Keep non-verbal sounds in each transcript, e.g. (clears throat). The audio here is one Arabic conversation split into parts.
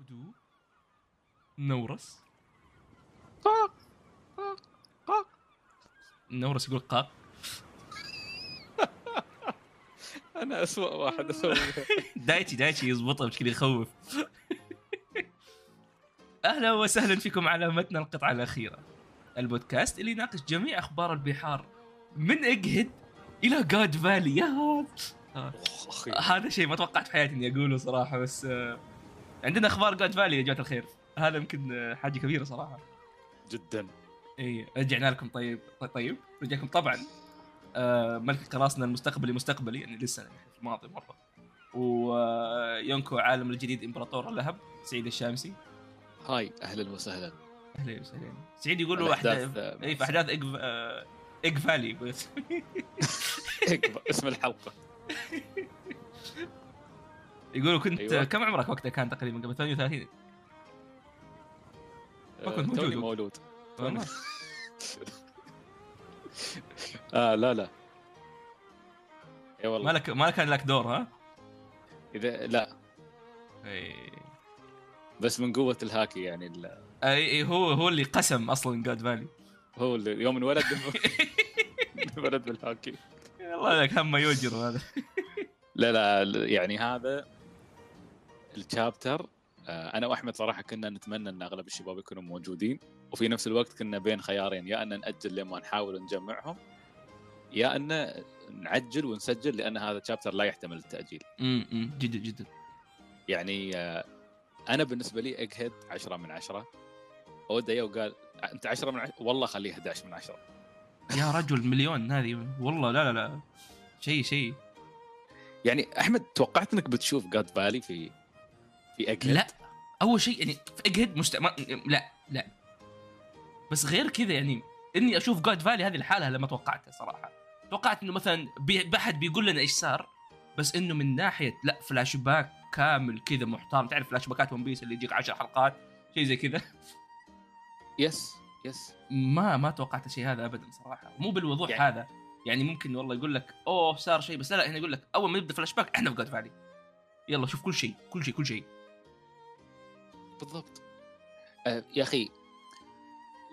هدوء نورس. قاق. قاق. قاق. نورس يقول قاق. (laughs) أنا اسوء واحد أسوي. (laughs) دايتشي دايتشي يضبطها بشكل يخوف. أهلا وسهلا فيكم على متن القطعة الأخيرة. البودكاست اللي يناقش جميع أخبار البحار من إجهد إلى جاد فالي يا هذا شيء ما توقعت في حياتي إني أقوله صراحة بس آه، عندنا أخبار God Valley يا جماعة الخير. هذا يمكن آه، حاجة كبيرة صراحة. جدا. إي رجعنا لكم طيب طيب رجعكم طبعا. آه ملك قراصنة المستقبلي مستقبلي يعني لسه يعني في الماضي مرة. ويونكو عالم الجديد إمبراطور اللهب سعيد الشامسي. هاي أهلا وسهلا. أهلا وسهلا. سعيد يقولوا الأحداث، أحداث آه، إي في أحداث ايج آه، ايج Valley بس. (laughs) هيك اسم الحلقة. (laughs) يقولوا كنت أيوة. كم عمرك وقتها كان تقريبا قبل 38 ما كنت آه، موجود. مولود. والله. (laughs) آه لا لا. إي ما والله لك ما كان لك دور ها؟ إذا لا. إي. بس من قوة الهاكي يعني ال- إي هو هو اللي قسم أصلا جاد فالي هو اللي يوم انولد. (laughs) انولد بالهاكي. والله لك هم يوجر هذا. لا لا يعني هذا الشابتر. آه، أنا وأحمد صراحة كنا نتمنى أن أغلب الشباب يكونوا موجودين وفي نفس الوقت كنا بين خيارين يا أن نأجل لما نحاول نجمعهم يا أن نعجل ونسجل لأن هذا الشابتر لا يحتمل التأجيل. امم جدا جدا. يعني آه، أنا بالنسبة لي اجهد 10 من 10 اودا يو قال أنت 10 من 10 والله خليه 11 من 10 (laughs) يا رجل مليون هذه والله لا لا لا. شيء شيء. يعني أحمد توقعت إنك بتشوف جاد فالي في في إجهد؟ لا. أول شيء يعني في إجهد مست... ما... لا لا. بس غير كذا يعني إني أشوف جاد فالي هذه الحالة لما توقعتها صراحة. توقعت إنه مثلا بي... بحد بيقول لنا إيش صار بس إنه من ناحية لا فلاش باك كامل كذا محترم. تعرف flashback ات One Piece اللي يجيك 10 حلقات؟ شيء زي كذا. yes yes ما ما توقعت الشيء هذا ابدا صراحة. مو بالوضوح يعني- هذا. يعني ممكن والله يقول لك أوه صار شيء. بس لا لا هنا يقول لك أول ما يبدأ فلاش باك إحنا في God Valley يلا شوف كل شيء كل شيء كل شيء. بالضبط. آه يا أخي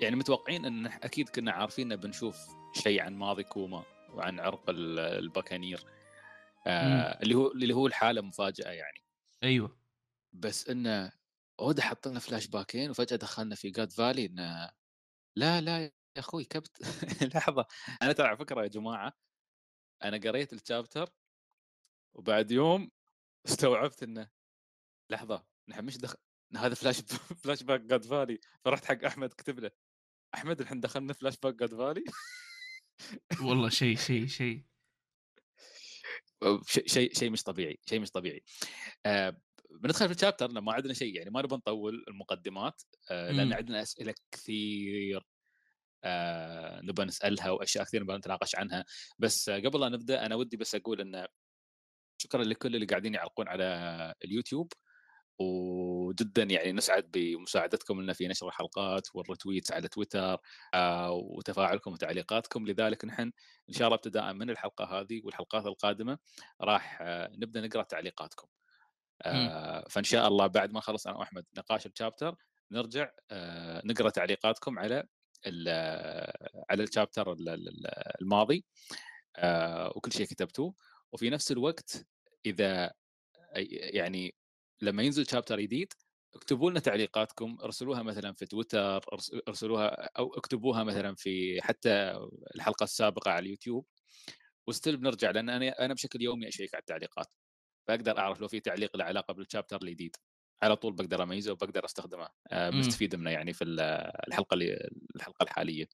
يعني متوقعين إن أكيد كنا عارفين بنشوف شيء عن ماضي كوما وعن عرق ال- ال Buccaneer. آه اللي هو اللي هو الحالة مفاجأة يعني. أيوه. بس إنه أودا حط لنا فلاش باكين وفجأة دخلنا في God Valley إنه لا لا يا أخوي كبت. (laughs) لحظة أنا ترى على فكرة يا جماعة أنا قريت ال chapter وبعد يوم استوعبت إنه لحظة نحن مش دخل هذا flash flashback God Valley فرحت حق أحمد كتب له أحمد الحين دخلنا flashback God Valley والله شيء (laughs) شيء شيء. شيء شيء مش طبيعي شيء مش طبيعي. آه بندخل في ال chapter لما عندنا شيء يعني ما نبغى نطول المقدمات آه لأن. عندنا أسئلة كثير آه نبغى نسألها وأشياء كثير نبغى نتناقش عنها. بس آه قبل لا نبدأ أنا ودي بس أقول إن شكرا لكل اللي قاعدين يعلقون على اليوتيوب. وجدا يعني نسعد بمساعدتكم لنا في نشر الحلقات والرتويتس على تويتر آه وتفاعلكم وتعليقاتكم. لذلك نحن إن شاء الله ابتداء من الحلقة هذه والحلقات القادمة راح آه نبدأ نقرأ تعليقاتكم. آه فإن شاء الله بعد ما نخلص أنا وأحمد نقاش الشابتر نرجع نقرأ تعليقاتكم على على الشابتر ال- ال- الماضي وكل شيء كتبتوه. وفي نفس الوقت إذا يعني لما ينزل شابتر جديد اكتبوا لنا تعليقاتكم ارسلوها مثلا في تويتر ارسلوها أو اكتبوها مثلا في حتى الحلقة السابقة على اليوتيوب. وستيل بنرجع لأن أنا أنا بشكل يومي أشيك على التعليقات. فاقدر أعرف لو في تعليق له علاقة بالشابتر الجديد. على طول بقدر أميزه وبقدر أستخدمه آه، مم. بنستفيد منه يعني في ال- الحلقة اللي الحلقة الحالية.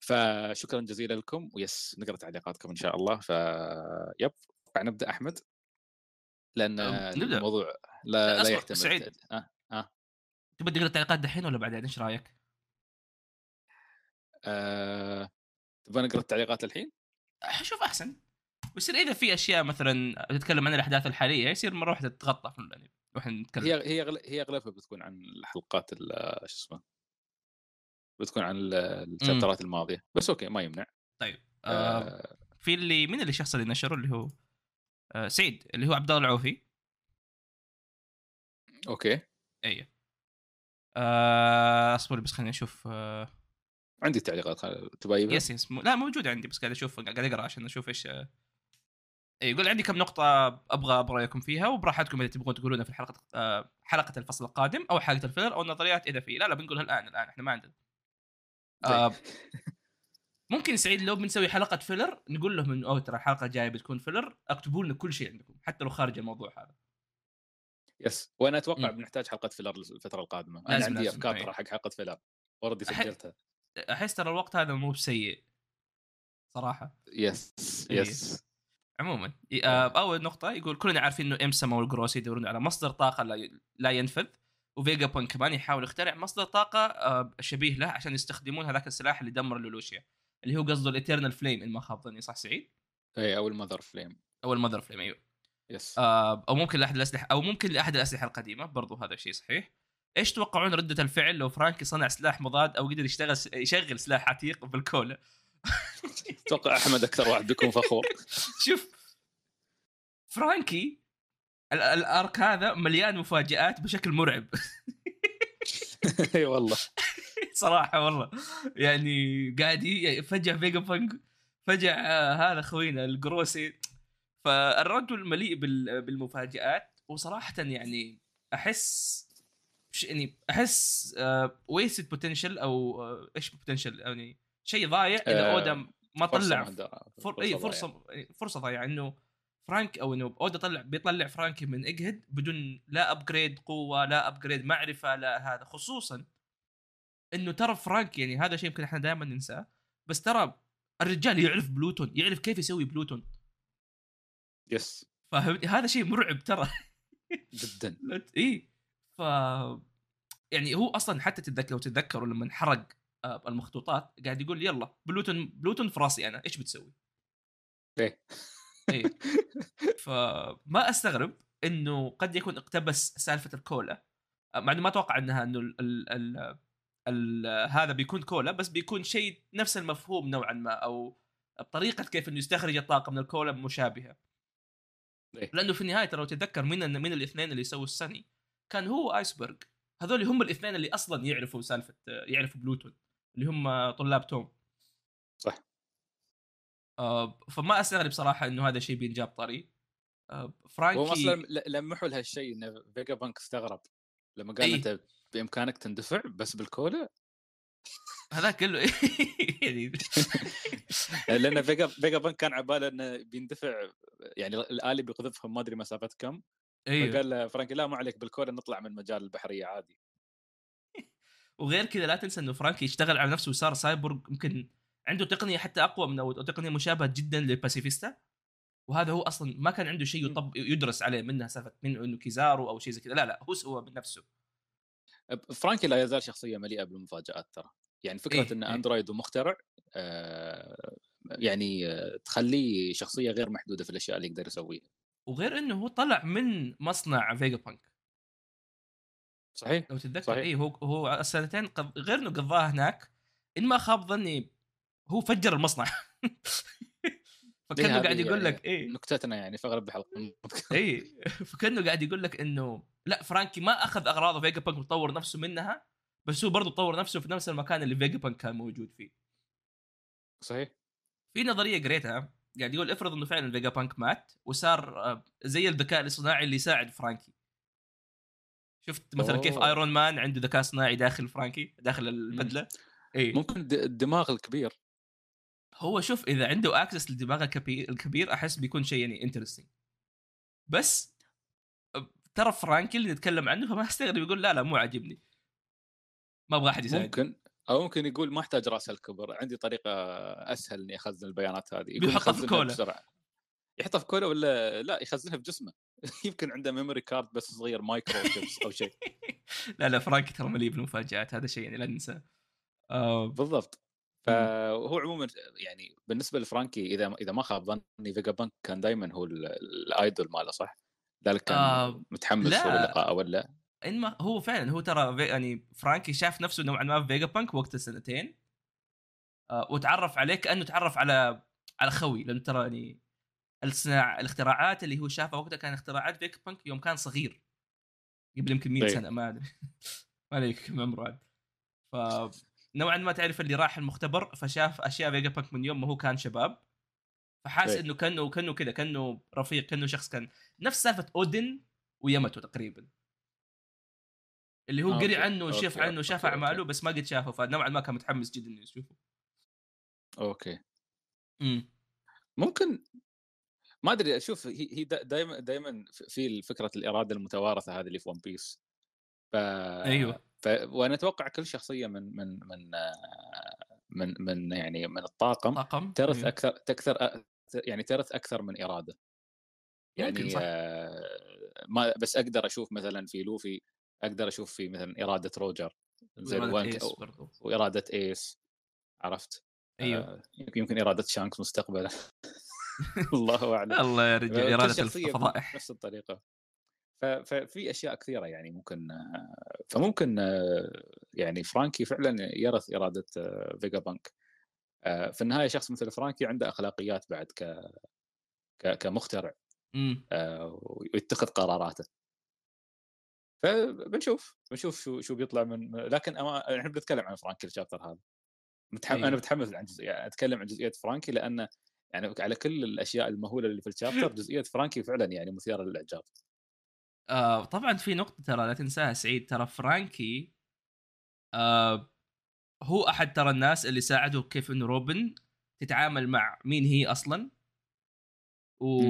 فشكرا جزيلا لكم. ويس نقرأ تعليقاتكم إن شاء الله. ف يب نبدأ أحمد. لأن نبدأ. الموضوع لا لا أصبر، يحتمل سعيد. آه. آه. تبغى تقرأ التعليقات دحين ولا بعدين إيش رأيك؟ آه. تبغى نقرأ التعليقات الحين؟ شوف أحسن ويصير إذا في أشياء مثلا تتكلم عن الأحداث الحالية يصير مرة واحدة تتغطى في يعني وإحنا نتكلم هي هي هي أغلبها بتكون عن الحلقات ال- شو اسمه بتكون عن ال- ال chapters الماضية بس okay ما يمنع طيب آه آه. في اللي من اللي الشخص اللي نشره اللي هو سعيد اللي هو عبد الله العوفي. Okay. اي آه، أصبر بس خليني أشوف آه، عندي تعليقات تبغى؟ يس يس. م- لا موجود عندي بس قاعد أشوف قاعد أقرأ عشان أشوف إيش آه، إيه، يقول عندي كم نقطة أبغى أبغى فيها وبراحتكم إذا تبغون تقولونها في الحلقة آه، حلقة الفصل القادم أو حلقة ال filler أو النظريات إذا في. لا لا بنقولها الآن الآن إحنا ما عندنا. آه، (laughs) ممكن سعيد لو بنسوي حلقة filler نقول لهم إنه أوه ترى الحلقة الجاية بتكون filler اكتبوا لنا كل شيء عندكم حتى لو خارج الموضوع هذا. Yes. وأنا أتوقع مم. بنحتاج حلقة filler الفترة القادمة. أنا عندي لازم، أفكار أي. ترى حق حلقة filler already سجلتها. أحس ترى الوقت هذا مو بسيء. صراحة. Yes إيه. Yes. عموما آه، أول نقطة يقول كلنا عارفين إنه امسما والجروس يدورون على مصدر طاقة لا, لا ينفذ وفيجا بانك كمان يحاول يخترع مصدر طاقة آه، شبيه له عشان يستخدمون هذاك السلاح اللي دمر لولوشيا. اللي هو قصده ال eternal flame إن ما خاب ظني صح سعيد؟ إي أو المذر فليم. أو المذر فليم أيوه. Yes. آه، أو ممكن لأحد الأسلحة أو ممكن لأحد الأسلحة القديمة برضو هذا الشيء صحيح. إيش تتوقعون ردة الفعل لو فرانكي صنع سلاح مضاد أو قدر يشتغل يشغل سلاح عتيق بال cola (laughs) أتوقع أحمد أكثر واحد بيكون فخور. (laughs) شوف فرانكي ال- ال arc هذا مليان مفاجآت بشكل مرعب. (laughs) إي والله. (laughs) صراحة والله. يعني قاعد ي- فجأة فيجا بانك فجأة آه، هذا خوينا الجروسي. فالرجل مليء بال- بالمفاجآت. وصراحة يعني أحس يعني أحس waste potential أو آه، إيش potential يعني شيء ضايع إذا آه، اودا ما طلع. مهدرة. فر... اي. فرصة فرصة ضايعة. إنه فرانك أو إنه اودا طلع بيطلع فرانكي من ايجهيد بدون لا upgrade قوة لا upgrade معرفة لا هذا. خصوصا إنه ترى فرانك يعني هذا شيء يمكن إحنا دائما ننساه بس ترى الرجال يعرف بلوتون يعرف كيف يسوي بلوتون. Yes. فاهم هذا شيء مرعب ترى. جدا. (laughs) اي ف يعني هو أصلا حتى تتذكر لو تتذكروا لما انحرق آه، المخطوطات قاعد يقول يلا بلوتون بلوتون في راسي أنا إيش بتسوي؟ إيه. إيه. (laughs) فما أستغرب إنه قد يكون اقتبس سالفة ال cola مع إنه ما أتوقع إنها إنه ال ال ال هذا بيكون cola بس بيكون شيء نفس المفهوم نوعا ما أو طريقة كيف إنه يستخرج الطاقة من ال cola مشابهة إيه. لأنه في النهاية ترى تتذكر من من الاثنين اللي سووا الساني كان هو ايسبرغ هذول هم الاثنين اللي أصلا يعرفوا سالفة يعرفوا بلوتون اللي هم طلاب توم صح. آه فما أستغرب صراحة إنه هذا الشيء بينجاب طري آه فرانكي هو أصلا لمحوا لهالشيء إن فيجا بانك استغرب لما قال إيه. أنت بإمكانك تندفع بس بال cola؟ هذاك قال له (laughs) يعني (laughs) لأن فيجا فيجا بانك كان على باله إنه بيندفع يعني الآلي بيقذفهم ما أدري مسافة كم أيوه. فقال له فرانكي لا ما عليك بال cola نطلع من مجال البحرية عادي. (laughs) وغير كذا لا تنسى إنه فرانكي اشتغل على نفسه وصار سايبورغ يمكن عنده تقنية حتى أقوى من أو تقنية مشابهة جدا للباسيفيستا وهذا هو أصلا ما كان عنده شيء يطب يدرس عليه منها سالفه من إنه كيزارو أو شيء زي كذا. لا لا هو سوى بنفسه فرانكي لا يزال شخصية مليئة بالمفاجآت ترى. يعني فكرة إيه، انه إيه. Android ومخترع آه يعني آه تخليه شخصية غير محدودة في الأشياء اللي يقدر يسويها. وغير إنه هو طلع من مصنع فيجا بانك صحيح لو تتذكر. اي هو هو السنتين قض... غير إنه قضاها هناك إن ما خاب ظني هو فجر المصنع. (laughs) فكأنه قاعد يقول يعني لك إيه. نكتتنا يعني في أغلب الحلقة اي فكأنه قاعد يقول لك إنه لا فرانكي ما أخذ اغراض فيجا بانك وطور نفسه منها بس هو برضه طور نفسه في نفس المكان اللي فيجا بانك كان موجود فيه. صحيح. في نظرية قريتها قاعد يقول افرض إنه فعلا فيجا بانك مات وصار آه، زي الذكاء الاصطناعي اللي يساعد فرانكي. شفت مثلا كيف أوه. ايرون مان عنده ذكاء اصطناعي داخل فرانكي داخل البدلة؟ اي ممكن الدماغ الكبير. هو شوف إذا عنده access للدماغ الكبير الكبير أحس بيكون شيء يعني interesting بس ترى فرانكي اللي نتكلم عنه فما استغرب يقول لا لا مو عاجبني. ما أبغى أحد يساعد. ممكن أو ممكن يقول ما أحتاج راس أكبر عندي طريقة أسهل إني أخزن البيانات هذه. يقول بيحطها في cola. بسرعة. يحطها في cola ولا لا يخزنها في جسمه (laughs) يمكن عنده memory card بس صغير مايكرو أو شيء. (laughs) لا لا فرانكي ترى مليء بالمفاجآت هذا شيء يعني لا ننساه. آه. بالضبط. فهو عموما يعني بالنسبة لفرانكي إذا إذا ما خاب ظني فيجا بانك كان دائما هو ال- idol ماله صح؟ ذلك كان آه، متحمس. للقاء ولا انما هو فعلا هو ترى يعني فرانكي شاف نفسه نوعا ما في فيجا بانك وقت السنتين آه وتعرف عليه كأنه تعرف على على خوي لأنه ترى يعني الصناع الاختراعات اللي هو شافها وقتها كان اختراعات فيجا بانك يوم كان صغير. قبل يمكن 100 إيه. سنة ما أدري. (laughs) ما ادري كم عمره عاد. ف نوعا ما تعرف اللي راح المختبر فشاف أشياء فيجا بانك من يوم ما هو كان شباب. فحاس إيه. إنه كانه كأنه كذا كأنه رفيق كأنه شخص كان نفس سالفة أودن وياماتو تقريبا اللي هو okay. قري عنه وشاف. عنه okay. أعماله بس ما قد شافه فنوعا ما كان متحمس جدا إنه يشوفه أوكي امم ممكن ما أدري أشوف هي هي دائما دائما في فكرة الإرادة المتوارثة هذه اللي في ون بيس ف أيوه ف... وأنا أتوقع كل شخصية من من من آه، من من يعني من الطاقم طاقم ترث أيوه. أكثر تكثر يعني ترث أكثر من إرادة. يعني صح. ما بس أقدر أشوف مثلا في لوفي أقدر أشوف في مثلا إرادة روجر زين وإرادة. وإرادة إيس عرفت؟ أيوه. آه، يمكن إرادة شانكس مستقبلا. (laughs) (laughs) الله أعلم. الله يا رجال إرادة الفضائح بنفس الطريقة. ففي أشياء كثيرة يعني ممكن فممكن يعني فرانكي فعلا يرث إرادة فيجا بانك آه، في النهاية شخص مثل فرانكي عنده أخلاقيات بعد ك كمخترع آه، ويتخذ قراراته. فبنشوف بنشوف شو شو بيطلع من لكن أما إحنا بنتكلم عن فرانكي ال chapter هذا. متحم... أيوه. أنا متحمس عن جزئية يعني أتكلم عن جزئية فرانكي لأن يعني على كل الأشياء المهولة اللي في ال chapter جزئية فرانكي فعلا يعني مثيرة للإعجاب. آه طبعا في نقطة ترى لا تنساها سعيد ترى فرانكي آه هو أحد ترى الناس اللي ساعدوا كيف إنه روبن تتعامل مع مين هي أصلا. و...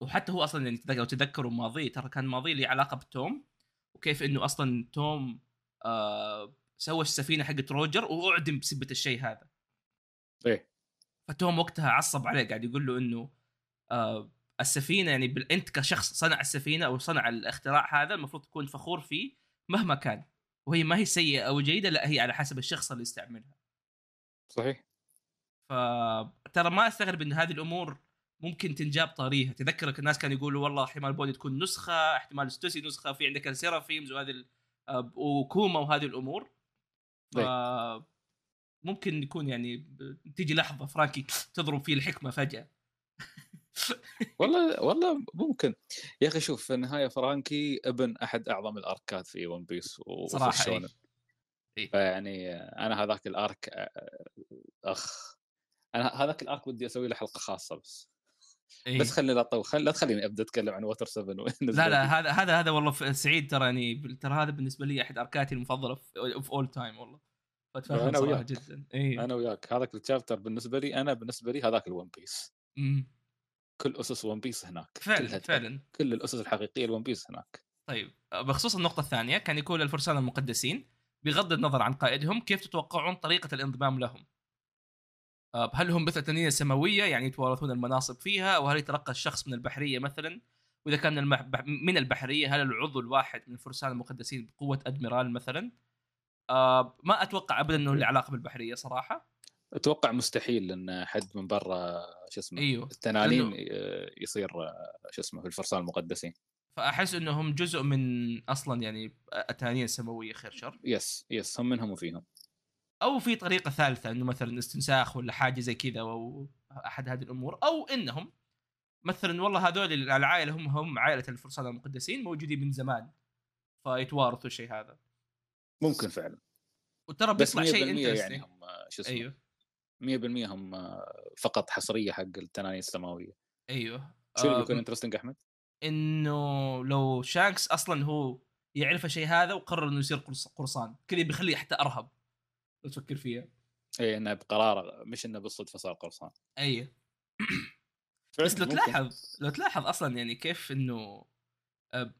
وحتى هو أصلا يعني لو تذكروا ماضيه ترى كان ماضيه له علاقة بتوم وكيف إنه أصلا توم آه سوى السفينة حقت روجر وأعدم بسبة الشيء هذا. إيه. فتوم وقتها عصب عليه قاعد يقول له إنه آه السفينة يعني بال... أنت كشخص صنع السفينة أو صنع الاختراع هذا المفروض تكون فخور فيه مهما كان. وهي ما هي سيئة أو جيدة لا هي على حسب الشخص اللي يستعملها. صحيح. فترى ما أستغرب إن هذه الأمور ممكن تنجاب طاريها تذكرك الناس كانوا يقولوا والله احتمال بوني تكون نسخة احتمال ستوسي نسخة في عندك ال seraphims وهذه ال- آه، وكوما وهذه الأمور. ف ممكن يكون يعني تيجي لحظة فرانكي تضرب فيه الحكمة فجأة. (laughs) والله والله ممكن يا أخي شوف في النهاية فرانكي ابن أحد أعظم ال arc ات في ون بيس صراحة إيه. إيه. فيعني أنا هذاك ال arc آه، أخ أنا هذاك ال arc ودي أسوي له حلقة خاصة بس إيه. بس خليني لا خل... لا تخليني أبدأ أتكلم عن (laughs) ووتر 7 لا لا هذا هذا هذا والله سعيد ترى يعني ترى هذا بالنسبة لي أحد arc اتي المفضلة of all time والله فأتفهم أنا صراحة وياك. جدا اي أنا وياك هذاك ال chapter بالنسبة لي أنا بالنسبة لي هذاك الون بيس. كل أسس ون بيس هناك فعلا فعلا كل الأسس الحقيقية لون بيس هناك طيب بخصوص النقطة الثانية كان يقول الفرسان المقدسين بغض النظر عن قائدهم كيف تتوقعون طريقة الانضمام لهم؟ آه، هل هم مثل تنين سماوية يعني يتوارثون المناصب فيها أو هل يتلقى الشخص من البحرية مثلا؟ وإذا كان من, المح... بح- من البحرية هل العضو الواحد من الفرسان المقدسين بقوة أدميرال مثلا؟ آه ما أتوقع أبدا أنه له علاقة بالبحرية صراحة أتوقع مستحيل إن حد من برا شو اسمه أيوه التنانين يصير شو اسمه في الفرسان المقدسين. فأحس أنهم جزء من أصلا يعني التنانين السماوية خير شر. يس يس هم منهم وفيهم. أو في طريقة ثالثة إنه مثلا استنساخ ولا حاجة زي كذا أو احد هذه الأمور. أو إنهم مثلا والله هذول العائلة هم هم عائلة الفرسان المقدسين موجودين من زمان. فيتوارثوا الشيء هذا. ممكن فعلا. وترى بس 100% بيطلع شيء يعني هم شو اسمه أيوه. 100% هم آه، فقط حصرية حق التنانين السماوية. أيوه. شو اللي آه، بيكون interesting أحمد؟ إنه لو شانكس أصلا هو يعرف الشيء هذا وقرر إنه يصير قرص- قرصان. كذا بيخليه حتى أرهب. لو تفكر فيها. اي إنه بقرار مش إنه بالصدفة صار قرصان. أيوه (coughs) فعلاً بس لو. تلاحظ لو تلاحظ أصلا يعني كيف إنه آه،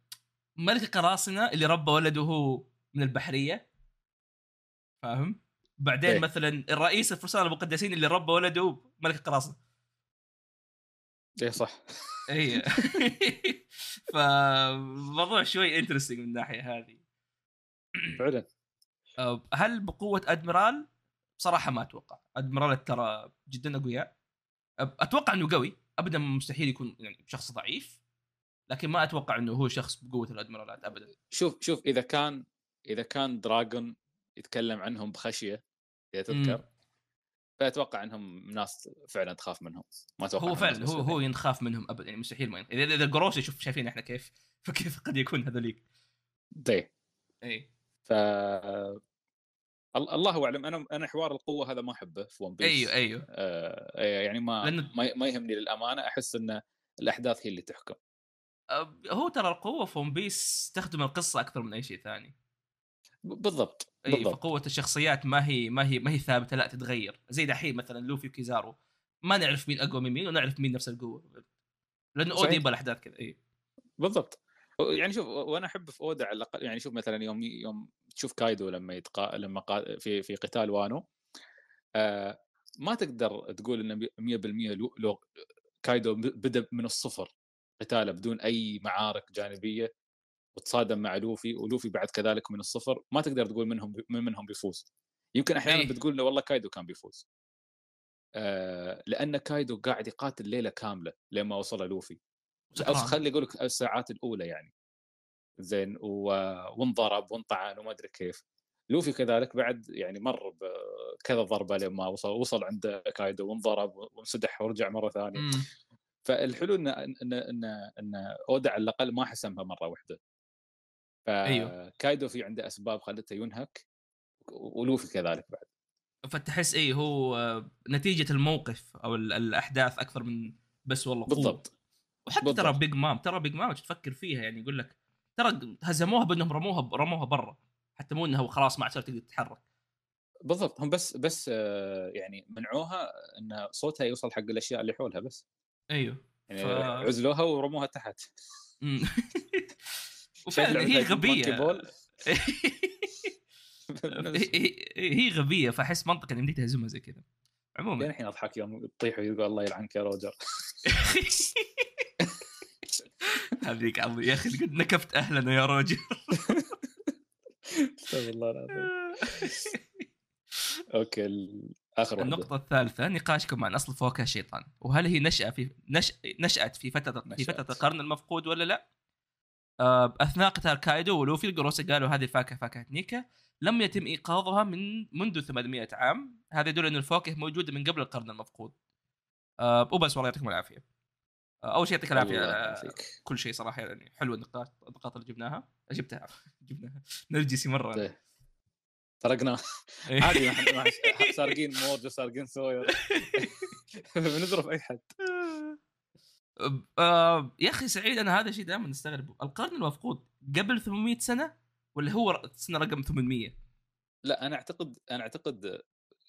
ملك القراصنه اللي ربى ولده هو من البحرية. فاهم؟ بعدين إيه. مثلا الرئيس الفرسان المقدسين اللي ربى ولده ملك القراصنة. إيه صح. (laughs) (laughs) اي فموضوع شوي interesting من الناحيه هذه. فعلا. هل بقوة أدميرال؟ بصراحة ما أتوقع. أدميرال ترى جدا أقوياء. أتوقع إنه قوي. ابدا مستحيل يكون يعني شخص ضعيف. لكن ما أتوقع إنه هو شخص بقوة الأدميرالات ابدا. شوف شوف إذا كان إذا كان دراجون يتكلم عنهم بخشية اذا تذكر. فأتوقع إنهم ناس فعلا تخاف منهم. ما أتوقع هو فعلا هو. هو ينخاف منهم ابدا يعني مستحيل ما. إذا إذا القروش شوف شايفين إحنا كيف (laughs) فكيف قد يكون هذوليك. دي إي. ف أل- الله أعلم أنا أنا حوار القوة هذا ما أحبه في ون بيس أيوه أيوه. آه يعني ما لأنه- ما يهمني للأمانة أحس إن الأحداث هي اللي تحكم. هو ترى القوة في ون بيس تخدم القصة أكثر من أي شيء ثاني. بالضبط إي بالضبط. فقوة الشخصيات ما هي ما هي ما هي ثابتة لا تتغير. زي دحين مثلا لوفي وكيزارو ما نعرف مين أقوى من مين ونعرف مين نفس القوة. لأنه. أودا يبغى الأحداث كذا إي. بالضبط. يعني شوف وأنا أحب في اودا على الأقل يعني شوف مثلا يوم يوم تشوف كايدو لما يتقا لما قا... في في قتال وانو آه ما تقدر تقول إنه 100% لو... لو كايدو بدأ من الصفر قتاله بدون أي معارك جانبية. وتصادم مع لوفي ولوفي بعد كذلك من الصفر ما تقدر تقول منهم من منهم بيفوز. يمكن أحيانا إيه. بتقول له والله كايدو كان بيفوز. آه لأن كايدو قاعد يقاتل ليلة كاملة لما وصل لوفي. خلي أقول لك الساعات الأولى يعني. زين و... وانضرب وانطعن وما أدري كيف. لوفي كذلك بعد يعني مر بكذا ضربة لما وصل وصل عند كايدو وانضرب وانسدح ورجع مرة ثانية. مم. فالحلو إن إن إن إن اودا على الأقل ما حسمها مرة واحدة. أيوه. فكايدو في عنده أسباب خلته ينهك ولوفي كذلك بعد. فتحس إيه هو نتيجة الموقف أو ال- الأحداث أكثر من بس والله قوة. بالضبط. وحتى بالضبط. ترى بيج مام ترى بيج مام تفكر فيها يعني؟ يقول لك ترى هزموها بأنهم رموها رموها برا حتى مو انها خلاص ما عاد تقدر تتحرك بالضبط. هم بس بس يعني منعوها إن صوتها يوصل حق الأشياء اللي حولها بس. أيوه. يعني ف- عزلوها ورموها تحت. (laughs) وفعلا هي غبية؟ (laughs) (laughs) هي- غبية فأحس منطقي ان يمديك تهزمها زي كذا. عموما. الحين أضحك يوم تطيح ويقول الله يلعنك يا روجر. (laughs) هذيك عظيم يا أخي قد نكفت أهلنا يا رجل استغفر الله العظيم. okay آخر النقطة الثالثة نقاشكم عن أصل فواكه الشيطان وهل هي نشأة في نش... نشأت في فترة في. فترة القرن المفقود ولا لا؟ آه، أثناء قتال كايدو ولوفي القروسي قالوا هذه الفاكهة فاكهة نيكا لم يتم إيقاظها من منذ 800 عام. هذا يدل أن الفواكه موجودة من قبل القرن المفقود. آه، وبس والله يعطيكم العافية. آه، أول شيء يعطيك يعافيك. كل شيء صراحة يعني حلوة النقاط النقاط اللي جبناها. جبتها (laughs) جبناها. نرجسي طيب. سرقنا إيه. عادي (laughs) سارقين مورجو سارقين سوير (laughs) بنضرب أي حد. آه يا أخي سعيد أنا هذا الشيء دائما استغربه القرن المفقود قبل 800 سنة ولا هو سنة رقم 800 لا أنا أعتقد أنا أعتقد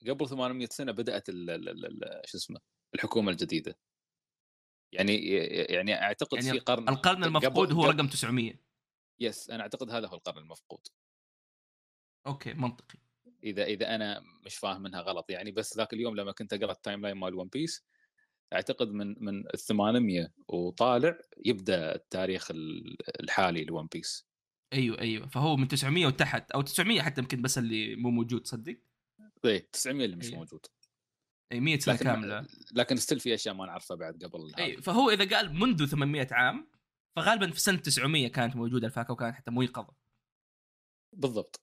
قبل 800 سنة بدأت ال- ال- ال- ال- شو اسمه الحكومة الجديدة. يعني يعني أعتقد يعني في قرن القرن المفقود هو رقم 900 yes أنا أعتقد هذا هو القرن المفقود. okay منطقي. إذا إذا أنا مش فاهم منها غلط يعني بس ذاك اليوم لما كنت أقرأ ال timeline مال ون بيس أعتقد من من ال 800 وطالع يبدأ التاريخ ال- الحالي ل ون بيس أيوه أيوه. فهو من 900 وتحت أو 900 حتى يمكن بس اللي مو موجود تصدق؟ إيه 900 اللي مش أيوة. موجود. أي 100 سنة لكن كاملة. لكن still في أشياء ما نعرفها بعد قبل. أي فهو إذا قال منذ 800 عام فغالبا في سنة 900 كانت موجودة الفاكهة وكانت حتى مويقظة بالضبط.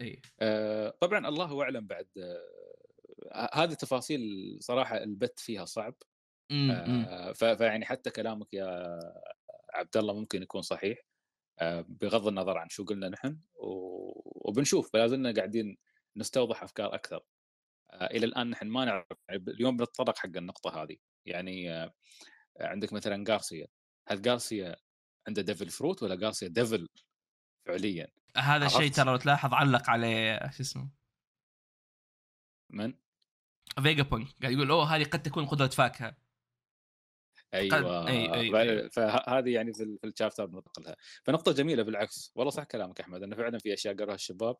أي. آه، طبعا الله أعلم بعد آه، هذه تفاصيل صراحة البت فيها صعب. آه، فيعني حتى كلامك يا عبد الله ممكن يكون صحيح آه، بغض النظر عن شو قلنا نحن وبنشوف فلا زلنا قاعدين نستوضح أفكار أكثر. آه، إلى الآن نحن ما نعرف يعني اليوم بنتطرق حق النقطة هذه. يعني عندك مثلا جارسيا هل جارسيا عنده devil fruit ولا جارسيا devil فعليا؟ هذا الشيء؟ ترى لو تلاحظ علق عليه شو اسمه؟ من؟ فيجا بانك قاعد يقول أوه هذه قد تكون قدرة فاكهة. أيوه أي- أي-. فهذه يعني في ال- في ال chapter بننتقلها فنقطة جميلة بالعكس والله صح كلامك أحمد إنه فعلا في أشياء قالوها الشباب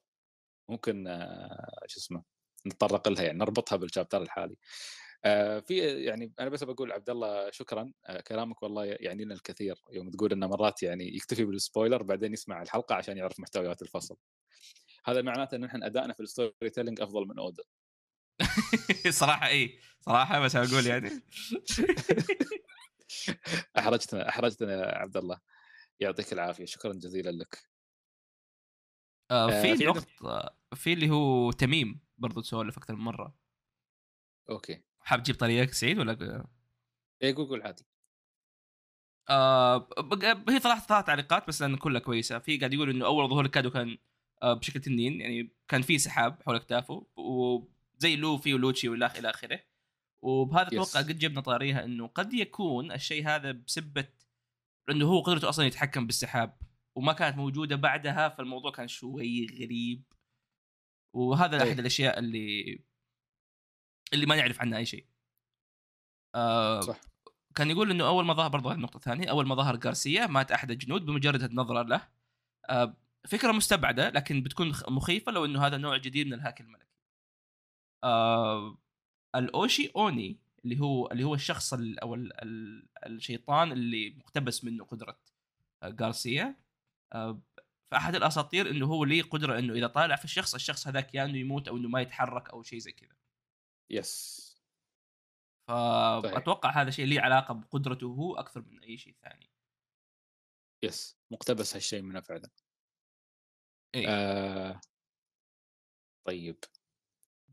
ممكن آه، شو اسمه نتطرق لها يعني نربطها بال chapter الحالي. آه، في يعني أنا بس بقول عبد الله شكرا آه، كلامك والله يعني لنا الكثير يوم تقول إنه مرات يعني يكتفي بال spoiler بعدين يسمع الحلقة عشان يعرف محتويات الفصل. هذا معناته إن إحنا أدائنا في ال storytelling أفضل من اودا (laughs) صراحة اي صراحة بس أقول يعني. (laughs) أحرجتنا أحرجتنا يا عبد الله. يعطيك العافية شكرا جزيلا لك. آه آه، في عندك- نقطة في اللي هو تميم برضو تسولف أكثر من مرة. أوكي. حاب تجيب طريقك سعيد ولا؟ إيه قول قول عادي. آه هي طلعت ثلاث تعليقات بس لأن كلها كويسة. في قاعد يقول إنه أول ظهور لكادو كان آه بشكل تنين يعني كان في سحاب حول اكتافه وزي لوفي ولوتشي والى إلى آخره. وبهذا. أتوقع قد جبنا طاريها إنه قد يكون الشيء هذا بسبة إنه هو قدرته أصلا يتحكم بالسحاب وما كانت موجودة بعدها فالموضوع كان شوي غريب وهذا إيه. أحد الأشياء اللي اللي ما نعرف عنها أي شيء آه صح. كان يقول إنه أول ما ظهر برضه هذه النقطة الثانية أول ما ظهر غارسيا مات أحد الجنود بمجرد النظره له آه فكرة مستبعدة لكن بتكون مخيفة لو إنه هذا نوع جديد من الهاك الملكي آه الأوشي أوني اللي هو اللي هو الشخص ال أو ال ال الشيطان اللي مقتبس منه قدرة آه، غارسيا. آه في احد الأساطير إنه هو ليه قدرة إنه إذا طالع في الشخص الشخص هذاك يا إنه يموت أو إنه ما يتحرك أو شيء زي كذا. يس. فاتوقع هذا شيء له علاقة بقدرته هو أكثر من أي شيء ثاني. يس. مقتبس هالشيء منه فعلا إيه. آه. طيب.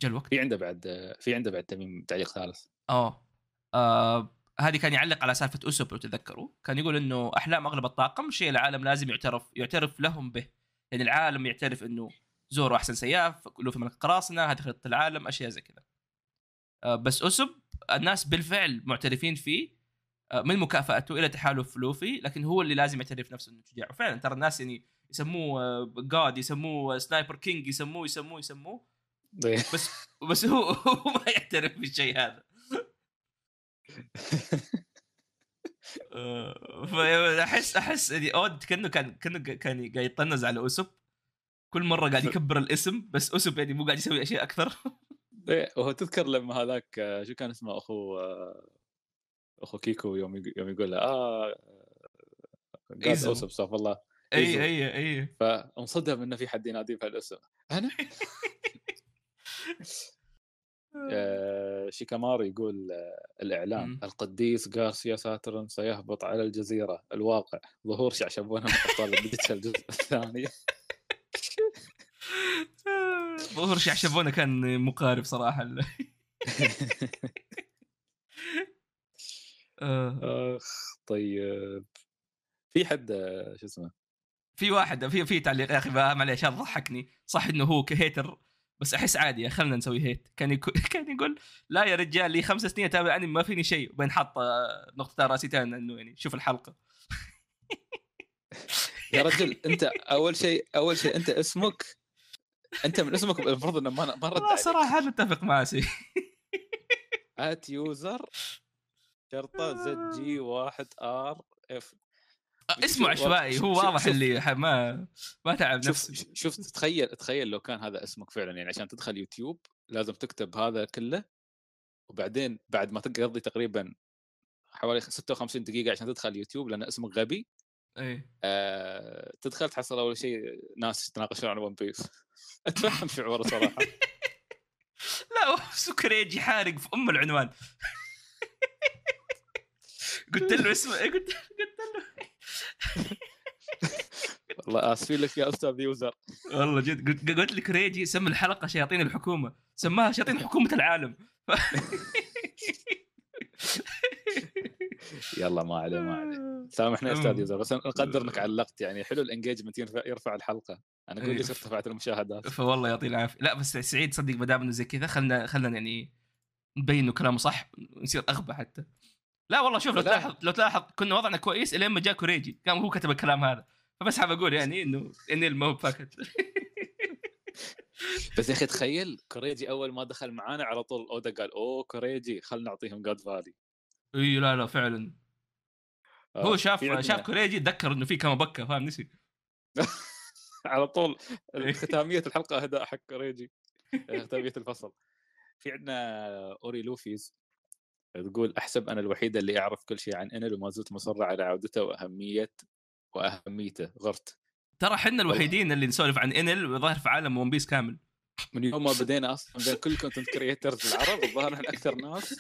جا الوقت؟ في عنده بعد في عنده بعد تميم تعليق ثالث. آه آه، هذه كان يعلق على سالفة أسوب لو تذكروا. كان يقول إنه أحلام أغلب الطاقم شيء العالم لازم يعترف يعترف لهم به. يعني العالم يعترف إنه زورو أحسن سياف لوفي ملك القراصنة هذه خريطة العالم أشياء زي كذا. آه، بس أوسب الناس بالفعل معترفين فيه. آه، من مكافأته إلى تحالف لوفي لكن هو اللي لازم يعترف نفسه إنه شجاع. وفعلا ترى الناس يعني يسموه god يسموه sniper king يسموه يسموه يسموه. بس بس هو هو ما يعترف بالشيء هذا. آه، فأحس أحس يعني أودا كأنه كان كأنه كان قاعد يطنز على أوسب. كل مرة قاعد يكبر الاسم بس أوسب يعني مو قاعد يسوي أشياء أكثر. وهو تذكر لما هذاك آه، شو كان اسمه أخو آه، أخو كيكو يوم يوم يقول له آه قاعد. اوسب استغفر الله إي. إي إي. فانصدم إنه في حد يناديه بهالاسم. أنا؟ (laughs) آه، شيكامارو يقول آه، الإعلان مم. القديس غارسيا ساترن سيهبط على الجزيرة. الواقع ظهور شعشبونه من ابطال الجزء الثاني. (laughs) ظهور شعشبونه كان مقارب صراحة (laughs) آه. أخ طيب. في حد آه، شو اسمه؟ في واحد في في تعليق يا أخي معليش ضحكني. صح إنه هو هيتر بس أحس عادي يا خلينا نسوي هيت كان يكو... (laughs) كان يقول لا يا رجال لي خمس سنين أتابع أنمي ما فيني شيء. وبين حط آه، نقطتين راسيتين إنه يعني شوف الحلقة. يا رجل أنت أول شيء أول شيء أنت اسمك أنت من اسمك المفروض إنه ما ما رد لا صراحة نتفق مع سي at user شرطة z g 1 r f اسمه عشوائي هو واضح اللي ما ما تعب نفسه شوف تخيل تخيل لو كان هذا اسمك فعلا يعني عشان تدخل يوتيوب لازم تكتب هذا كله وبعدين بعد ما تقضي تقريبا حوالي 56 دقيقة عشان تدخل يوتيوب لأن اسمك غبي إيه آه تدخل تحصل أول شيء ناس يتناقشون عن ون بيس (laughs) أتفهم شعوره صراحة. (laughs) لا كوريجي حارق في أم العنوان. (laughs) قلت له اسمه قلت قلت له والله آسفين لك يا أستاذ user. والله جد قلت قلت ل كوريجي سمي الحلقة شياطين الحكومة. سماها شياطين حكومة العالم. (laughs) يلا ما عليه ما عليه. سامحنا يا أستاذ. user بس نقدر انك علقت يعني حلو ال engagement يرفع, يرفع الحلقة. أنا أقول إيه. ليش ارتفعت المشاهدات. فوالله يعطيه العافية. لا بس سعيد صدق ما دام إنه زي كذا خلنا خلنا يعني نبين انه كلامه صح ونصير أغبى حتى. لا والله شوف لو لا. تلاحظ لو تلاحظ كنا وضعنا كويس الين ما جاء كوريجي. كان هو كتب الكلام هذا. فبس حاب أقول يعني إنه إني ما هو باكت. (laughs) بس يا أخي تخيل كوريجي أول ما دخل معانا على طول أودا قال أوه كوريجي خلنا نعطيهم جاد فالي إي لا لا فعلا. آه، هو شاف شاف كوريجي تذكر إنه في كما بكة فاهم؟ نسي. (laughs) على طول. ختامية الحلقة اهداء حق كوريجي. ختامية الفصل. في عندنا اوري لوفيز تقول أحسب أنا الوحيدة اللي أعرف كل شيء عن انل وما زلت مصره على عودته واهميه وأهميته غرت. ترى إحنا الوحيدين اللي نسولف عن انل ظاهر في عالم ون بيس كامل. من يوم ما بدينا أصلا بين كل content creators العرب الظاهر إحنا أكثر ناس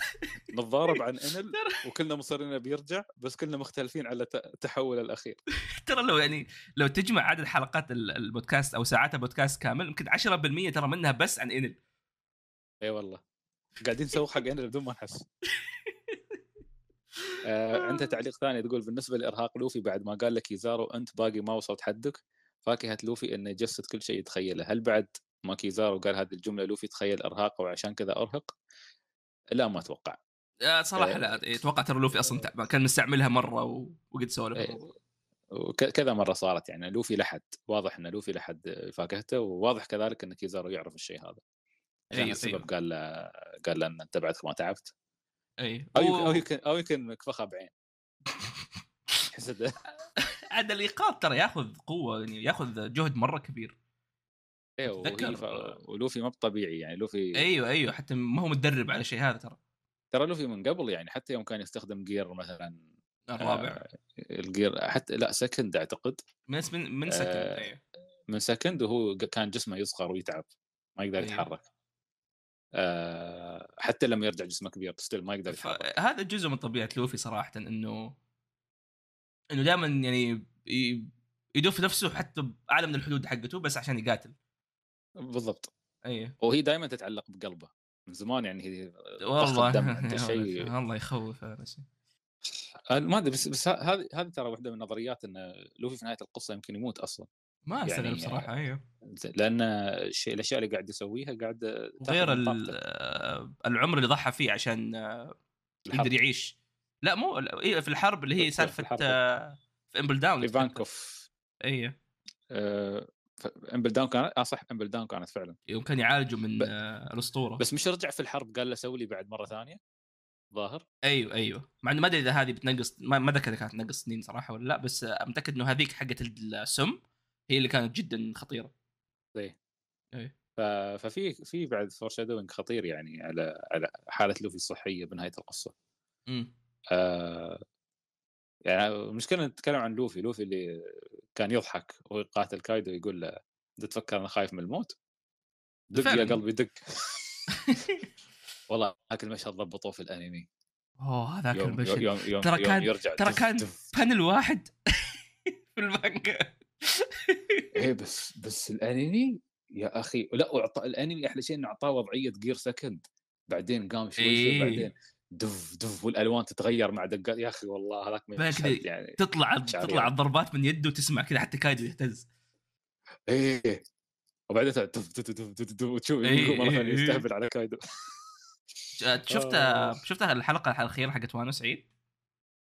نتضارب عن انل وكلنا مصرين بيرجع بس كلنا مختلفين على ت- التحول الأخير. (laughs) ترى لو يعني لو تجمع عدد حلقات ال- البودكاست أو ساعات البودكاست كامل يمكن 10% ترى منها بس عن انل إي والله. قاعدين نسوق حق انل بدون ما نحس. (laughs) آه عنده تعليق ثاني تقول بالنسبة لإرهاق لوفي بعد ما قال كيزارو أنت باقي ما وصلت حدك؟ فاكهة لوفي إنه يجسد كل شيء يتخيله. هل بعد ما كيزارو قال هذه الجملة لوفي تخيل إرهاقه وعشان كذا أرهق؟ لا ما أتوقع. آه، صراحة آه، لا أتوقع ترى لوفي أصلا تعبان كان مستعملها مرة و... وقد سولف. إيه. وك- كذا مرة صارت يعني لوفي لحد واضح إن لوفي لحد فاكهته وواضح كذلك إن كيزارو يعرف الشيء هذا. أيوه، السبب أيوه. قال له قال له ان أنت بعدك ما تعبت. اي أو يمكن أو يمكن, أو يمكن كفخها بعين. (laughs) حسد عاد الإيقاف ترى ياخذ قوة يعني ياخذ جهد مرة كبير. وهي أتذكر- ف... ولوفي ما بطبيعي يعني لوفي أيوه أيوه حتى ما هو متدرب على الشيء هذا ترى. ترى لوفي من قبل يعني حتى يوم كان يستخدم gear مثلا الرابع. آه، ال gear حتى لا second أعتقد. من من من second آه، أيوه من second وهو كان جسمه يصغر ويتعب ما يقدر أيوه. يتحرك. آه، حتى لما يرجع جسمه كبير ستيل ما يقدر فهذا جزء من طبيعة لوفي صراحة إنه إنه دائما يعني ي- يدوف نفسه حتى بأعلى من الحدود حقته بس عشان يقاتل. بالضبط. أيوه وهي دائما تتعلق بقلبه. من زمان يعني هي والله. الدم (laughs) شيء. والله يخوف هذا الشيء. آه، ما أدري بس بس هذه هذه ترى واحدة من النظريات إن لوفي في نهاية القصة يمكن يموت أصلا. ما أستغرب يعني- صراحة أيوه. لأن الشيء الأشياء اللي قاعد يسويها قاعد غير. آه، العمر اللي ضحى فيه عشان آه،. يقدر يعيش. لا مو إيه، في الحرب اللي هي سالفة. آه، في امبل داون ايفانكوف أيوه آه، ف- امبل داون كانت آه صح امبل داون كانت فعلا. يوم كان يعالجه من ب- آه، الأسطورة. بس مش رجع في الحرب قال له سوي لي بعد مرة ثانية؟ ظاهر. أيوه أيوه. مع إنه ما أدري إذا هذه بتنقص ما, ذكر إذا كانت تنقص سنين صراحة ولا لا بس آه، متاكد إنه هذيك حقت السم هي اللي كانت جدا خطيرة. إيه. ف... ففي في بعد foreshadowing خطير يعني على على حالة لوفي الصحية بنهاية القصة. إمم. آه يعني المشكلة نتكلم عن لوفي لوفي اللي كان يضحك ويقاتل كايدو يقول له انت تفكر أنا خايف من الموت؟ دق يا. قلبي دق. (laughs) والله هاك المشهد ضبطوه في الأنمي. أوه هذاك المشهد. ترى كان- ترى كان. panel واحد (laughs) في المانجا. إيه بس بس الأنمي يا أخي لا وعطى الأنمي أحلى شيء إنه أعطاه وضعية gear second بعدين قام شوي شوي إيه. بعدين دف دف والألوان تتغير مع دقات يا أخي والله هذاك يعني تطلع. تطلع الضربات من يده وتسمع كذا حتى كايدو يهتز إيه وبعدين دف دف دف دف دف وتشوف إيه، مرة إيه، ثانية إيه. يستهبل على كايدو شفت آه. شفت الحلقة الأخيرة حقت وانو سعيد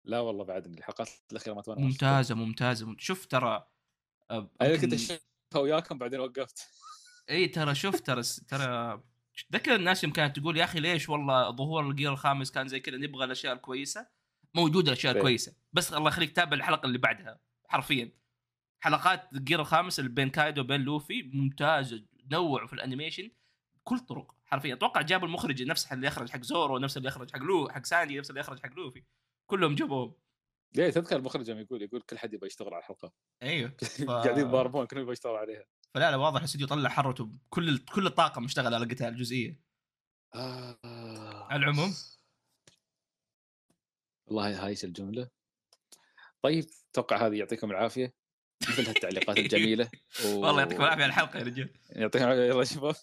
لا والله بعد الحلقات الأخيرة ما ممتازة ممتازة شوف ترى أنا كنت اشوفها وياكم بعدين وقفت. (laughs) إي ترى شوف ترى ترى تذكر الناس يوم كانت تقول يا أخي ليش والله ظهور الجير الخامس كان زي كذا نبغى الأشياء الكويسة؟ موجودة الأشياء. الكويسة. بس الله يخليك تابع الحلقة اللي بعدها حرفيا. حلقات الجير الخامس اللي بين كايدو وبين لوفي ممتازه نوعوا في ال animation بكل طرق حرفيا. أتوقع جابوا المخرج نفس اللي يخرج حق زورو نفس اللي يخرج حق لو حق سانجي نفس اللي يخرج حق لوفي. كلهم جابوهم. ليه تذكر المخرج يوم يقول يقول كل حد يبغى يشتغل على الحلقة. أيوه (laughs) قاعدين يضاربون كلهم يبغى يشتغل عليها. فلا لا واضح الاستوديو طلع حرته كل كل الطاقة مشتغلة على القتال الجزئية. آه. على العموم. والله هايش الجملة. طيب أتوقع هذه يعطيكم العافية. مثل هالتعليقات الجميلة. و... (laughs) والله يعطيكم العافية على الحلقة يا رجال. يعطيكم العافية يلا شباب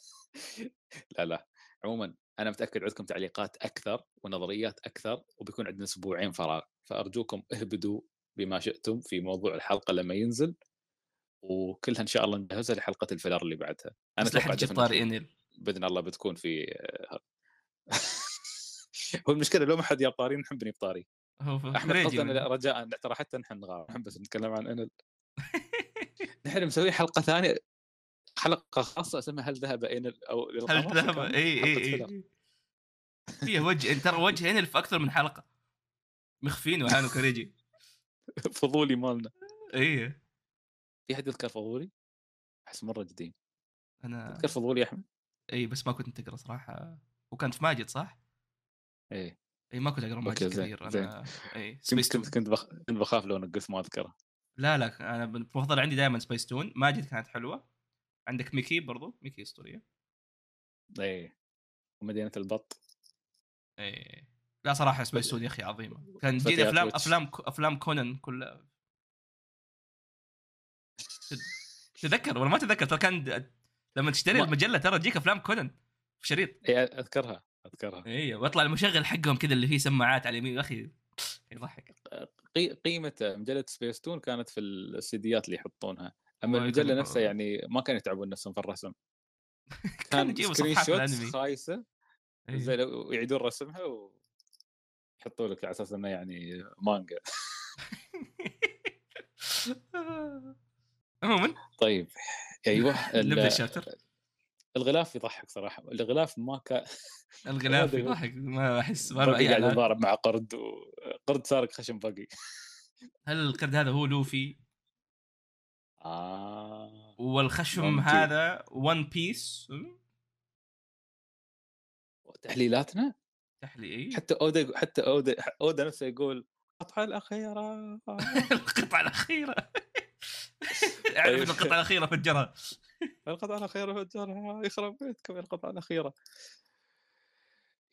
(laughs) لا لا عموما أنا متأكد عندكم تعليقات أكثر ونظريات أكثر وبيكون عندنا أسبوعين فراغ. فأرجوكم اهبدوا بما شئتم في موضوع الحلقة لما ينزل وكلها إن شاء الله نجهزها لحلقة الفيلر اللي بعدها. أنا أتوقع إنيل. بإذن الله بتكون في (laughs) هو المشكلة لو ما حد جاب طاري نحب نجيب طاري. هو في أحمد فريجي قصدنا رجاء ترى حتى نحن نغار نحب بس نتكلم عن انل (laughs) نحن مسوي حلقة ثانية. حلقة خاصة اسمها هل ذهب انل أو هل ذهب؟ اي اي. اي فيها وجه ترى وجه (laughs) انيل في أكثر من حلقة. مخفين وعانوا كريجي. فضولي مالنا. اي في حد يذكر فضولي؟ أحس مرة قديم أنا تذكر فضولي يا أحمد؟ اي بس ما كنت تقرا صراحة. وكانت في ماجد صح؟ إيه. اي ما كنت أقرأ ماجد كثير زين. أنا اي كنت سبيس كنت. كنت بخاف لو نقص ما أذكره. لا لا أنا المفضل عندي دائما سبيس تون ماجد كانت حلوة. عندك ميكي برضو؟ ميكي أسطورية. إيه. ومدينة البط. اي لا صراحة سبيس تون يا أخي عظيمه كان تجيني أفلام. أفلام أفلام كونان كلها. تذكر؟ ولا ما تذكر ترى كان لما تشتري المجلة ترى تجيك أفلام كونان. في شريط. إيه أذكرها أذكرها. أيوه ويطلع المشغل حقهم كذا اللي فيه سماعات على اليمين. يا أخي يضحك. قي- قيمة مجلة سبيس تون كانت في السيديات اللي يحطونها. أما المجله نفسها يعني ما كانوا يتعبون نفسهم في الرسم. (laughs) كان screen الأنمي. خايسة إيه. زي لو يعيدون رسمها ويحطوا لك على أساس إنه يعني مانجا. (laughs) عموما. طيب أيوه (laughs) نبدأ الشابتر الغلاف يضحك صراحة. الغلاف ما كان الغلاف يضحك. ما أحس ما قاعد يضارب مع قرد وقرد سارق خشم بقي هل القرد هذا هو لوفي؟ آه. والخشم. هذا ون بيس تحليلاتنا؟ تحليل. حتى اودا حتى اودا اودا نفسه يقول القطعة الأخيرة. (laughs) القطعة الأخيرة. (laughs) اعرف ان القطعة الأخيرة فجرها القطعة الأخيرة فجرها يخرب بيتكم القطعة الأخيرة.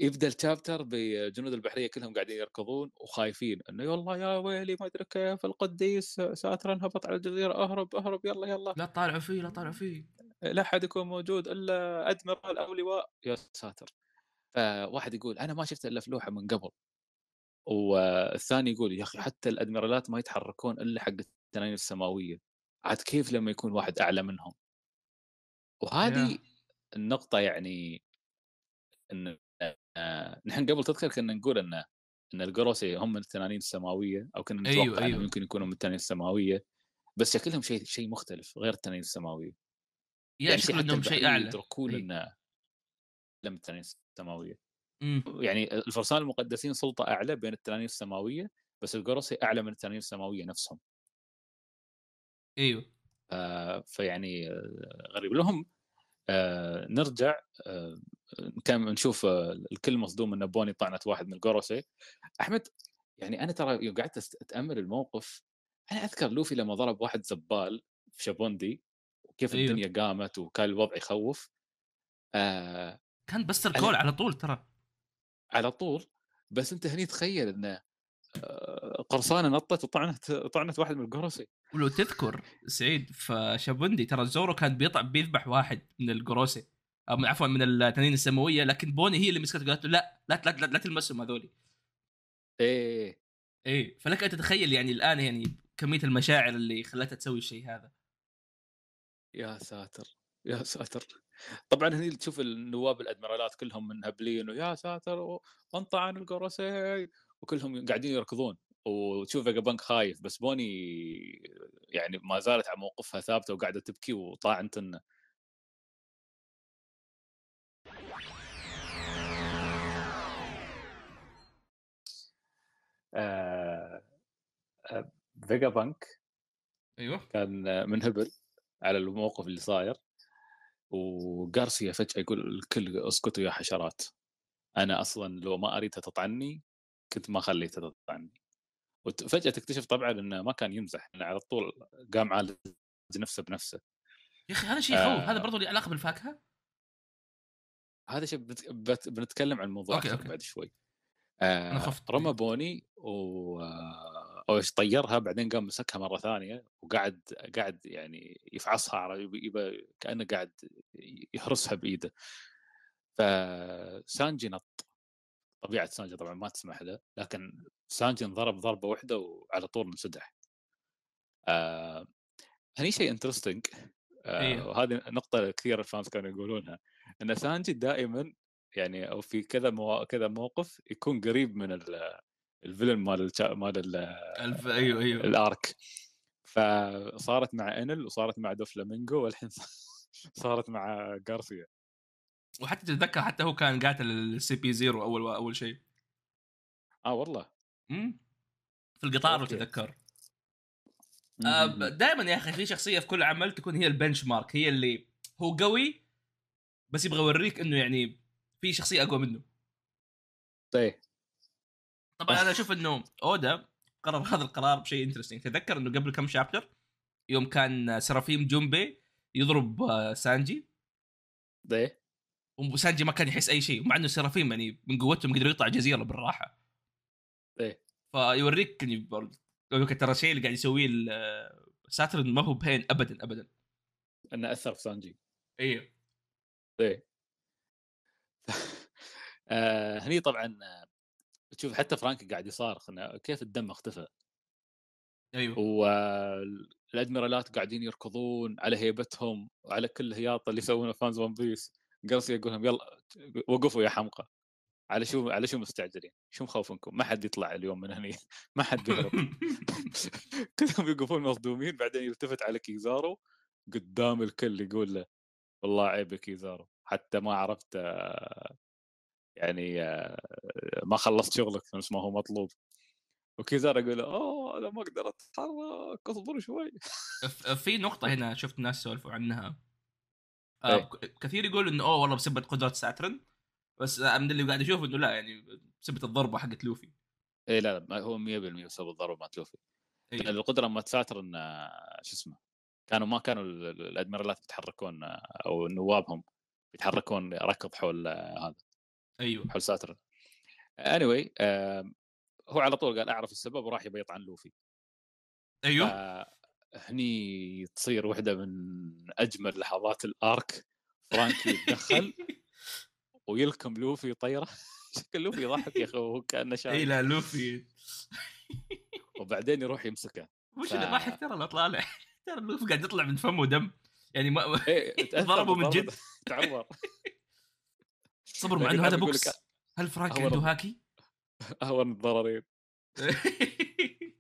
يبدا الشابتر بجنود البحرية كلهم قاعدين يركضون وخايفين إنه يلا يا ويلي ما أدري كيف القديس ساتر انهبط على الجزيرة أهرب أهرب يلا يلا. لا تطالعوا فيه لا تطالعوا فيه. لا أحد يكون موجود إلا أدميرال أو لواء يا ساتر. فواحد يقول أنا ما شفت إلا في لوحة من قبل. والثاني يقول يا أخي حتى الأدميرالات ما يتحركون إلا حق التنانين السماوية. عاد كيف لما يكون واحد أعلى منهم؟ وهذه. النقطة يعني إن آه، نحن قبل تذكر كنا نقول إن إن القروسي هم من التنانين السماوية أو كنا نتوقع أيوة، أيوة. يمكن يكونوا من التنانين السماوية بس شكلهم شيء شيء مختلف غير التنانين السماوية يا يعني حتى إنهم شيء أعلى يدركون أي. انه لم التنانين السماوية أمم. يعني الفرسان المقدسين سلطة أعلى بين التنانين السماوية بس القروسي أعلى من التنانين السماوية نفسهم أيوه آه، فيعني آه، غريب لهم آه، نرجع آه، كان نشوف آه، الكل مصدوم إن بوني طعنت واحد من القروسي أحمد يعني أنا ترى يوم قعدت أتأمل الموقف أنا أذكر لوفي لما ضرب واحد زبال في شابوندي وكيف أيوه. الدنيا قامت وكان الوضع يخوف. آه كان بستر أنا- كول على طول ترى. على طول. بس أنت هني تخيل انه آه، قرصانة نطت وطعنت طعنت واحد من القروسي ولو تذكر سعيد في شابوندي ترى زورو كان بيطع بيذبح واحد من من- عفوا من التنين السماوية لكن بوني هي اللي مسكته قالت له لا لا لا, لا, لا تلمسهم هذولي إيه. إيه. فلك أن تتخيل يعني الآن يعني كمية المشاعر اللي خلتها تسوي الشيء هذا. يا ساتر يا ساتر. طبعا هني تشوف النواب الأدميرالات كلهم منهبلين ويا ساتر وانطعن القوروسي وكلهم قاعدين يركضون. وتشوف فيجا بانك خايف بس بوني يعني ما زالت على موقفها ثابتة وقاعدة تبكي وطاعنت إنه فيجا بانك أيوه كان منهبل على الموقف اللي صاير وغوروسي فجأة يقول الكل اسكتوا يا حشرات أنا أصلا لو ما أريدها تطعني كنت ما خليتها تطعني وفجاه تكتشف طبعا إنه ما كان يمزح إنه على طول قام عالج نفسه بنفسه يا أخي هذا شيء يخوف آه. هذا برضو له علاقة بالفاكهة هذا شيء. بنتكلم عن الموضوع okay، okay. بعد شوي أنا آه خفت. رمى بوني و أو طيرها بعدين قام مسكها مرة ثانية وقعد قاعد يعني يفعصها على كأنه قاعد يهرسها بإيده فسانجي نط طبيعة سانجي طبعا ما تسمح له لكن سانجي انضرب ضربة واحدة وعلى طول انسدح آه هني شيء interesting آه إيه. وهذه نقطة كثير ال fans كانوا يقولونها إن سانجي دائما يعني أو في كذا مو... كذا موقف يكون قريب من ال... ال villain مال الشا... مال ال... الف أيوه أيوه. ال arc. فصارت مع انل وصارت مع دوفلامينجو والحين (laughs) صارت مع غوروسي وحتى تتذكر حتى هو كان قاتل ال CP Zero أول أول شيء. آه والله. أمم. في القطار لو. تتذكر. م- دائما يا أخي في شخصية في كل عمل تكون هي ال benchmark هي اللي هو قوي بس يبغى يوريك إنه يعني في شخصية أقوى منه. طيب. طبعا أنا أشوف إنه أودا قرر هذا القرار بشيء interesting تذكر إنه قبل كم chapter يوم كان سرافيم جيمبي يضرب آه، سانجي؟ طيب وسانجي ما كان يحس أي شيء مع إنه سرافيم يعني من قوتهم قدر يقطع جزيرة بالراحة. طيب فيوريك يقول لك ترى الشيء اللي قاعد يسويه ساترن ما هو بهين ابدا ابدا. إنه أثر في سانجي. أيوه طيب آه هني طبعا آه، تشوف حتى فرانكي قاعد يصارخ إنه كيف الدم اختفى. أيوه. والأدميرالات قاعدين يركضون على هيبتهم وعلى كل هياطه اللي يسوونها fans ون بيس. قوروسي يقول لهم يلا وقفوا يا حمقى. على شو على شو مستعجلين؟ شو مخوفنكم؟ ما حد يطلع اليوم من هني. (laughs) ما حد بيهرب (laughs) (laughs) كلهم يوقفون مصدومين بعدين يلتفت على كيزارو قدام الكل يقول له والله عيبك كيزارو. حتى ما عرفت آه، يعني ما خلصت شغلك نفس ما هو مطلوب. وكيزارو يقول له أوه أنا ما أقدر أتحرك اصبر شوي. في نقطة (laughs) هنا شفت ناس سولفوا عنها. إيه. آه كثير يقول إنه أوه والله بسبب قدرة ساترن. بس من اللي قاعد أشوف إنه لا يعني بسبب الضربة حقت لوفي. إيه لا لا هو 100% بسبب الضربة مالت لوفي. أيوه. القدرة مالت ساترن شو اسمه كانوا ما كانوا الأدميرالات بيتحركون أو نوابهم بيتحركون ركض حول هذا. أيوه. حول ساترن اني anyway, هو على طول قال أعرف السبب وراح يبي يطعن لوفي. أيوه. هني تصير واحدة من أجمل لحظات ال arc. فرانكي يتدخل (laughs) ويلكم لوفي طيرة. (laughs) شكل لوفي يضحك يا أخي وهو كأنه شايف اي لا لوفي. وبعدين يروح يمسكه. مش ف- اللي ضحك ترى لا طالع (laughs) ترى لوفي قاعد يطلع من فمه دم. يعني ما إيه، ضربه من جد. تعور. صبر مع إنه هذا بوكس. هل فرانك هو عنده هاكي؟ أهون الضررين. (laughs)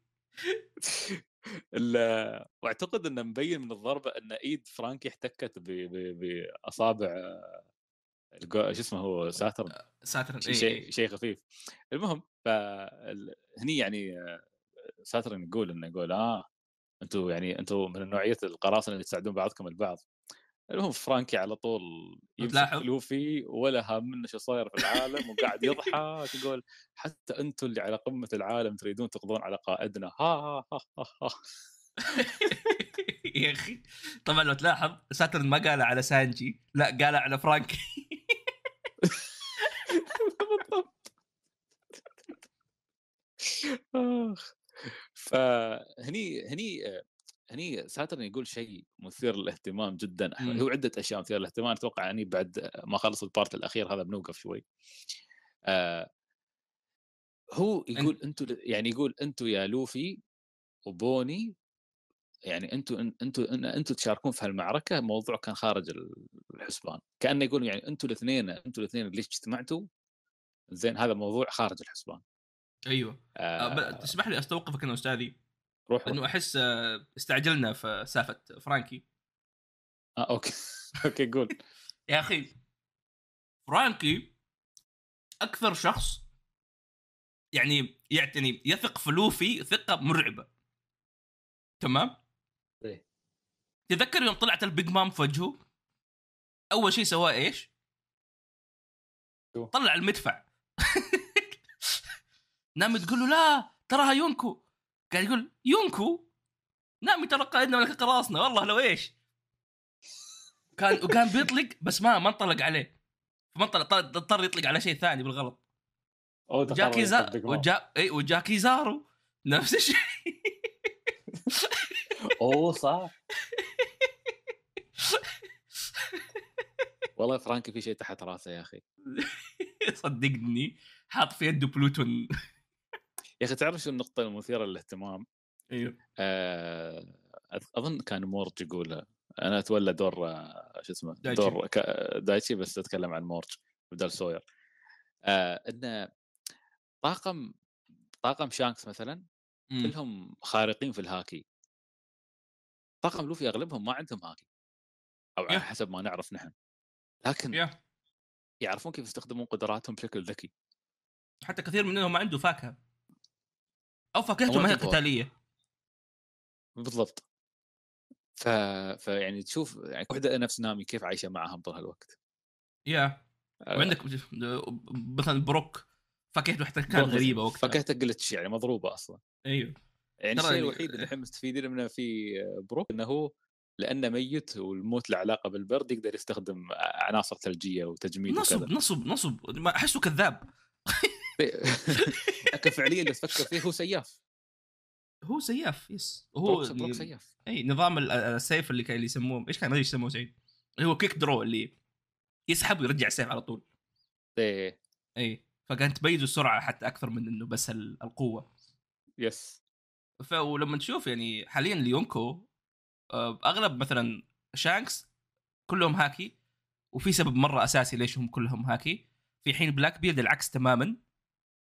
ال- وأعتقد إنه مبين من الضربه إن إيد فرانكي احتكت بأصابع شو اسمه هو ساترن. ساترن شيء اي شيء شيء خفيف. المهم فهني يعني آه، ساترن يقول إنه يقول آه أنتم يعني أنتم من نوعية القراصنة اللي تساعدون بعضكم البعض. المهم فرانكي على طول يمسك؟ لوفي ولا هام منه شو صاير في العالم وقاعد يضحك يقول حتى أنتم اللي على قمة العالم تريدون تقضون على قائدنا. ها ها ها ها, ها. (laughs) يا أخي. طبعا لو تلاحظ ساترن ما قال على سانجي لا قال على فرانكي. (laughs) بالضبط. فهني هني هني ساترن يقول شيء مثير للاهتمام جدا. مم. هو عده أشياء مثيرة للاهتمام. أتوقع يعني بعد ما خلص ال part الأخير هذا بنوقف شوي. آه هو يقول أنتوا يعني يقول أنتوا يا لوفي وبوني يعني أنتوا أنتوا أنتوا تشاركون في هالمعركة. موضوع كان خارج الحسبان. كأنه يقول يعني أنتوا الاثنين أنتوا الاثنين اللي اجتمعتوا؟ زين هذا موضوع خارج الحسبان. أيوه. آه، آه. تسمح لي أستوقفك أنا أستاذي؟ روح لأنه أحس آه، استعجلنا في سالفه فرانكي. آه أوكي. (laughs) أوكي قول. (laughs) يا أخي فرانكي أكثر شخص يعني يعتني يثق في لوفي ثقة مرعبة. تمام؟ إيه. تذكر يوم طلعت البيج مام في وجهه؟ أول شيء سواه إيش؟ طلع المدفع. (laughs) نامي تقول له لا تراها يونكو. قاعد يقول يونكو؟ نامي ترى قائدنا ملك قراصنة. والله لو إيش؟ كان وكان بيطلق بس ما ما انطلق عليه. ما انطلق اضطر- يطلق على شيء ثاني بالغلط. أوه، دخل جاكي عليك زا... البيج مام. وجا... اي وجاكي زارو نفس الشيء. أوه صح. والله فرانكي في شيء تحت راسه يا أخي. (laughs) صدقني حاط في يده بلوتون. يا أخي تعرف شو النقطة المثيرة للاهتمام إيوه آه أظن كان مورج يقولها أنا أتولى دور آه، شو اسمه دايتشي. دور دايتشي بس أتكلم عن مورج بدل سوير آه إنه طاقم طاقم شانكس مثلا مم. كلهم خارقين في الهاكي طاقم لوفي أغلبهم ما عندهم هاكي أو على. حسب ما نعرف نحن لكن يا. يعرفون كيف يستخدمون قدراتهم بشكل ذكي حتى كثير منهم ما عنده فاكهة أو فاكهته ما هي. قتالية. بالضبط. ف... فيعني تشوف يعني وحدة نفس نامي كيف عايشة معهم طول هالوقت. يا آه، وعندك مثلا بروك فاكهته حتى كانت. غريبة وقتها. فكهته جلتش يعني؟ مضروبة أصلا. أيوه. يعني الشيء الوحيد اللي إحنا مستفيدين منه في بروك إنه هو لأنه ميت والموت له علاقة بالبرد يقدر يستخدم عناصر ثلجية وتجميد نصب وكذا. نصب نصب. أحسه كذاب. (laughs) (laughs) لكن فعليا لو تفكر فيه هو سياف. هو سياف yes. هو بروك, سياف. أي نظام ال- السيف اللي كان اللي يسموه إيش كان إيش يسموه سعيد؟ اللي هو quick draw اللي يسحب ويرجع السيف على طول. إيه. اي فكانت تميزوا السرعة حتى أكثر من إنه بس ال- القوة. yes. فلما تشوف يعني حاليا ليونكو آه، أغلب مثلا شانكس كلهم هاكي وفي سبب مرة أساسي ليش هم كلهم هاكي. في حين Blackbeard العكس تماما. آه،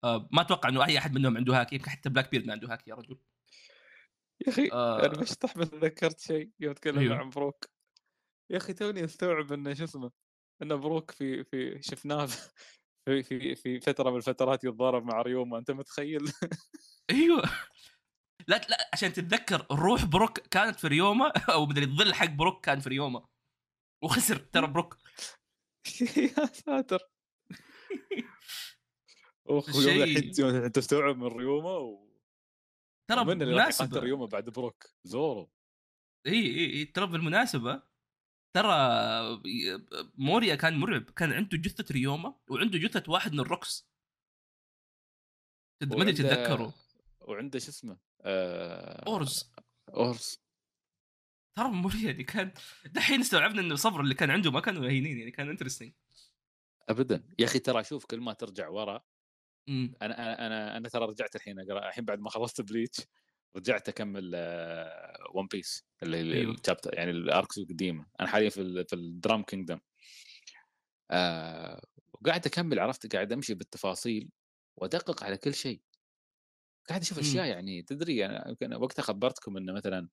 ما أتوقع إنه أي أحد منهم عنده هاكي يمكن حتى Blackbeard ما عنده هاكي يا رجل. يا أخي آه. أنا بشطح بس تذكرت شيء يوم اتكلم أيوه. عن بروك. يا أخي توني أستوعب إنه شو اسمه انه بروك في في شفناه (laughs) في في في فترة من الفترات يتضارب مع ريوما أنت متخيل؟ (laughs) أيوه. لا لا عشان تتذكر روح بروك كانت في ريوما أو مدري الظل حق بروك كان في ريوما. وخسر ترى بروك. (laughs) يا ساتر. أخ شيء- يوم الحين تستوعب من ريوما و... ترى بالمناسبة ريوما بعد بروك زورو. إي إي إي ترى بالمناسبة ترى موريا كان مرعب كان عنده جثة ريوما وعنده جثة واحد من ال Rocks ما ادري تتذكروا وعنده شو اسمه آه... أورز. اورس ترى موريا دي كان (laughs) دحين استوعبنا إنه الصبر اللي كان عنده ما كانوا هينين يعني كان interesting ابدا. يا أخي ترى شوف كل ما ترجع ورا أنا أنا أنا أنا ترى رجعت الحين أقرأ الحين بعد ما خلصت Bleach رجعت أكمل One Piece اللي اللي أيوه. ال chapter يعني ال arcs القديمة. أنا حاليا في في ال Drum Kingdom آه وقاعد أكمل عرفت قاعد أمشي بالتفاصيل وأدقق على كل شيء. قاعد أشوف. أشياء يعني تدري أنا يمكن وقتها خبرتكم إنه مثلا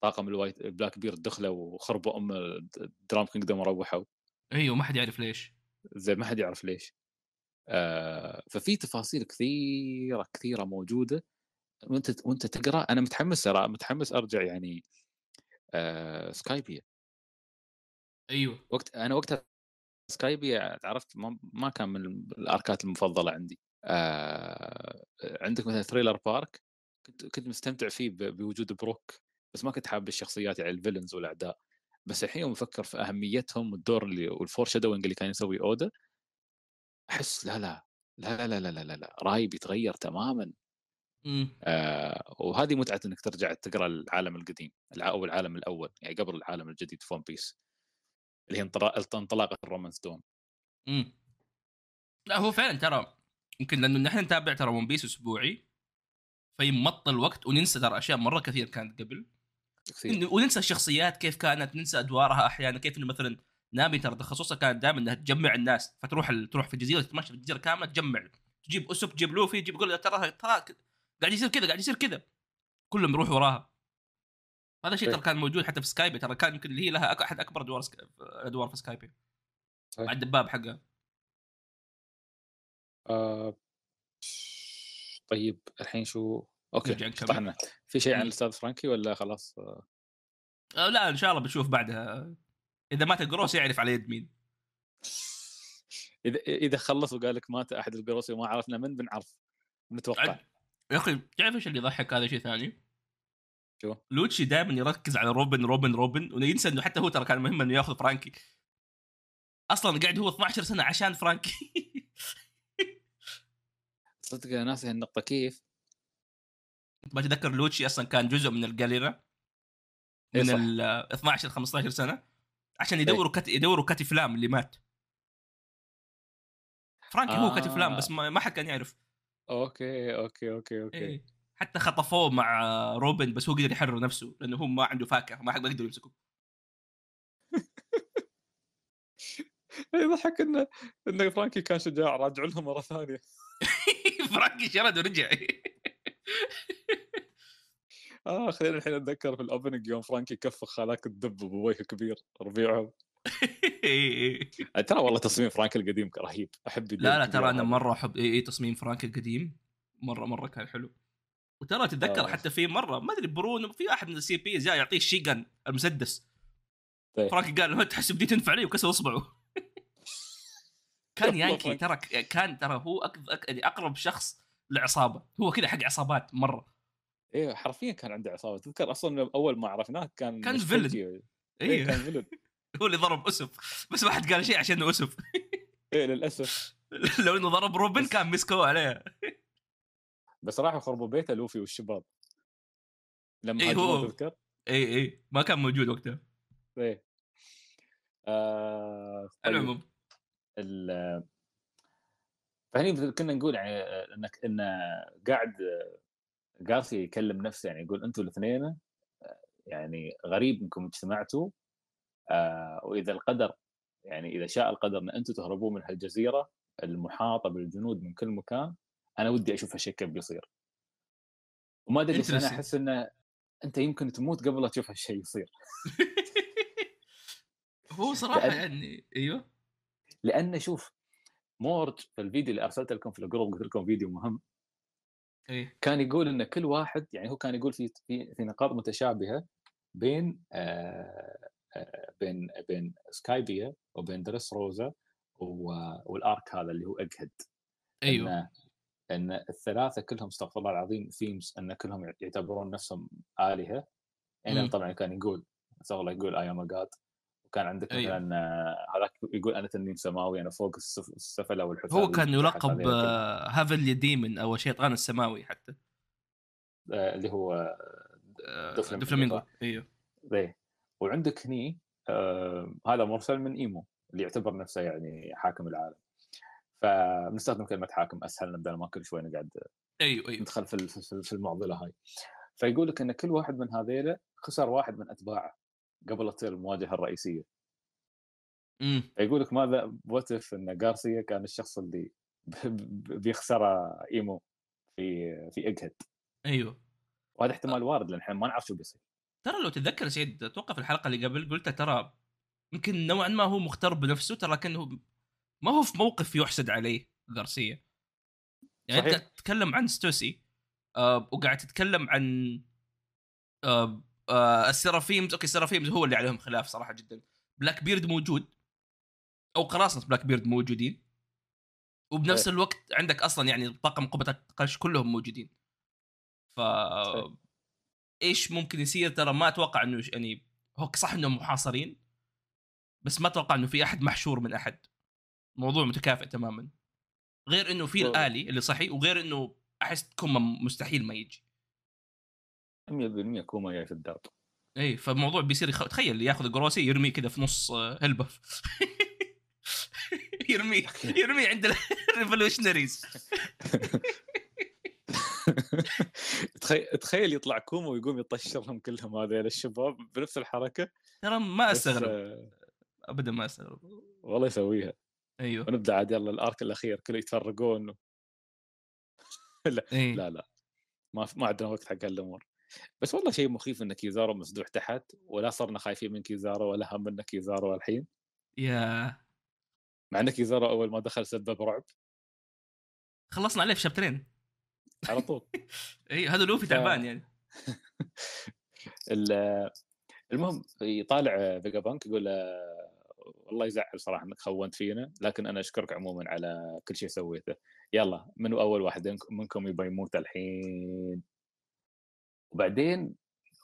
طاقم ال white Blackbeard دخلوا وخربوا أم ال Drum Kingdom وروحوا. أيوه ما حد يعرف ليش. زي ما حد يعرف ليش. آه ففي تفاصيل كثيرة كثيرة موجودة وأنت وأنت تقرأ. أنا متحمس ترى متحمس أرجع يعني آه سكايبيا. أيوه. وقت أنا وقتها سكايبيا عرفت ما, ما كان من الأركات المفضلة عندي. آه عندك مثلا Thriller Bark كنت كنت مستمتع فيه بوجود بروك بس ما كنت حابب الشخصيات يعني ال villains والأعداء. بس الحين يوم أفكر في أهميتهم والدور اللي وال foreshadowing اللي كان يسوي اودا أحس لا لا لا لا لا لا لا, لا. رأيي بيتغير تماما. إمم. آه وهذه متعة إنك ترجع تقرأ العالم القديم أو العالم الأول يعني قبل العالم الجديد في One Piece اللي هي انطلا- انطلاقه ال Romance Dawn إمم. لا هو فعلا ترى يمكن لأنه نحن نتابع ترى One Piece أسبوعي فيمط الوقت وننسى ترى أشياء مرة كثير كانت قبل. كثير. وننسى الشخصيات كيف كانت ننسى أدوارها أحيانا كيف إنه مثلا نامي ترى تخصصها كانت دائما إنها تجمع الناس فتروح ال... تروح في الجزيرة تتمشى في الجزيرة كاملة تجمع. تجيب أوسوب تجيب لوفي تجيب يقول ترى ترى قاعد يصير كذا قاعد يصير كذا. كلهم يروحوا وراها. هذا الشيء صحيح. ترى كان موجود حتى في سكايبي ترى كان يمكن اللي هي لها أحد أكبر أدوار سك... أدوار في سكايبي. مع الدباب حقها. آه طيب الحين شو؟ أوكي. شطحنا في شيء عن. الأستاذ فرانكي ولا خلاص؟ آه، أه لا إن شاء الله بنشوف بعدها. إذا مات القروسي يعرف على يد مين. إذا إذا خلص وقال لك مات أحد القروسي وما عرفنا من بنعرف نتوقع يا أخي تعرف إيش اللي يضحك هذا شيء ثاني؟ شو؟ لوتشي دائما يركز على روبن روبن روبن وينسى إنه حتى هو ترى كان مهم إنه يأخذ فرانكي. أصلا قاعد هو 12 سنة عشان فرانكي. (laughs) صدق أنا ناسي هالنقطة. كيف؟ بتذكر لوتشي أصلا كان جزء من الجاليرا؟ إيه من صح. ال 12 15 سنة؟ عشان يدوروا كت... يدوروا كاتي فلام اللي مات. فرانكي هو كاتي فلام آه. بس ما, ما حد كان يعرف. أوكي أوكي أوكي أوكي. إيه. حتى خطفوه مع روبن بس هو قدر يحرر نفسه لأنه هو ما عنده فاكهة ما حد يقدر يمسكه (laughs) يضحك انه انه فرانكي كان شجاع راجع لهم مرة ثانية. (laughs) فرانكي شرد ورجع. آه خلينا الحين أتذكر في ال opening يوم فرانكي كفخ هذاك الدب بوجه كبير ربيعهم (laughs) ترى والله تصميم فرانكي القديم رهيب أحب لا لا ترى أنا. مرة أحب إي إي تصميم فرانك القديم مرة مرة كان حلو وترى تتذكر آه. حتى في مرة ما أدري برونو في أحد من ال CP جاء يعطيه الشيغن المسدس طيب. فرانكي قال "هو تحسب دي تنفع لي وكسر أصبعه (laughs) كان yankee فرانك. ترى كان ترى هو أك... أك... يعني أقرب شخص لعصابة هو كذا حق عصابات مرة إيه حرفيا كان عنده عصابة. تذكر أصلا أول ما عرفناه كان كان villain. فوجي. إيه. كان فيلن. (laughs) هو اللي ضرب أسف. بس ما حد قال شيء عشان انه أسف. (laughs) إيه للأسف. (laughs) لو إنه ضرب روبن كان مسكوه عليه. بس راحوا خربوا بيته لوفي والشباب. لما إيه هو. تذكر؟ اي اي ما كان موجود وقتها. إيه. آه طيب. العموم ال- فهني كنا نقول يعني انك إن قاعد قاسي يكلم نفسه يعني يقول أنتم الاثنين يعني غريب إنكم اجتمعتوا آه وإذا القدر يعني إذا شاء القدر إن أنتم تهربون من هالجزيرة المحاطة بالجنود من كل مكان أنا ودي أشوف هالشيء كيف بيصير. وما أدري بس أنا أحس إنه أنت يمكن تموت قبل لا تشوف هالشيء يصير. (laughs) هو صراحة لأن... يعني أيوه. لأن شوف مورج في الفيديو اللي أرسلته لكم في الجروب قلت لكم فيديو مهم. إيه؟ كان يقول إن كل واحد يعني هو كان يقول في في, في نقاط متشابهة بين آه آه بين بين سكايبيا وبين دريس روزا وال arc هذا اللي هو Egghead أيوه. إن, ان الثلاثة كلهم استغفر الله العظيم themes إن كلهم يعتبرون نفسهم آلهة. يعني طبعا كان يقول استغفر الله يقول I am God وكان عندك أيوه. مثلا آه، هذاك يقول أنا تنين سماوي أنا فوق السفلة والحثاله هو كان يلقب Heavenly Demon أو الشيطان السماوي حتى. آه، اللي هو دوفلامينغو أيوه. إيه. وعندك هني آه هذا مرسل من إيمو اللي يعتبر نفسه يعني حاكم العالم. فبنستخدم كلمة حاكم أسهل بدل ما كل شوي نقعد أيوه أيوه. ندخل في في المعضله هاي فيقول لك إن كل واحد من هذيلا خسر واحد من أتباعه. قبل لا تصير المواجهه الرئيسية. امم فيقول لك ماذا واتف إن غارسيا كان الشخص اللي بيخسره إيمو في في إجهد. أيوه. وهذا احتمال وارد لأن إحنا ما نعرف شو بيصير. ترى لو تتذكر سعيد أتوقع في الحلقة اللي قبل قلت ترى يمكن نوعا ما هو مختار بنفسه ترى كأنه ما هو في موقف يحسد عليه غارسيا يعني صحيح. انت تتكلم عن ستوسي آه وقاعد تتكلم عن آه آه ال Seraphims أوكي ال Seraphims هو اللي عليهم خلاف صراحة جدا. بلاك بيرد موجود. أو قراصنة بلاك بيرد موجودين. وبنفس أيه. الوقت عندك أصلا يعني طاقم قبة القش كلهم موجودين. ف إيش ممكن يصير؟ ترى ما أتوقع إنه يعني هو صح إنهم محاصرين بس ما أتوقع إنه في أحد محشور من أحد. موضوع متكافئ تماما. غير إنه في الآلي اللي صحي وغير إنه أحس كوما مستحيل ما يجي. 100% كوما جاي في الدرب إي فالموضوع بيصير يخ... تخيل ياخذ جروسي يرميه كذا في نص آه، هلبة. (laughs) يرميه يرميه عند ال revolutionaries (laughs) (laughs) تخيل يطلع كوما ويقوم يطشرهم كلهم هذول الشباب بنفس الحركة. ترى ما أستغرب. آه، ابدا ما أستغرب. والله يسويها. أيوه. ونبدأ عاد يلا ال arc الأخير كله يتفرقون. لا؟ لا لا. ما ما عندنا وقت حق هالأمور. بس والله شيء مخيف إن كيزارو مسدوح تحت ولا صرنا خايفين من كيزارو ولا هم من كيزارو الحين. يا مع إن كيزارو أول ما دخل سبب رعب. خلصنا عليه في شابترين. على طول. (laughs) إي هذا لوفي تعبان يعني. (laughs) المهم يطالع فيجا بانك يقول والله يزعل صراحة إنك خونت فينا لكن أنا أشكرك عموما على كل شيء سويته. يلا منو أول واحد منكم يبغى يموت الحين؟ وبعدين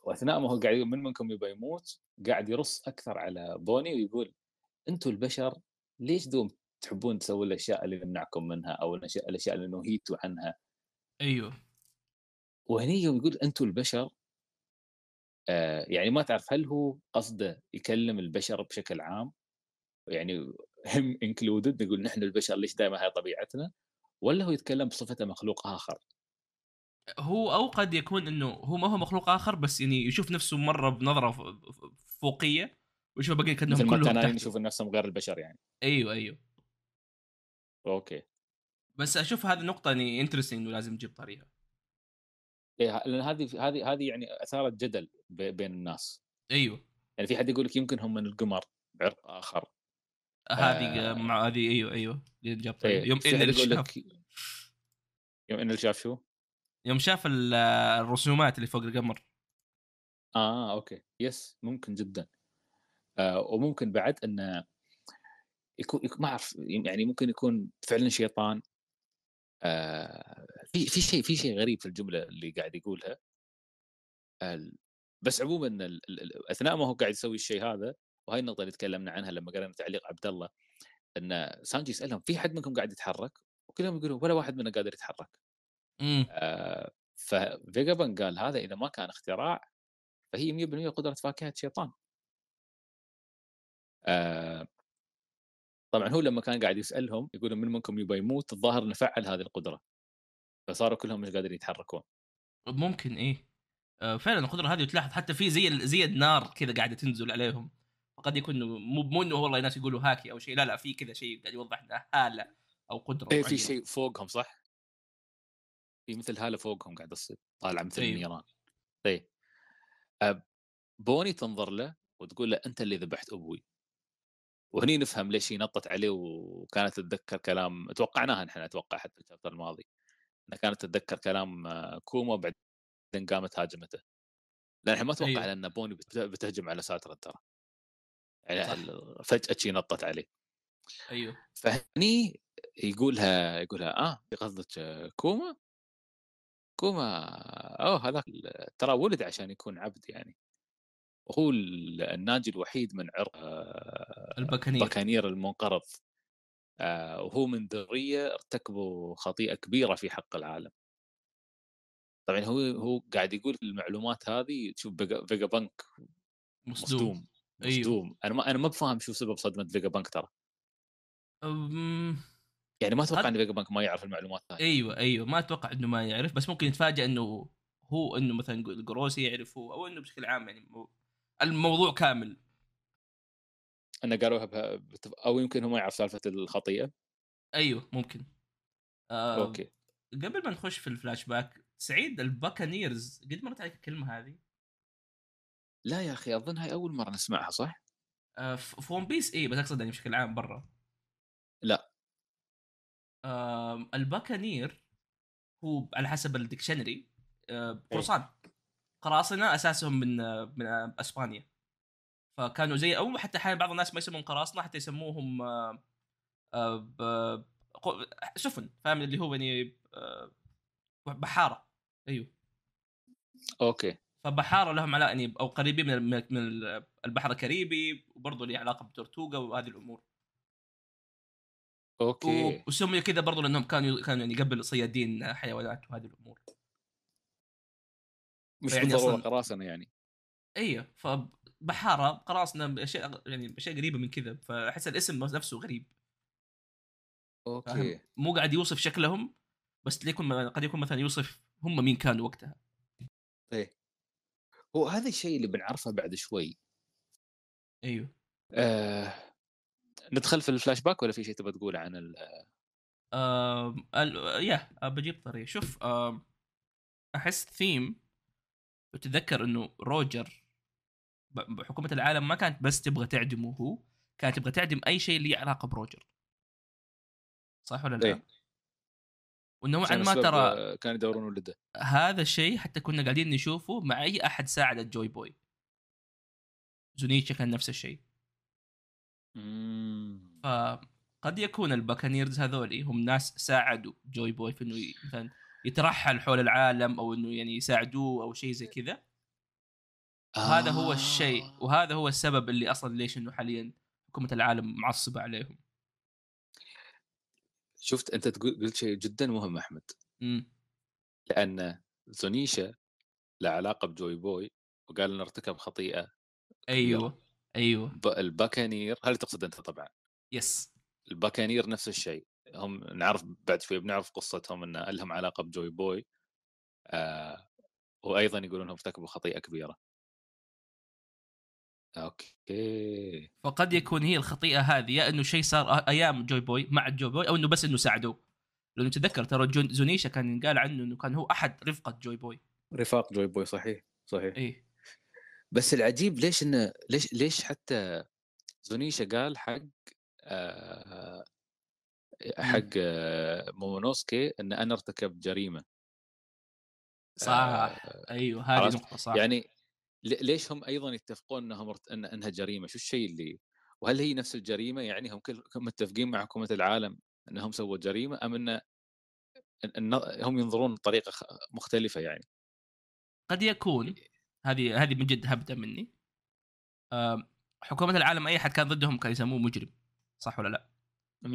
واثناء ما هو قاعد يقول من منكم يبغى يموت قاعد يرص أكثر على بوني ويقول أنتم البشر ليش دوم تحبون تسوون الأشياء اللي نمنعكم منها أو الاشياء الأشياء اللي نهيتوا عنها؟ أيوه. وهني يوم يقول أنتم البشر آه يعني ما تعرف هل هو قصده يكلم البشر بشكل عام؟ يعني هم included نقول نحن البشر ليش دائما هاي طبيعتنا؟ ولا هو يتكلم بصفته مخلوق آخر؟ هو أو قد يكون إنه هو ما هو مخلوق آخر بس يعني يشوف نفسه مرة بنظرة فوقية ويشوف باقي كأنهم كلهم تحت. يشوف نفسهم غير البشر يعني. أيوه أيوه. أوكي. بس أشوف هذه النقطه يعني interesting إنه لازم تجيب طريقة. إيه لأن هذه هذه هذه يعني أثارت جدل بين الناس. أيوه. يعني في حد يقول لك يمكن هم من القمر عرق آخر. هذه آه. مع هذه أيوه أيوه. جاب طريقة. إيه. يوم إن شاف يوم إن شاف شو؟ يوم شاف الرسومات اللي فوق القمر. آه أوكي. yes ممكن جدا. آه وممكن بعد إنه يكون ما أعرف يعني ممكن يكون فعلا شيطان. آه في في شيء في شيء غريب في الجملة اللي قاعد يقولها. بس عموما أثناء ما هو قاعد يسوي الشيء هذا وهي النقطة اللي تكلمنا عنها لما قرينا تعليق عبد الله إن سانجي يسألهم في حد منكم قاعد يتحرك؟ وكلهم يقولوا ولا واحد منا قادر يتحرك. آه ففيجابن قال هذا إذا ما كان اختراع فهي 100% قدرة فاكهة شيطان. آه طبعا هو لما كان قاعد يسألهم يقول من منكم يبغى يموت الظاهر إنه فعل هذه القدرة فصاروا كلهم مش قادرين يتحركون ممكن إيه آه، فعلا القدرة هذه تلاحظ حتى في زي زي النار كذا قاعدة تنزل عليهم فقد يكون مو مو إنه والله ناس يقولوا هاكي أو شيء لا لا في كذا شيء قاعد يوضح إنه هالة أو قدرة إيه في. شيء فوقهم صح؟ في مثل هالة فوقهم قاعد تصير طالعه مثل أيوه. النيران طيب. أه، بوني تنظر له وتقول له أنت اللي ذبحت أبوي. وهني نفهم ليش هي نطت عليه وكانت تتذكر كلام توقعناها نحن أتوقع حتى ال chapter الماضي. إنها كانت تتذكر كلام آه، كوما وبعدين قامت هاجمته. لأن إحنا ما أتوقع أيوه. ان بوني بت- بتهجم على ساتورن ترى. يعني فجأة شي نطت عليه. أيوه. فهني يقولها يقولها آه قصدك آه، كوما؟ كوما أوه هذاك ترى ولد عشان يكون عبد يعني. وهو ال- الناجي الوحيد من عرق آه، ال Buccaneer. Buccaneer المنقرض. آه، وهو من ذرية ارتكبوا خطيئة كبيرة في حق العالم. طبعا هو هو قاعد يقول المعلومات هذه تشوف فيجا بانك مصدوم. مصدوم أيوه. مصدوم. أنا ما أنا ما بفهم شو سبب صدمة فيجا بانك ترى. أم... يعني ما أتوقع إن فيجا بانك ما يعرف المعلومات هذه أيوه أيوه ما أتوقع إنه ما يعرف بس ممكن يتفاجئ إنه هو إنه مثلا جروسي يعرفه أو إنه بشكل عام يعني مو- الموضوع كامل. إنه قالوها بتف... أو يمكن هو ما يعرف سالفة الخطيئة. أيوه ممكن. آه أوكي. قبل ما نخش في الفلاش باك سعيد ال Buccaneers قد مرت عليك الكلمة هذه؟ لا يا أخي أظن هاي أول مرة نسمعها صح؟ آه في ون بيس اي بس أقصد يعني بشكل عام برا. لا. آه ال Buccaneer هو على حسب ال dictionary. آه قرصان. قراصنة أساسهم من من أسبانيا. فكانوا زي أو حتى أحيانا بعض الناس ما يسمون قراصنة حتى يسموهم آه سفن فاهم؟ اللي هو يعني آه بحارة. أيوه. أوكي. فبحارة لهم علاقة يعني أو قريبين من البحر الكاريبي وبرضه له علاقة بتورتوغا وهذه الأمور. أوكي. وسمي كذا برضه لأنهم كانوا كانوا يعني قبل صيادين حيوانات وهذه الأمور. مش يعني بالضرورة أصلاً- قراصنة يعني. أيوه فبحارة قراصنة أشياء يعني أشياء قريبة من كذا فأحس الاسم نفسه غريب. أوكي. مو قاعد يوصف شكلهم بس ليكون قد يكون مثلا يوصف هم مين كانوا وقتها. إيه. هو هذا الشيء اللي بنعرفه بعد شوي. أيوه. آه... ندخل في الفلاش باك ولا في شيء تبغى تقوله عن ال... يا آه، بجيب طريقة شوف أحس ثيم وتذكر إنه روجر بحكومة العالم ما كانت بس تبغى تعدمه هو كانت تبغى تعدم أي شيء له علاقة بروجر صح ولا لا؟ إيه. ونوعا ما ترى آه، كانوا يدورون ولده هذا الشيء حتى كنا قاعدين نشوفه مع أي أحد ساعد ال Joy Boy زونيتشا كان نفس الشيء. فقد يكون ال Buccaneers هذولي هم ناس ساعدوا Joy Boy في إنه مثلا يترحل حول العالم أو إنه يعني يساعدوه أو شيء زي كذا. وهذا هو الشيء آه. وهذا هو السبب اللي أصلا ليش إنه حاليا حكومة العالم معصبة عليهم. شفت أنت تقول قلت شيء جدا مهم أحمد. امم لأن زونيشا له علاقة بجوي بوي وقال إنه ارتكب خطيئة أيوه. أيوه. الباكانير هل تقصد أنت طبعا؟ yes. الباكانير نفس الشيء. هم نعرف بعد شوي بنعرف قصتهم ان لهم علاقة بجوي بوي آه وأيضا يقولون انهم ارتكبوا خطيئة كبيرة. أوكي. فقد يكون هي الخطيئة هذه يا إنه شيء صار أيام جوي بوي مع جوي بوي أو إنه بس إنه ساعدوه. لأنه تذكر ترى زونيشا كان ينقال عنه إنه كان هو أحد رفقة جوي بوي. رفاق جوي بوي صحيح صحيح. إيه. بس العجيب ليش انه ليش ليش حتى زونيشا قال حق آه حق آه مومونوسكي إن أنا ارتكبت جريمة. صح آه أيوه هذه؟ نقطة صح. يعني ليش هم أيضا يتفقون انهم إن إنها جريمة؟ شو الشيء اللي وهل هي نفس الجريمة؟ يعني هم كلهم متفقين مع حكومة العالم إنهم سووا جريمة أم إن هم ينظرون بطريقة مختلفة يعني؟ قد يكون. هذه هذه من جد هبده مني. حكومة العالم أي أحد كان ضدهم كان يسموه مجرم صح ولا لا؟ 100%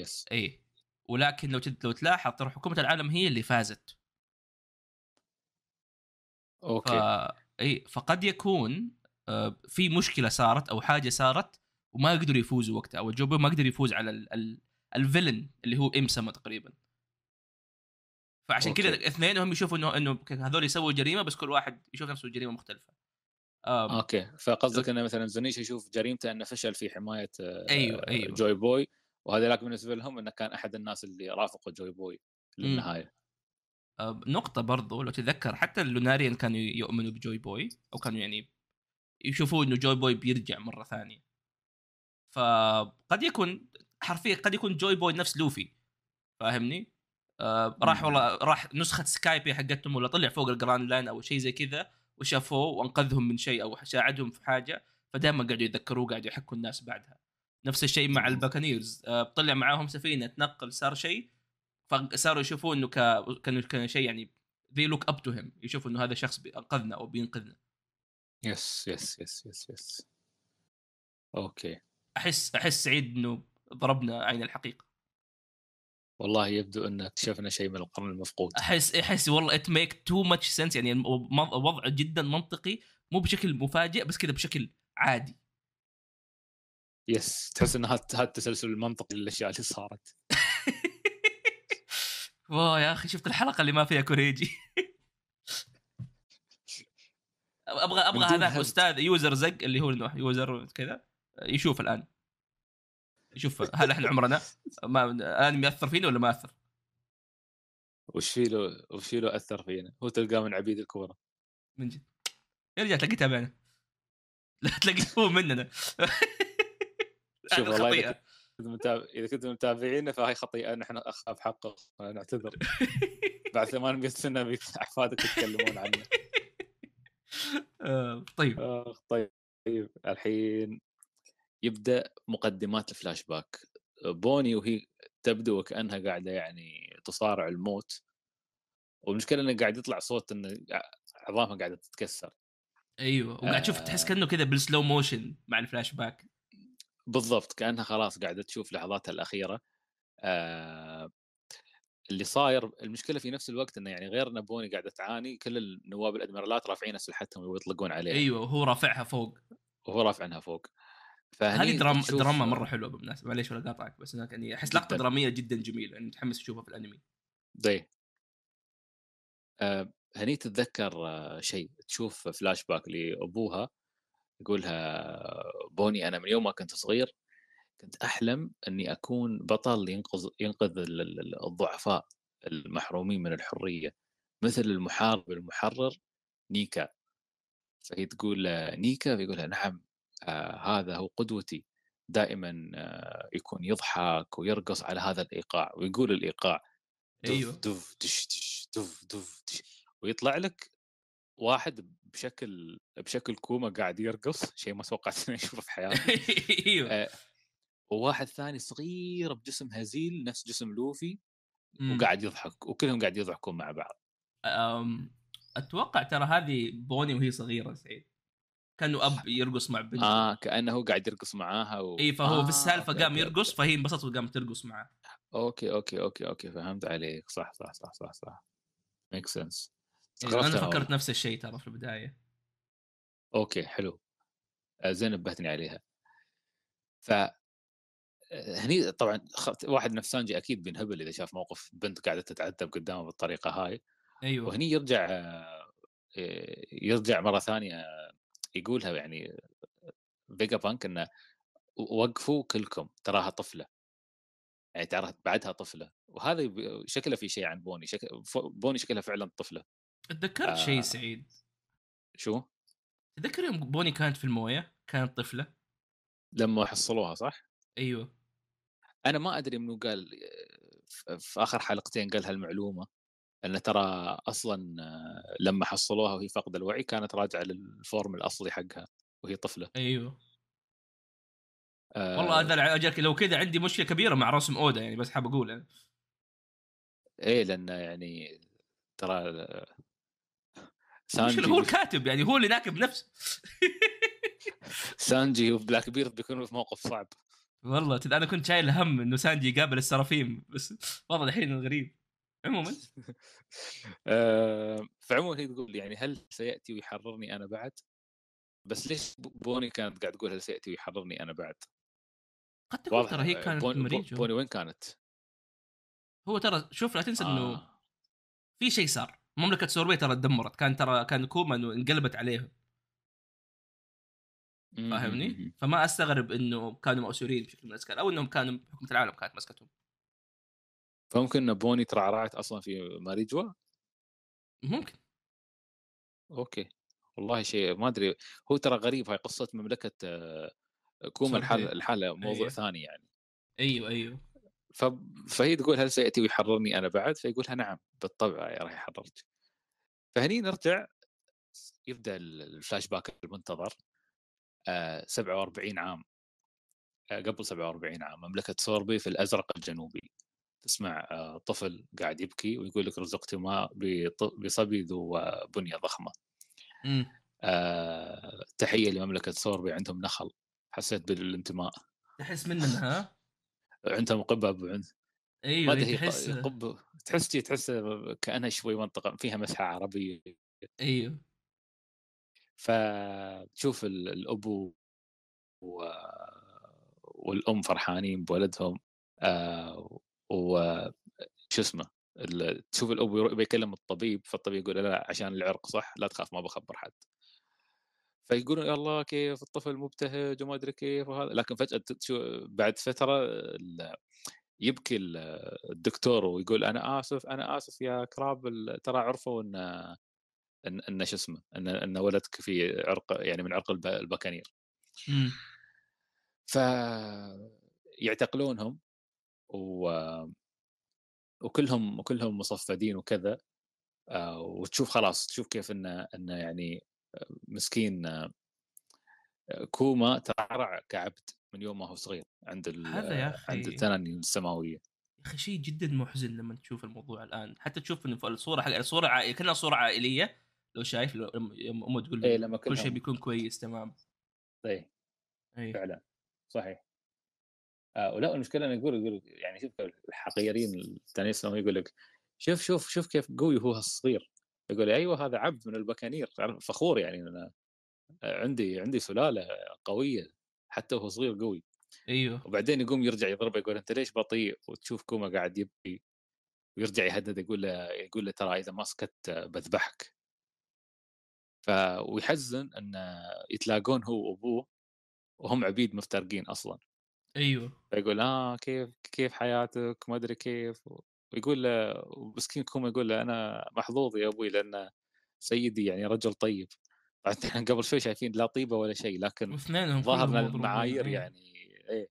يس إيه. ولكن لو لو تلاحظ ترى حكومة العالم هي اللي فازت. ف... أوكي اي فقد يكون في مشكلة صارت أو حاجة صارت وما قدروا يفوزوا وقتها أو بوي ما قدر يفوز على ال ال villain اللي هو ام سما تقريبا. فعشان كذا okay. اثنينهم يشوفوا انه إنه هذول يسووا جريمة بس كل واحد يشوف نفسه جريمة مختلفة. آم، أوكي. فقصدك إنه مثلا زونيشا يشوف جريمته إنه فشل في حماية آه، أيوه أيوه. جوي بوي وهذولاك بالنسبة لهم إنه كان أحد الناس اللي رافقوا جوي بوي للنهاية. نقطة برضو لو تتذكر حتى اللوناريان كانوا يؤمنوا بجوي بوي أو كانوا يعني يشوفوا إنه جوي بوي بيرجع مرة ثانية. فقد يكون حرفيا قد يكون جوي بوي نفس لوفي فاهمني؟ آه راح. والله راح نسخة سكايبيا حقتهم ولا طلع فوق الجراند لاين أو شيء زي كذا وشافوه وأنقذهم من شيء أو ساعدهم في حاجة فدائما قاعدوا يتذكروه قاعدوا يحكوا الناس بعدها. نفس الشيء مع. الباكانيرز آه طلع معاهم سفينة تنقل صار شيء فصاروا يشوفون إنه ك... كانوا كان شيء يعني they look up to him يشوفوا إنه هذا شخص بينقذنا أو بينقذنا. yes yes yes yes yes okay أحس أحس سعيد إنه ضربنا عين الحقيقة. والله يبدو أن اكتشفنا شيء من القرن المفقود. احس أحس والله it make too much sense يعني وضع جدا منطقي مو بشكل مفاجئ بس كذا بشكل عادي. يس تحس إن هذا التسلسل المنطقي للأشياء اللي صارت. (laughs) واو يا أخي شفت الحلقة اللي ما فيها كوريجي؟ (laughs) أبغى أبغى هذاك. أستاذ يوزر زق اللي هو يوزر كذا يشوف الآن. يشوف هل إحنا عمرنا ما الآن ياثر فينا ولا ما أثر؟ وش في له وش في له أثر فينا. هو تلقاه من عبيد الكورة. من جد. يا رجال تلاقيه تابعنا. (laughs) لا تلاقيه هو مننا. شوف والله إذا. كنت متابع إذا كنتم متابعينا فهي خطيئة. نحن اخاف حقه نعتذر (laughs) بعد 800 سنة بيت- أحفادك يتكلمون عنه. آه، طيب. آخ طيب. الحين يبدأ مقدمات الفلاش باك بوني وهي تبدو وكأنها قاعدة يعني تصارع الموت. والمشكلة إنه قاعد يطلع صوت إنه عظامها قاعدة تتكسر. أيوه وقاعد تشوف تحس آه. كأنه كذا بال slow motion مع الفلاش باك بالضبط كأنها خلاص قاعدة تشوف لحظاتها الأخيرة. آه اللي صاير المشكلة في نفس الوقت إنه يعني غير إن بوني قاعدة تعاني كل النواب الأدميرالات رافعين اسلحتهم ويطلقون عليها. أيوه وهو رافعها فوق. وهو رافعنها فوق. هذه دراما دراما مرة حلوة بالمناسبه معليش ولا قاطعك بس هناك يعني أحس لقطة. درامية جدا جميلة يعني متحمس اشوفها في الأنمي. دي آه هني تتذكر آه شيء تشوف فلاش باك لأبوها يقولها بوني أنا من يوم ما كنت صغير كنت أحلم إني أكون بطل ينقذ ينقذ ال- ال- ال- الضعفاء المحرومين من الحرية مثل المحارب المحرر نيكا. فهي تقول آه، نيكا فيقولها نعم آه هذا هو قدوتي. دائما آه يكون يضحك ويرقص على هذا الإيقاع ويقول الإيقاع دف أيوه. دف دش دش دف دف دش ويطلع لك واحد بشكل بشكل كوما قاعد يرقص شيء ما توقعت اني (laughs) أشوفه في حياتي. أيوه. آه، وواحد ثاني صغير بجسم هزيل نفس جسم لوفي. وقاعد يضحك وكلهم قاعد يضحكون مع بعض. أتوقع ترى هذه بوني وهي صغيرة سعيد. كأنه أب يرقص مع بنته. آه كأنه قاعد يرقص معاها و... اي فهو آه في السالفه قام يرقص فهي انبسطت وقامت ترقص معاه. أوكي أوكي أوكي أوكي فهمت عليك. صح صح صح صح صح. make sense يعني أنا فكرت نفس الشيء ترى في البداية. أوكي حلو. آه، زين نبهتني عليها. ف آه، هني طبعا واحد نفس سانجي أكيد بينهبل إذا شاف موقف بنت قاعدة تتعذب قدامه بالطريقة هاي. أيوه. وهني يرجع آه، آه، يرجع مرة ثانية يقولها يعني فيجا بانك إنه وقفوا كلكم تراها طفلة. يعني ترى بعدها طفلة. وهذا شكله في شيء عن بوني. شك... بوني شكلها فعلا طفلة. تذكرت آه. شيء سعيد؟ شو؟ تذكر يوم بوني كانت في الموية؟ كانت طفلة؟ لما حصلوها صح؟ أيوه. أنا ما أدري منو قال في آخر حلقتين قال هالمعلومة. ان ترى أصلا آه، لما حصلوها وهي فاقده الوعي كانت راجعة لل form الأصلي حقها وهي طفلة. أيوه. آه، والله هذا اجلك لو كذا عندي مشكلة كبيرة مع رسم أودا يعني بس حاب أقول أنا. إيه لأن يعني ترى آه، سانجي هو الكاتب يعني هو اللي ناكب نفسه. (laughs) سانجي وبلاك بيرد بيكونوا في موقف صعب. والله أنا كنت شايل هم إنه سانجي يقابل السرافيم بس والله الحين غريب. عموما (laughs) آه، فعموما هي تقول يعني هل سيأتي ويحررني أنا بعد؟ بس ليش بوني كانت قاعد تقول هل سيأتي ويحررني أنا بعد؟ قد تكون ترى هي كانت بون ماريجوا بوني وين كانت؟ هو ترى شوف لا تنسى إنه آه. في شيء صار مملكة سوربي ترى تدمرت كان ترى كان كوما انه انقلبت عليهم فاهمني؟ فما أستغرب إنه كانوا مأسورين بشكل من الأشكال أو إنهم كانوا حكومه العالم كانت مسكتهم فممكن بوني ترعرعت أصلا في ماريجوا ممكن. أوكي. والله شيء ما أدري. هو ترى غريب هاي قصة مملكة آه، كوما الحال سوربي. الحالة موضوع أيوه. ثاني يعني. أيوه أيوه. ف... فهي تقول هل سيأتي ويحررني أنا بعد؟ فيقولها نعم بالطبع راح يحررك. فهني نرجع يبدأ ال- الفلاش باك المنتظر. آه 47 عام. آه قبل 47 عام مملكة سوربي في الأزرق الجنوبي. تسمع آه طفل قاعد يبكي ويقول لك رزقتما بط- بصبي ذو بنية ضخمة. إمم. آه تحية لمملكة سوربي عندهم نخل. حسيت بالانتماء. تحس منها (laughs) عندهم قبب وعند ما أيوه هي تحس قب تحس تحس كأنها شوي منطقة فيها مسحة عربية. أيوه. فتشوف ال- الابو و... والأم فرحانين بولدهم. آه و شو اسمه تشوف الابو يروح بيكلم الطبيب فالطبيب يقول لا عشان العرق صح لا تخاف ما بخبر حد. فيقولون يا الله كيف الطفل مبتهج وما أدري كيف وهذا. لكن فجأة بعد فترة يبكي ال- الدكتور ويقول أنا آسف أنا آسف يا كراب ترى عرفوا إن إن, إن شو اسمه إن إن ولدك في عرق يعني من عرق الب- البكانير إمم. ف يعتقلونهم. و وكلهم وكلهم مصفدين وكذا آه، وتشوف خلاص تشوف كيف انه انه يعني آه، مسكين آه، كوما ترعرع كعبد من يوم ما هو صغير عند ال- هذا يا أخي. عند التنانين السماوية. يا أخي شيء جدا محزن لما تشوف الموضوع الآن. حتى تشوف انه الصورة حق الصورة عائلية كانها صورة عائلية. لو شايف لو أمه تقول اي لما كل شيء بيكون كويس تمام. اي اي فعلا. صحيح. آه ولا المشكلة إنه يقول يقول يعني شوف الحقيرين التانيين يقول لك شوف شوف شوف كيف قوي هو الصغير. يقول أيوه هذا عبد من البكانير فخور يعني أنا عندي عندي سلالة قوية حتى وهو صغير قوي. أيوه. وبعدين يقوم يرجع يضربه يقول أنت ليش بطيء؟ وتشوف كوما قاعد يبكي. ويرجع يهدد يقول له يقول له ترى إذا ما سكت بذبحك. ف ويحزن إن يتلاقون هو وأبوه وهم عبيد مفترقين أصلا. أيوه. فيقول آه كيف كيف حياتك؟ ما أدري كيف. ويقول له مسكين كوما يقول له أنا محظوظ يا أبوي لأن سيدي يعني رجل طيب. (laughs) قبل شوي شايفين لا طيبة ولا شيء لكن واثنينهم ظاهر. المعايير إيه. يعني إيه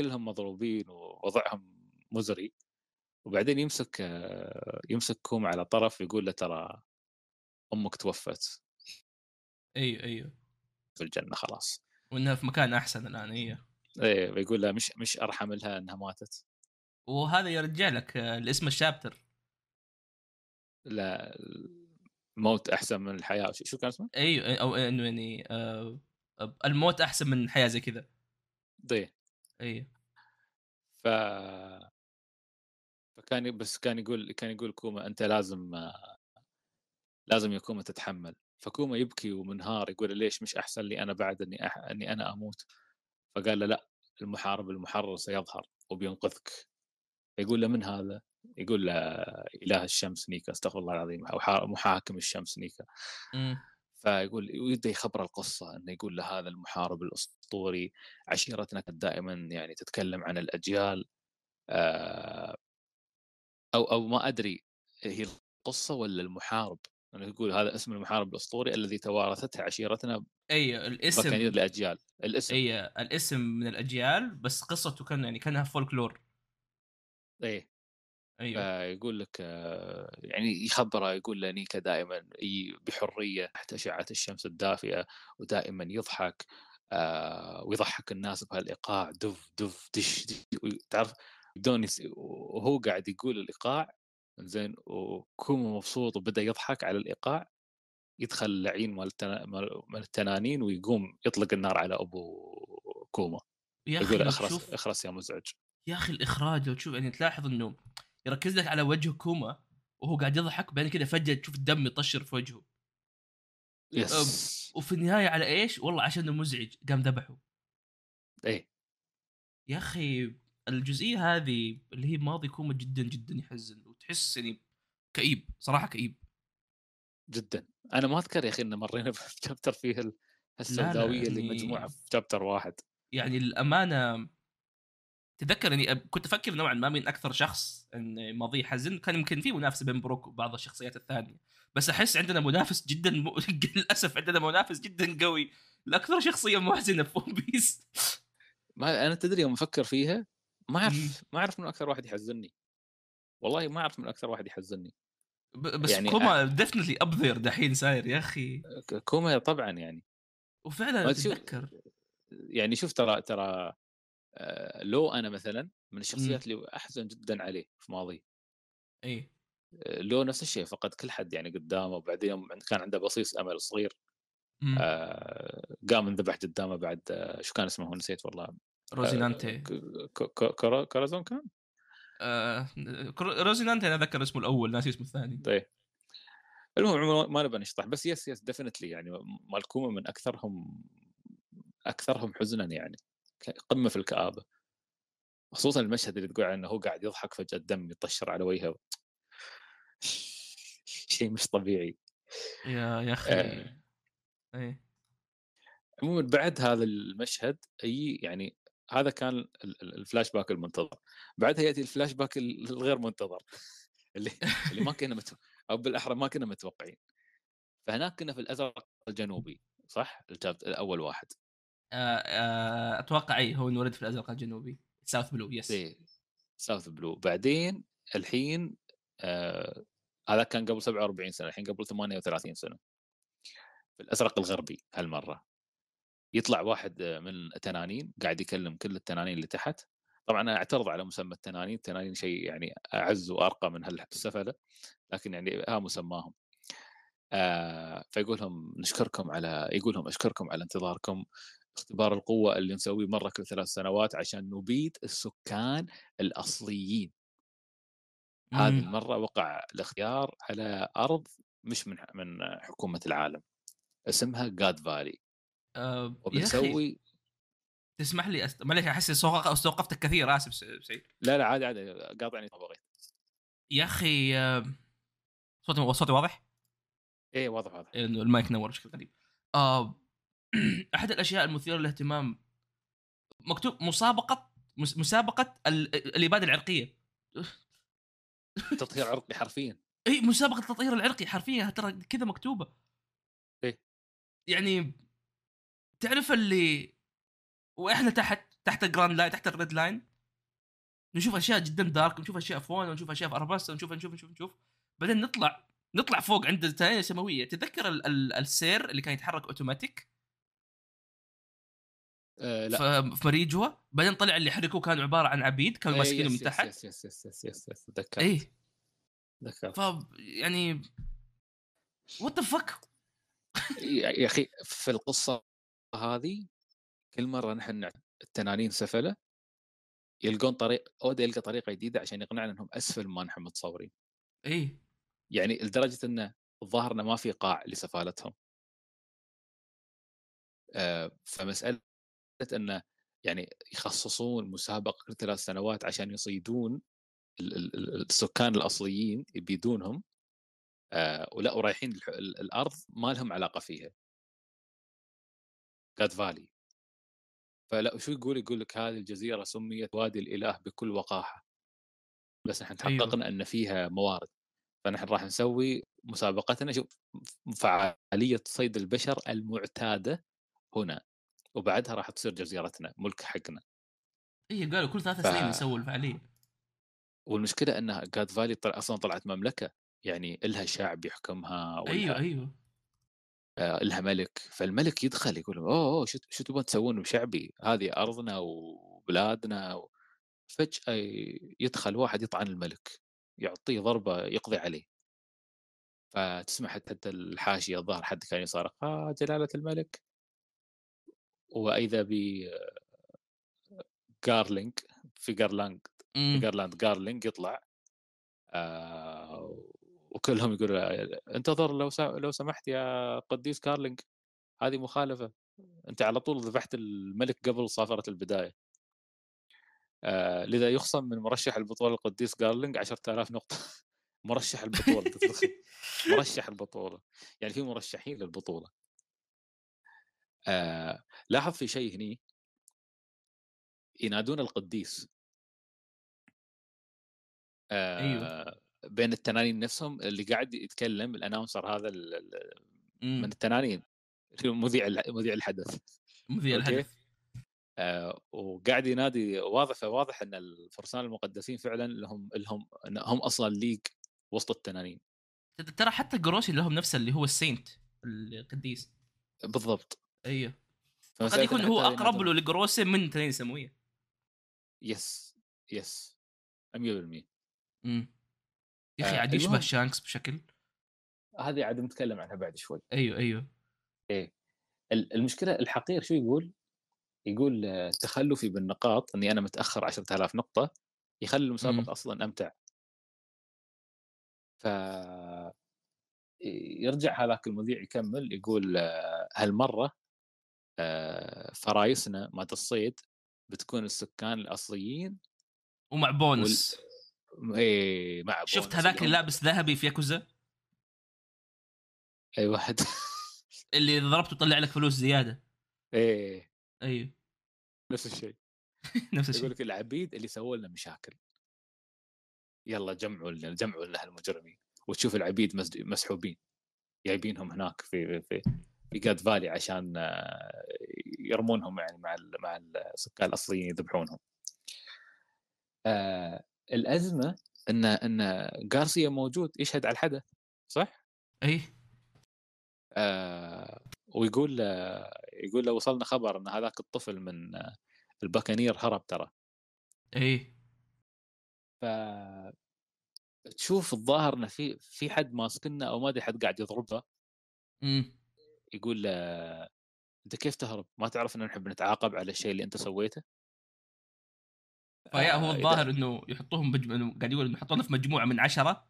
كلهم مضروبين ووضعهم مزري. وبعدين يمسك يمسك كوم على طرف يقول له ترى أمك توفت. أيوه أيوه. في الجنة خلاص. وإنها في مكان أحسن الآن أيوه. إيه بيقول له مش مش أرحم لها إنها ماتت. وهذا يرجع لك آه، لاسم الشابتر. لا الموت أحسن من الحياة شو- كان اسمه؟ أيوه أو إنه يعني آه الموت أحسن من حياة زي كذا. ضي أيوه. ف فكان بس كان يقول كان يقول كوما أنت لازم آه، لازم يا كوما تتحمل. فكوما يبكي ومنهار يقول ليش مش أحسن لي أنا بعد إني أح... إني أنا أموت؟ فقال له لا المحارب المحرر سيظهر وبينقذك. يقول له من هذا؟ يقول له إله الشمس نيكا أستغفر الله العظيم أو حا- محارب الشمس نيكا. إمم. فيقول ويبدا يخبر القصة إنه يقول له هذا المحارب الأسطوري عشيرتنا كانت دائما يعني تتكلم عن الأجيال آه، أو أو ما أدري هي القصة ولا المحارب. أنا يقول هذا اسم المحارب الأسطوري الذي توارثته عشيرتنا أيوه الاسم بكانير لاجيال الاسم. أي الاسم من الأجيال بس قصته كان يعني كانها فولكلور إيه أيوه. فيقول لك آه، يعني يخبره يقول له نيكا دائما بحرية تحت أشعة الشمس الدافئة ودائما يضحك آه، ويضحك الناس بهالإيقاع دف دف دش, دش تعرف؟ بدون yes... وهو قاعد يقول الإيقاع زين وكوما مبسوط وبدأ يضحك على الإيقاع. يدخل اللعين مال التنا... مال مال التنانين ويقوم يطلق النار على أبو كوما يا أخي يقول إخرس تشوف إخرس يا مزعج. يا أخي الإخراج لو تشوف يعني تلاحظ إنه يركز لك على وجه كوما وهو قاعد يضحك بعدين كذا فجأة تشوف الدم يطشر في وجهه. yes. وفي النهاية على إيش؟ والله عشان مزعج قام ذبحه. إيه. يا أخي الجزئية هذه اللي هي ماضي كوما جدا جدا يحزن وتحس يعني كئيب صراحة كئيب. جدا. أنا ما أذكر يا أخي ان مرينا (laughs) ب chapter فيه ال- السوداوية اللي يعني- مجموعه في chapter واحد. يعني الأمانة تذكر إني أب- كنت أفكر نوعا ما من أكثر شخص ان ماضيه. حزن كان يمكن في منافسة بين بروك وبعض الشخصيات الثانية. بس أحس عندنا منافس جدا م... (laughs) للأسف عندنا منافس جدا قوي. لاكثر شخصية محزنة في ون بيس ما أنا تدري يوم أفكر فيها ما. أعرف ما أعرف من أكثر واحد يحزني والله ما أعرف من أكثر واحد يحزنني. ب- بس يعني كوما definitely up there دحين صاير يا أخي. كوما طبعا يعني. وفعلا تتذكر. يعني شوف ترى ترى آه، لو أنا مثلا من الشخصيات اللي أحزن جدا عليه في ماضي. إي. لو نفس الشيء فقد كل حد يعني قدامه وبعدين كان عنده بصيص أمل صغير. مم. آه، قام انذبح قدامه بعد آه، شو كان اسمه هو نسيت والله. روزينانتي ك- ك- ك- كرا- كرازون كان؟ آه روزينانتي أنا أتذكر اسمه الأول ناسي اسمه الثاني. طيب. المهم عموماً ما نبغى نشطح بس yes yes definitely يعني مال كوما من أكثرهم أكثرهم حزنا يعني قمة في الكآبة. خصوصا المشهد اللي تقول عنه هو قاعد يضحك فجأة الدم يطشر على وجهه. (laughs) شيء مش طبيعي. يا يا أخي. آه. اي عموما بعد هذا المشهد أي يعني هذا كان ال- ال- الفلاش باك المنتظر. بعدها يأتي الفلاش باك ال- الغير منتظر. اللي (laughs) اللي ما كنا مت... أو بالأحرى ما كنا متوقعين. فهناك كنا في الأزرق الجنوبي صح؟ الأول واحد. آه آه أتوقع اي هو انولد في الأزرق الجنوبي. South Blue yes South Blue بعدين الحين آه هذا كان قبل 47 سنة الحين قبل 38 سنة. في الأزرق الغربي هالمرة. يطلع واحد من التنانين قاعد يكلم كل التنانين اللي تحت. طبعا أنا أعترض على مسمى التنانين التنانين شيء يعني أعز وأرقى من هالسفلة لكن يعني ها مسماهم. آه فيقول لهم نشكركم على يقول لهم أشكركم على انتظاركم اختبار القوة اللي نسويه مرة كل ثلاث سنوات عشان نبيد السكان الأصليين. هذه مم. المرة وقع الاختيار على أرض مش من من حكومة العالم اسمها جاد فالي آه وبنسوي تسمح لي أست... معليش أحس استوقف- استوقفتك كثير آسف سعيد لا لا عادي عادي قاطعني ما بغيت يا أخي آه، صوتي صوتي واضح؟ إيه واضح واضح المايك نور بشكل غريب. آه (clears throat) أحد الأشياء المثيرة للاهتمام مكتوب مسابقة مس- مسابقة ال... الإبادة العرقية. (laughs) تطهير عرقي حرفيا اي مسابقة التطهير العرقي حرفيا ترى كذا مكتوبة. إيه. يعني تعرف اللي وإحنا تحت تحت ال Grand Line تحت ال Red Line نشوف أشياء جدا dark نشوف أشياء fun ونشوف أشياء في الاباستا نشوف نشوف نشوف نشوف. بعدين نطلع نطلع فوق عند التنانين السماويه تتذكر ال- ال- السير اللي كان يتحرك اوتوماتيك آه لا. في مريجوا بعدين طلع اللي حركوه كانوا عبارة عن عبيد كانوا إيه، ماسكينه من تحت. yes yes yes yes yes yes تذكرت. إيه. تذكرت. ف يعني what the fuck يا أخي في القصة هذه كل مرة نحن التنانين سفلة يلقون طريق اودا يلقى طريقة جديدة عشان يقنعنا إنهم أسفل ما نحن متصورين. إيه يعني لدرجة انه الظاهر انه ما في قاع لسفالتهم. آه، فمسألة انه يعني يخصصون مسابقة كل ثلاث سنوات عشان يصيدون ال- ال- ال- السكان الأصليين يبيدونهم آه، ولا ورايحين الأرض ما لهم علاقة فيها. جاد فالي فلا شو يقول؟ يقول لك هذه الجزيرة سميت وادي الإله بكل وقاحة. بس نحن أيوه. تحققنا إن فيها موارد. فنحن راح نسوي مسابقتنا شوف فعالية صيد البشر المعتادة هنا. وبعدها راح تصير جزيرتنا ملك حقنا. إيه قالوا كل ثلاث ف- سنين يسووا الفعالية. والمشكلة إنها جاد فالي طلع أصلا طلعت مملكة. يعني إلها شعب يحكمها أيوه أيوه. لها ملك. فالملك يدخل يقول أوه أوه، شو شو تبون تسوون بشعبي؟ هذه أرضنا وبلادنا. و... فجأة يدخل واحد يطعن الملك يعطيه ضربة يقضي عليه. فتسمع حتى الحاشية الظاهر حد كان يصارخ آه جلالة الملك. وإذا ب جارلينج في جارلاند في. جارلاند جارلينج يطلع آه وكلهم يقولوا انتظر لو. لو سمحت يا قديس كارلينج هذه مخالفة. أنت على طول ذبحت الملك قبل صافرة البداية. آه لذا يخصم من مرشح البطولة القديس جارلينج 10000 نقطة. (laughs) مرشح البطولة مرشح البطولة. يعني في مرشحين للبطولة. آه لاحظ في شيء هني. ينادون القديس. آه أيوه. بين التنانين نفسهم اللي قاعد يتكلم الأناونسر هذا من مم. التنانين مذيع مذيع الحدث. مذيع. الحدث. آه وقاعد ينادي واضح واضح إن الفرسان المقدسين فعلا لهم لهم هم أصلا ليج وسط التنانين. ترى حتى جروسي لهم نفس اللي هو ال saint القديس. بالضبط. أيوه. قد يكون هو أقرب له لجروسي من تنين سمويه yes yes. 100% إمم. يا أخي آه، عاد يشبه. شانكس بشكل هذه عاد نتكلم عنها بعد شوي أيوه أيوه ال- المشكلة الحقير شو يقول؟ يقول آه، تخلفي بالنقاط إني أنا متأخر 10000 نقطة يخلي المسابقة مم. أصلا أمتع ف يرجع هذاك المذيع يكمل يقول آه، هالمرة فرايسنا مات الصيد بتكون السكان الأصليين ومع بونس إيه مع شفت هذاك اللي لابس ذهبي في ياكوزا؟ أي واحد. (laughs) اللي ضربته يطلع لك فلوس زيادة. إيه. أيوه. نفس الشيء. (laughs) نفس يقول الشيء لك العبيد اللي سووا لنا مشاكل. يلا جمعوا لنا جمعوا لنا هالمجرمين. وتشوف العبيد مس- مسحوبين. جايبينهم هناك في في في جاد فالي عشان آه، يرمونهم يعني مع ال- مع السكان الأصليين يذبحونهم. آه الأزمة إن إن غارسيا موجود يشهد على الحدث صح؟ اي آه ويقول آه يقول لو وصلنا خبر إن هذاك الطفل من آه، الباكانير هرب ترى اي ف تشوف الظاهر انه في في حد ماسكنا أو ما أدري حد قاعد يضربه امم يقول له أنت كيف تهرب؟ ما تعرف إن نحن بنتعاقب على الشيء اللي أنت سويته؟ فيا هو الظاهر إنه يحطوهم بج... إنه قاعد يقول إنه يحطونا في مجموعة من عشرة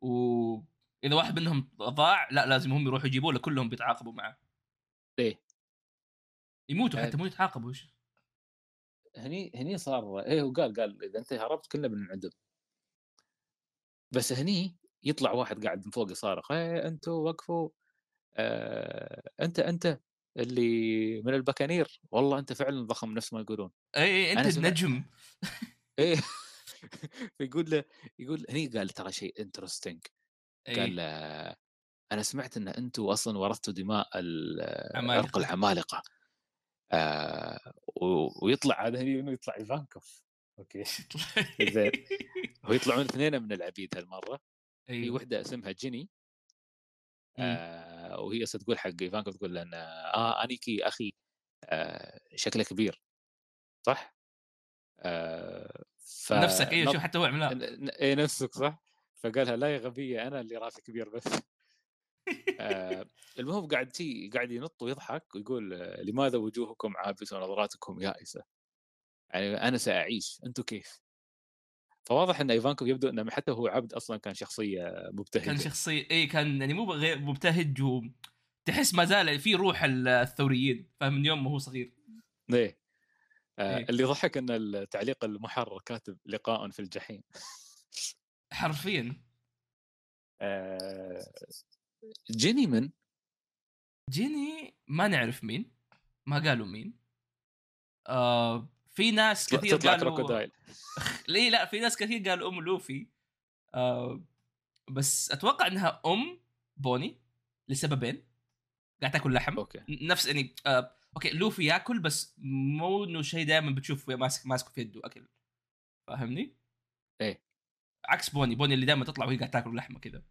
واذا واحد منهم ضاع لا لازم هم يروحوا يجيبوه له كلهم بيتعاقبوا معه ليه؟ يموتوا. حتى مو يتعاقبوا وش هني هني صار إيه وقال قال إذا أنت هربت كلنا بننعدم بس هني يطلع واحد قاعد من فوق يصارخ إيه أنتوا وقفوا آه أنت أنت اللي من البكانير والله أنت فعلا ضخم نفس ما يقولون. اي اي أنت النجم. (laughs) إيه. فيقول له يقول هني قال ترى شيء interesting قال اي له أنا سمعت إن أنتم أصلا ورثتوا دماء. عرق العمالقة. آه ويطلع هذا هني إنه يطلع ايفانكوف okay. (laughs) زين. ويطلعون اثنين من العبيد هالمرة. في أيوه وحدة اسمها جيني. مم. آه وهي هسه تقول حق ايفانكوف تقول إن، آه أنيكي أخي آه شكله كبير صح؟ آه ف... نفسك أيوه نط- شوف حتى هو عملاق إيه نفسك صح؟ فقالها لا يا غبية أنا اللي رأسي كبير بس (laughs) آه المهم قاعد شي قاعد ينط ويضحك ويقول لماذا وجوهكم عابسة ونظراتكم يائسة؟ يعني أنا سأعيش أنتم كيف؟ فواضح إن إيفانكوف يبدو إنه حتى هو عبد أصلا كان شخصية مبتهجة. كان شخصية اي كان يعني مو غير مبتهج و تحس ما زال في روح الثوريين فاهم من يوم ما هو صغير. إيه. آه إيه. اللي ضحك إن التعليق المحرر كاتب لقاء في الجحيم. حرفيا. آه جيني من؟ جيني ما نعرف مين ما قالوا مين. آه في ناس كثير تطلع قالوا كروكودايل. (laughs) ليه لا في ناس كثير قالوا أم لوفي. آه بس أتوقع إنها أم بوني لسببين. قاعد تاكل لحم. okay. نفس يعني آه okay لوفي ياكل بس مو إنه شيء دائما بتشوف ماسك ماسكه في يده أكل. فاهمني؟ إيه. عكس بوني. بوني اللي دائما تطلع وهي قاعد تاكل لحمه كذا.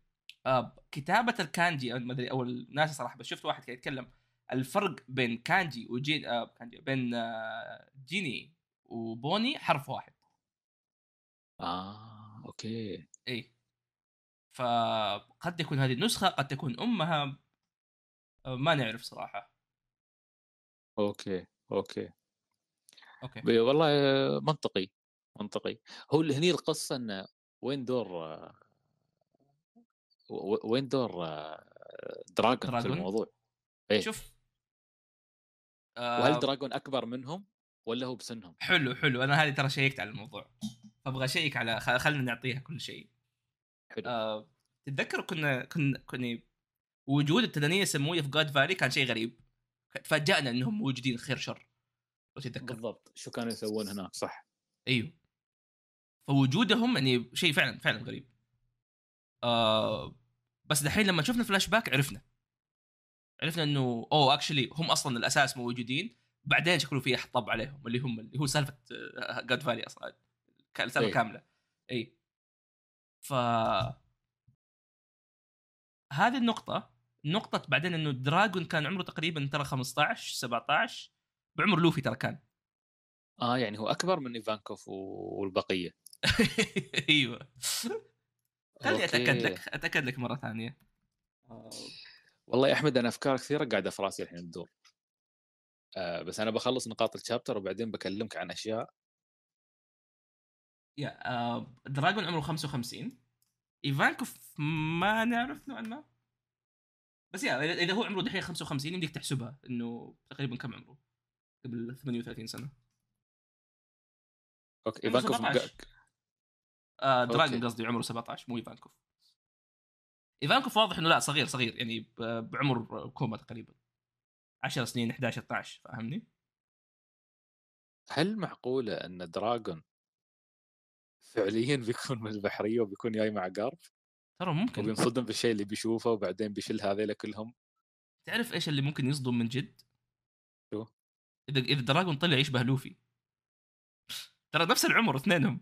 آه كتابة الكانجي أو ما أدري أو الناس صراحة بس شفت واحد كان يتكلم الفرق بين كانجي وجين آه كانجي بين آه جيني وبوني حرف واحد. آه okay. اي فقد تكون هذه النسخة قد تكون أمها. آه ما نعرف صراحة. okay okay. okay. والله منطقي منطقي. هو هني القصة انه وين دور وين دور آه، دراجون في دراجون؟ الموضوع؟ إيه. شوف وهل آه. دراجون أكبر منهم ولا هو بسنهم؟ حلو حلو. أنا هذه ترى شيكت على الموضوع. فأبغى أشيك على خلينا نعطيها كل شيء. حلو. آه تتذكر كنا كنا كنا وجود التنانين السماويه في جاد فالي كان شيء غريب. تفاجأنا إنهم موجودين خير شر. لو تتذكر. بالضبط. شو كانوا يسوون هناك صح. أيوه. فوجودهم يعني شيء فعلا فعلا غريب. آه بس دحين لما شفنا فلاش باك عرفنا. عرفنا إنه أوه actually هم أصلا الأساس موجودين بعدين شكله في أحد طب عليهم اللي هم اللي هو سالفة جاد فالي أصلا السالفه إيه. كاملة. اي ف هذه النقطة نقطة بعدين إنه دراجون كان عمره تقريبا ترى 15 17 بعمر لوفي ترى كان. آه يعني هو أكبر من إيفانكوف و- والبقية. (laughs) أيوه. خليني أتأكد. لك أتأكد لك مرة ثانية. والله يا أحمد أنا أفكار كثيرة قاعدة في رأسي الحين تدور. آه بس أنا بخلص نقاط ال chapter وبعدين بكلمك عن أشياء. yeah آه دراجون عمره 55 ايفانكوف ما نعرف نوعا ما. بس yeah إذا هو عمره دحين 55 يمديك تحسبها إنه تقريبا كم عمره؟ قبل 38 سنة. okay ايفانكوف 17. مق- آه دراجون. قصدي عمره 17 مو ايفانكوف إيفانكوف واضح إنه لا صغير صغير يعني بعمر كوما تقريبا 10 سنين 11 12 فاهمني؟ هل معقولة أن دراجون فعليا (laughs) بيكون من البحرية وبيكون جاي مع قارب ترى ممكن وبينصدم بالشيء اللي بيشوفه وبعدين بيشيل هذيلا كلهم تعرف إيش اللي ممكن يصدم من جد؟ شو؟ إذا إذا دراجون طلع يشبه لوفي ترى نفس العمر اثنينهم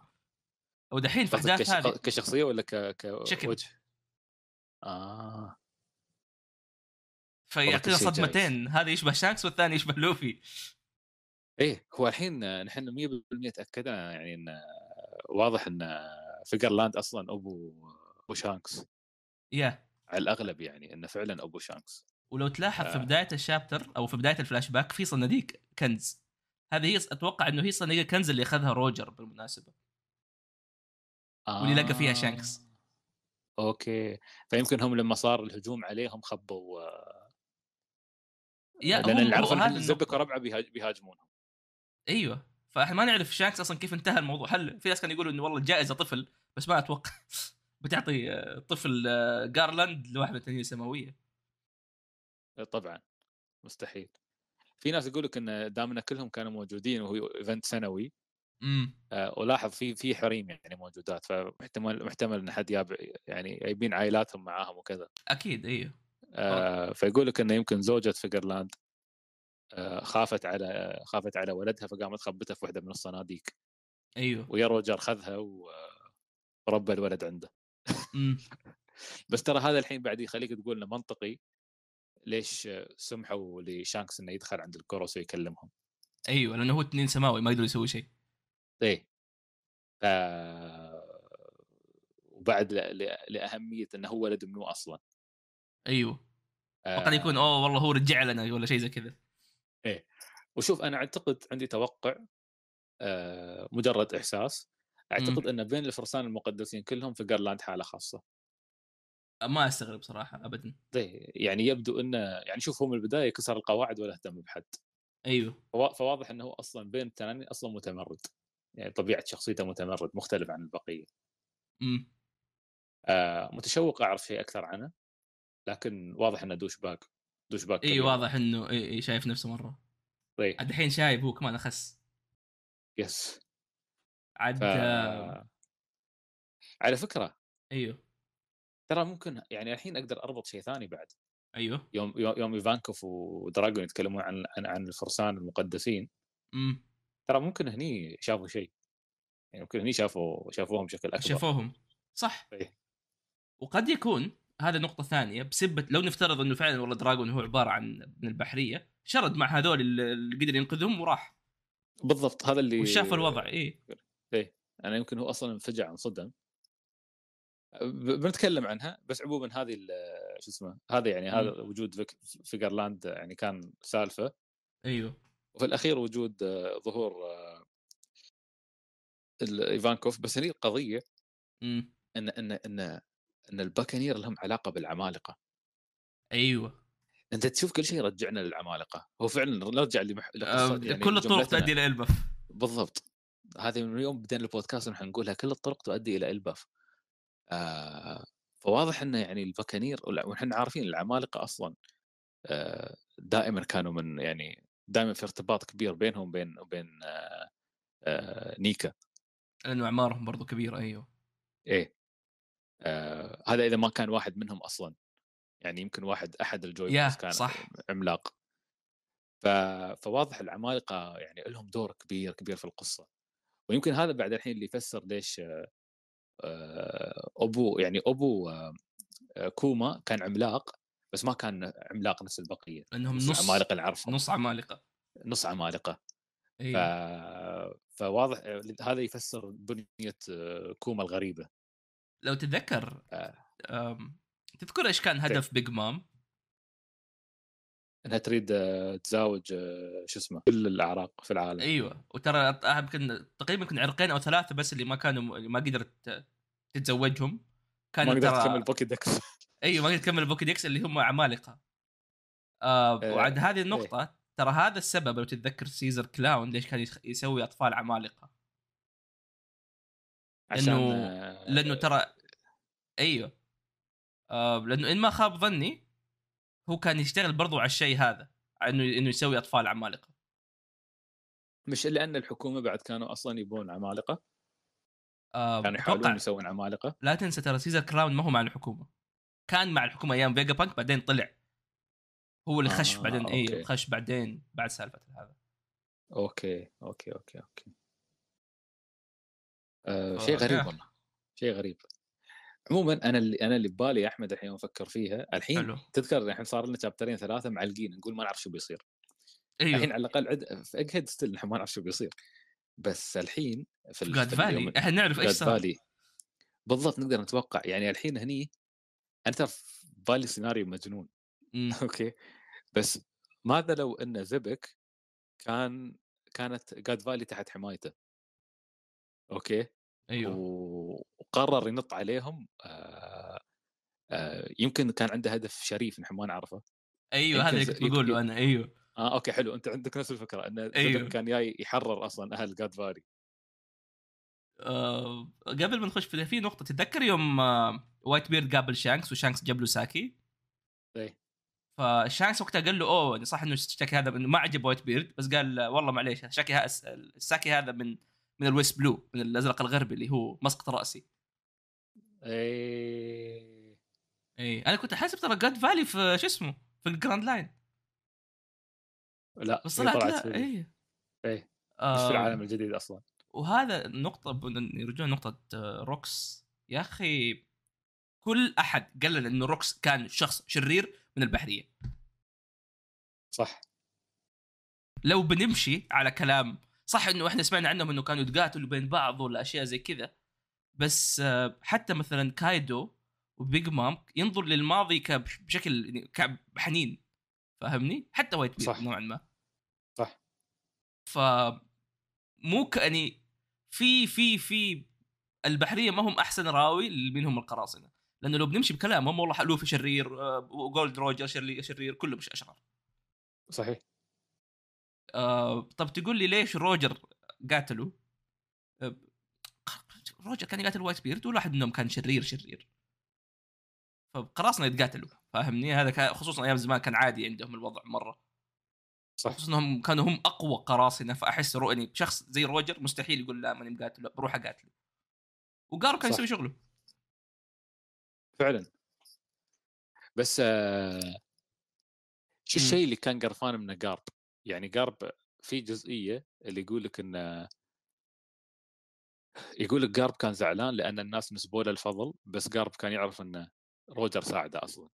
ودحين في أحداث. هذه كشخصية ولا ك... شكل. كوجه؟ آه. فيعطينا. صدمتين هذا يشبه شانكس والثاني يشبه لوفي. إيه هو الحين نحن 100% تأكدنا يعني إن واضح إن فيجرلاند أصلا أبو أبو شانكس. yeah على الأغلب يعني إنه فعلا أبو شانكس. ولو تلاحظ في آه. بداية ال chapter أو في بداية الفلاش باك في صناديق كنز. هذه هي أتوقع إنه هي صناديق الكنز اللي أخذها روجر بالمناسبة. واللي لقى فيها شانكس. okay. فيمكن هم لما صار الهجوم عليهم خبوا yeah لأن اللي عرفوا إن. وربعه بيهاج- بيهاجمونهم. أيوه. فإحنا ما نعرف شانكس أصلا كيف انتهى الموضوع. هل في ناس كانوا يقولوا إنه والله الجائزه طفل بس ما أتوقع. (laughs) بتعطي آه، طفل آه، جارلاند لواحد من التنين السماويه طبعا. مستحيل. في ناس يقول لك إن دام ان كلهم كانوا موجودين وهو event سنوي امم آه، ولاحظ في في حريم يعني موجودات فمحتمل محتمل إن حد جاب يعني جايبين عائلاتهم معاهم وكذا. أكيد أيوه آه، فيقول لك إنه يمكن زوجة فيجرلاند آه، خافت على خافت على ولدها فقامت خبتها في واحدة من الصناديق. أيوه. ويا روجر خذها وربى الولد عنده. (laughs) بس ترى هذا الحين بعد يخليك تقول إنه منطقي ليش سمحوا لشانكس إنه يدخل عند الكوروس ويكلمهم؟ أيوه لأنه هو تنين سماوي ما يقدر يسوي شيء. إيه. ف وبعد ل... ل... لأهمية إنه هو ولد منو أصلا. أيوه. آه، وقد يكون أوه والله هو رجع لنا ولا شيء زي كذا. وشوف أنا أعتقد عندي توقع آه، مجرد إحساس. أعتقد إن بين الفرسان المقدسين كلهم في جارلاند حالة خاصة. ما أستغرب صراحة ابدا. إيه، يعني يبدو إنه يعني شوف هو من البداية كسر القواعد ولا اهتم بحد. أيوه. فوا- فواضح إنه هو أصلا بين التنانين أصلا متمرد. يعني طبيعة شخصيته متمرد مختلف عن البقية. إمم. آه متشوق أعرف شيء أكثر عنه لكن واضح إنه douchebag douchebag إي. واضح إنه إي إي شايف نفسه مرة. طيب. الحين شايب هو كمان أخس. yes. عاد ف... آه، على فكرة أيوه. ترى ممكن يعني الحين أقدر أربط شيء ثاني بعد. أيوه. يوم يوم يوم إيفانكوف ودراجون يتكلمون عن عن, عن الفرسان المقدسين. إمم. ترى ممكن هني شافوا شيء يعني ممكن هني شافوا شافوهم بشكل أكبر. شافوهم. صح. إيه. وقد يكون هذا نقطة ثانية بسبة لو نفترض إنه فعلا والله دراجون هو عبارة عن من البحرية شرد مع هذول اللي قدر ينقذهم وراح. بالضبط هذا اللي وشاف الوضع إيه. أنا يمكن هو أصلا انفجع انصدم. بنتكلم عنها بس عموما هذه شو اسمه هذا يعني هذا وجود فيجرلاند يعني كان سالفة. أيوه. وفي الأخير وجود آه، ظهور آه، إيفانكوف بس هني القضية إمم. إن إن إن إن ال Buccaneer لهم علاقة بالعمالقة. أيوه. أنت تشوف كل شيء يرجعنا للعمالقة. هو فعلا نرجع لمح... آه، يعني كل الطرق. تؤدي إلى البف بالضبط. هذه من يوم بدينا البودكاست نحن نقولها كل الطرق تؤدي إلى إلباف. آه فواضح انه يعني البكانير ونحن عارفين العمالقة أصلا آه دائما كانوا من يعني دائما في ارتباط كبير بينهم وبين وبين آه آه نيكا. لأنه أعمارهم برضو كبيرة أيوه. إيه. آه هذا إذا ما كان واحد منهم أصلا. يعني يمكن واحد أحد الجوي كان صح. عملاق. ف... فواضح العمالقة يعني لهم دور كبير كبير في القصة. ويمكن هذا بعد الحين اللي يفسر ليش آه، أبو يعني أبو كوما كان عملاق. بس ما كان عملاق نفس البقية لانهم نص العمالقه اللي نعرفهم نص عمالقة. نص عمالقة. ف... أيوه فواضح هذا يفسر بنية آه، كوما الغريبة. لو تتذكر آه. تذكر إيش كان هدف بيج مام؟ إنها تريد آه، تزاوج آه، شو اسمه كل الأعراق في العالم. أيوه. وترى يمكن تقريبا يمكن عرقين أو ثلاثة بس اللي ما كانوا اللي ما قدرت تتزوجهم. ما كانوا (laughs) قدرت تكمل Pokédex أيوه ما قدرت تكمل ال Pokédex اللي هم عمالقة. آه آه، وعند هذه النقطة ترى هذا السبب لو تتذكر سيزر كلاون ليش كان يسوي أطفال عمالقة. عشان لأنه- آه، لأنه ترى أيوه. آه لأنه إن ما خاب ظني هو كان يشتغل برضو على الشيء هذا إنه إنه يسوي أطفال عمالقة. مش لأن الحكومة بعد كانوا أصلا يبون عمالقة. آه كانوا يحاولون يسوون عمالقة. لا تنسى ترى سيزر كلاون ما هو مع الحكومة. كان مع الحكومة أيام فيجا بانك بعدين طلع. هو اللي خش آه، بعدين أوكي. خش بعدين بعد سالفة هذا. أوكي أوكي أوكي أوكي. آه آه، شيء غريب يا. والله. شيء غريب. عموما أنا اللي أنا اللي ببالي يا أحمد الحين أفكر فيها. الحين حلو. تذكر الحين صار لنا شابترين ثلاثة معلقين نقول ما نعرف شو بيصير. أيوه. الحين على الأقل عد في إج هيد still نحن ما نعرف شو بيصير. بس الحين في جاد فالي إحنا نعرف إيش صار. فالي بالضبط نقدر نتوقع. يعني الحين هني أنا ترى في بالي سيناريو مجنون. مم. (laughs) أوكي؟ بس ماذا لو إن زبك كان كانت جاد فالي تحت حمايته؟ أوكي؟ أيوه. وقرر ينط عليهم آه آه يمكن كان عنده هدف شريف نحن ما نعرفه. أيوه هذا اللي كنت بقوله أنا. أيوه. آه أوكي حلو. أنت عندك نفس الفكرة إن أيوه. كان جاي يحرر أصلا أهل جاد فالي آه قبل ما نخش في في نقطة تتذكر يوم آه وايت بيرد قابل شانكس وشانكس جاب له ساكي؟ إيه. فشانكس وقتها قال له أوه يعني صح إنه الشاكي هذا ما عجب وايت بيرد بس قال والله معليش الشاكي ها الساكي هذا من من الويست بلو من الأزرق الغربي اللي هو مسقط رأسي. إيه. اي أنا كنت حاسب ترى جاد فالي في شو اسمه في الجراند لاين لا بس طلعت لا إيه. مش آه. في العالم الجديد أصلا. وهذا نقطة يرجعون نقطة آه، روكس. يا أخي كل أحد قال لنا إنه روكس كان شخص شرير من البحرية. صح. لو بنمشي على كلام صح إنه إحنا سمعنا عنهم إنه كانوا يتقاتلوا بين بعض ولا أشياء زي كذا بس آه، حتى مثلا كايدو وبيج مام ينظر للماضي بشكل يعني كحنين فاهمني؟ حتى وايت صح. نوعا ما. صح. ف مو كاني في في في البحرية ما هم أحسن راوي منهم القراصنة. لأنه لو بنمشي بكلامهم والله لوفي شرير آه، وجولد روجر شرير, شرير كله مش أشرار. صحيح. آه طب تقول لي ليش روجر قاتله آه، روجر كان يقاتل وايت بيرد ولا واحد منهم كان شرير شرير. فقراصنة يتقاتلوا فاهمني؟ هذا خصوصا أيام زمان كان عادي عندهم الوضع مرة. صح. خصوصا انهم كانوا هم أقوى قراصنة فأحس رو... يعني شخص زي روجر مستحيل يقول لا ماني مقاتل بروح اقاتله وقارب كان. يسوي شغله. فعلا. بس آه، شو. الشيء اللي كان قرفان منه قارب؟ يعني قارب في جزئية اللي يقول لك انه يقول لك قارب كان زعلان لأن الناس نسبوا له الفضل بس قارب كان يعرف انه روجر ساعده أصلا.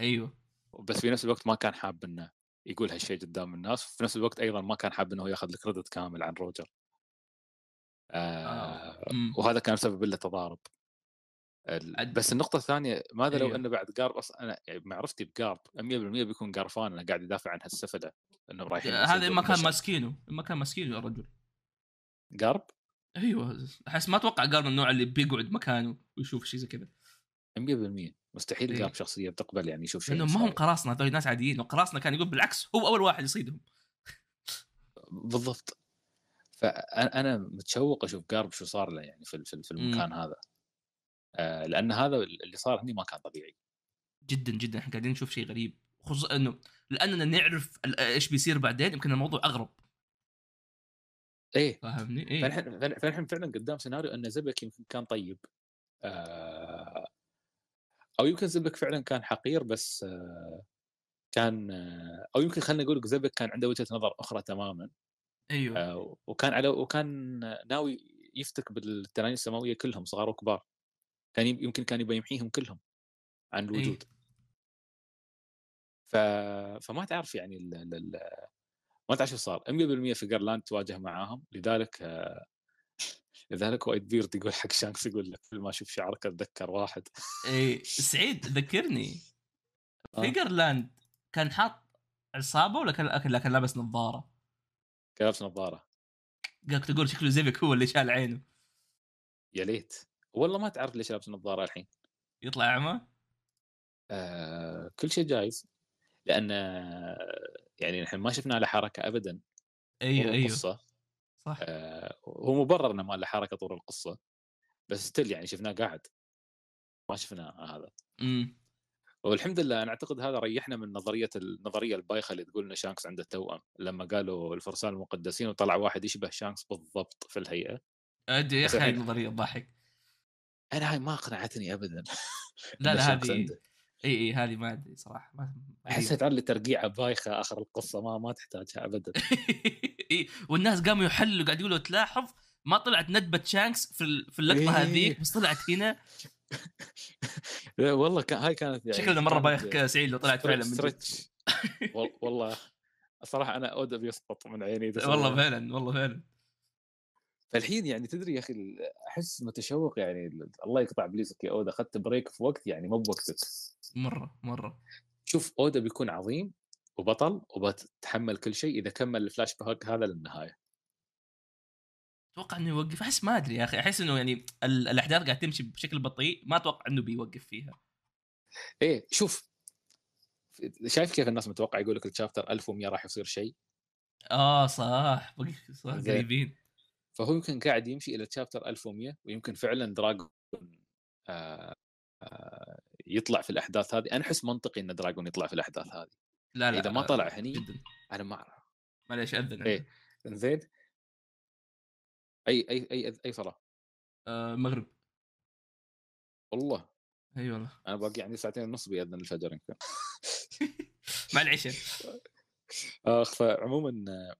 أيوه. بس في نفس الوقت ما كان حاب إنه يقول هالشيء قدام الناس في نفس الوقت أيضا ما كان حاب إنه ياخذ الكريدت كامل عن روجر آه آه. مم. وهذا كان سبب له تضارب بس النقطة الثانية ماذا لو أيوه. إنه بعد قارب أصلا أنا يعني معرفتي بقارب 100% بيكون قرفان إنه قاعد يدافع عن هالسفلة إنهم رايحين هذا يصيدون اما كان. ماسكينه اما كان ماسكينه يا رجل قارب أيوه أحس ما أتوقع من النوع اللي بيقعد مكانه ويشوف شيء زي كذا 100% مستحيل إيه. جاب شخصية بتقبل يعني يشوف شيء لانهم ما هم. قراصنه هذول ناس عاديين وقراصنه كان يقول بالعكس هو أول واحد يصيدهم. بالضبط. فأنا متشوق أشوف جارب شو صار له يعني في في المكان هذا. آه لأن هذا اللي صار هني ما كان طبيعي. جدا جدا. إحنا قاعدين نشوف شيء غريب. خصوصا إنه لأننا نعرف إيش بيصير بعدين يمكن الموضوع أغرب. إيه. فاهمني؟ إيه. فنحن فن- فنحن فعلا قدام سيناريو إن زبك يمكن كان طيب. آه أو يمكن زبك فعلا كان حقير بس آه كان آه أو يمكن خلينا نقول زبك كان عنده وجهة نظر أخرى تماما أيوه. آه وكان على وكان ناوي يفتك بالتنانين السماوية كلهم صغار وكبار كان يم- يمكن كان يبغى يمحيهم كلهم عن الوجود. ف... فما تعرف يعني ال... ال... ما تعرف شو صار. 100% فيجرلاند تواجه معاهم لذلك لذلك وايت بيرد يقول حق شانكس يقول لك كل ما أشوف شعرك أتذكر واحد. إيه سعيد ذكرني. آه. فيجرلاند كان حاط عصابة ولا كان كان لابس نظارة؟ كان لابس نظارة. قالك تقول شكله زيبك هو اللي شال عينه. يا ليت. والله ما تعرف ليش لابس نظارة الحين. يطلع أعمى؟ آه كل شيء جايز. لأن آه، يعني نحن ما شفنا له حركة ابدا. أيوه أيوه. صح. آه هو مبرر إنه ما له حركة طول القصة بس still يعني شفناه قاعد. ما شفنا هذا. إمم. والحمد لله أنا أعتقد هذا ريحنا من نظرية النظريه البايخة اللي تقول ان شانكس عنده توأم. لما قالوا الفرسان المقدسين وطلع واحد يشبه شانكس بالضبط في الهيئة. أدري يا أخي النظرية تضحك أنا هاي ما اقنعتني ابدا لا لا هذه. إي إي هذه ما أدري صراحة ما حسيت على ترقيعه بايخة آخر القصة ما ما تحتاجها ابدا. (laughs) إيه، والناس قاموا يحلوا قاعد يقولوا تلاحظ ما طلعت ندبة شانكس في في اللقطة إيه. هذيك بس طلعت هنا. (laughs) والله كان هاي كانت يعني شكلنا مرة بايخ سعيد لو طلعت فعلا من والله الصراحه أنا اودا بيسقط من عيني والله فعلا والله فعلا. فالحين يعني تدري يا أخي أحس متشوق يعني ال- الله يقطع ابليسك يا اودا أخذت break في وقت يعني مو بوقتك. مرة مرة. شوف أودا بيكون عظيم وبطل وبتحمل كل شيء إذا كمل الفلاش باك هذا للنهاية. أتوقع إنه يوقف. أحس ما أدري يا أخي. أحس إنه يعني ال- الأحداث قاعد تمشي بشكل بطيء. ما أتوقع إنه بيوقف فيها. إيه شوف. شايف كيف الناس متوقع يقول لك ال chapter 1100 راح يصير شيء؟ آه صح. صح. قريبين. فهو يمكن قاعد يمشي إلى chapter 1100 ويمكن فعلا دراجون آه آه يطلع في الأحداث هذه أنا أحس منطقي إن دراجون يطلع في الأحداث هذه. لا لا إذا ما طلع هني جدا. أنا ما أعرف. معليش أذن. إيه. زين أي أي أي أي صلاة؟ آه مغرب. والله. أي والله. أنا باقي عندي ساعتين ونص بيأذن الفجر يمكن. مع العشاء اخ فعموما آه،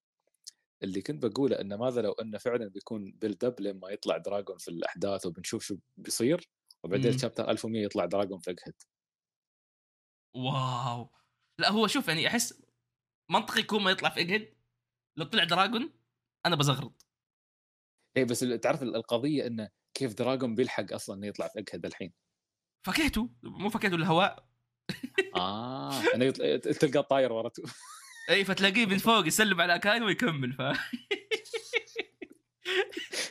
اللي كنت بقوله إنه ماذا لو إنه فعلا بيكون build up لما يطلع دراجون في الأحداث وبنشوف شو بيصير؟ وبعدين مم. chapter 1100 يطلع دراجون في Egghead واو. لا هو شوف يعني أحس منطقي يكون ما يطلع في Egghead. لو طلع دراجون أنا بزغرط. اي بس تعرف ال- القضية إنه كيف دراجون بيلحق أصلا إنه يطلع في Egghead الحين. فكيته مو فكيته الهواء. آه إنه يطلع تلقى طاير ورا اي فتلاقيه من فوق يسلم على اكاينو ويكمل ف (laughs)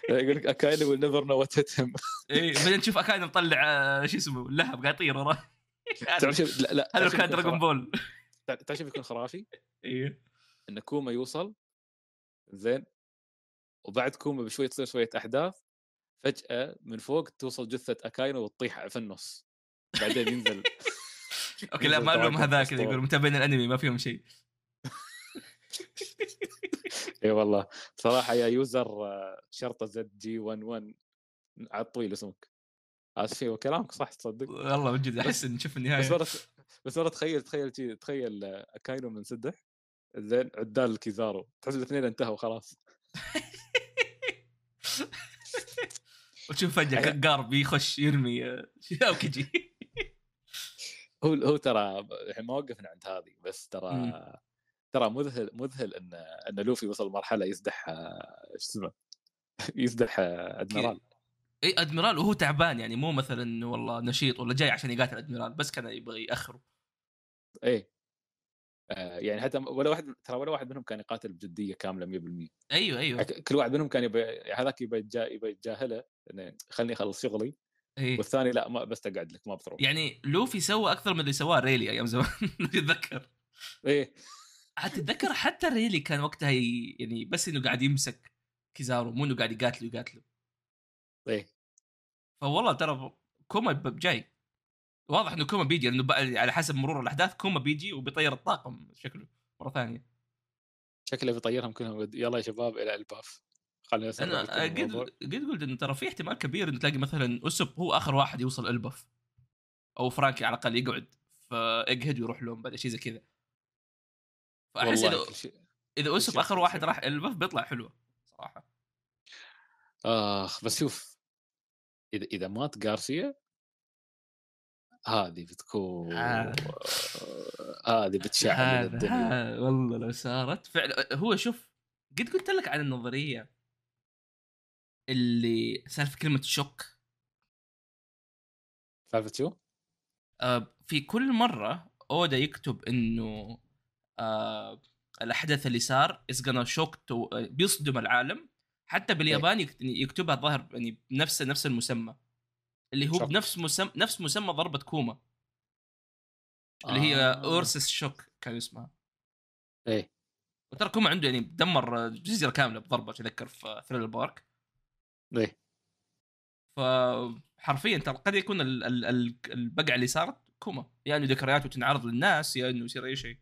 يقول لك اكاينو will never know what hit him اي بعدين تشوف اكاينو مطلع آه، شو اسمه اللهب قاعد يطير وراه تعرف شو؟ لا لا هذا كان دراجون بول تعرف شو بيكون خرافي؟ إيه. إن كوما يوصل زين وبعد كوما بشوي تصير شوية أحداث فجأة من فوق توصل جثة اكاينو وتطيح في النص. بعدين ينزل. (laughs) أوكي لا ما لهم هذاك. يقول متابعين الأنمي ما فيهم شيء. (laughs) إي والله. صراحة يا user شرطة ZJ 11 على الطويل اسمك. اسف وكلامك صح تصدق؟ والله من جد أحس ان نشوف بس النهاية. مرة بس مرة تخيل تخيل تخيل اكاينو منسدح زين عدال كيزارو. تحس الاثنين انتهوا خلاص. وتشوف فجأة قارب يخش يرمي آه، اوكيجي هو هو ترى الحين ما وقفنا عند هذه بس ترى. ترى مذهل مذهل إن إن لوفي وصل مرحله يسدح آه، إيش اسمه؟ (laughs) يسدح آه، أدميرال. إي أدميرال وهو تعبان يعني مو مثلا والله نشيط ولا جاي عشان يقاتل admiral بس كان يبغى يأخره. إيه آه، يعني حتى ولا واحد ترى ولا واحد منهم كان يقاتل بجدية كاملة 100% أيوه أيوه. كل واحد منهم كان يبي هذاك يبي يتجاهله إنه خلني أخلص شغلي. إيه والثاني لا ما بس تقعد لك ما بتروح. يعني لوفي سوى أكثر من اللي سواه رايلي أيام زمان (laughs) تتذكر إيه عاد تتذكر حتى رايلي كان وقتها ي... يعني بس إنه قاعد يمسك كيزارو مو إنه قاعد يقاتله يقاتله. إيه. فوالله ترى كوما جاي. واضح إنه كوما بيجي لأنه على حسب مرور الأحداث كوما بيجي وبيطير الطاقم شكله مرة ثانية. شكله بيطيرهم كلهم يلا يا شباب إلى إلباف خلينا أنا قد. قد قلت إنه ترى في احتمال كبير إنه تلاقي مثلا أوسوب هو آخر واحد يوصل إلباف أو فرانكي على الأقل يقعد. ف Egghead ويروح لهم بعد شيء زي كذا. فأحس إذا إذا شيء- آخر واحد. راح إلباف بيطلع حلوة صراحة آخ بس شوف إذا إذا مات غارسيا هذه بتكون آه. هذه بتشعل هذا الدنيا والله لو صارت فعلا هو شوف قد قلت لك عن النظرية اللي سالفة كلمة شوك سالفة شو؟ آه، في كل مرة أودا يكتب إنه آه الأحداث اللي صار. از gonna شوك بيصدم العالم. حتى باليابان يكت- يكتبها الظاهر يعني بنفس نفس المسمى. اللي هو Shock. بنفس مسمى نفس مسمى ضربة كوما. اللي هي آه. Ursus Shock كان اسمها. إيه. وترى كوما عنده يعني دمر جزيرة كاملة بضربة تذكر في Thriller Bark إيه. فحرفيا ترى قد يكون ال- ال- ال- البقعة اللي صارت كوما. يا إنه ذكرياته تنعرض للناس يا إنه يصير أي شيء.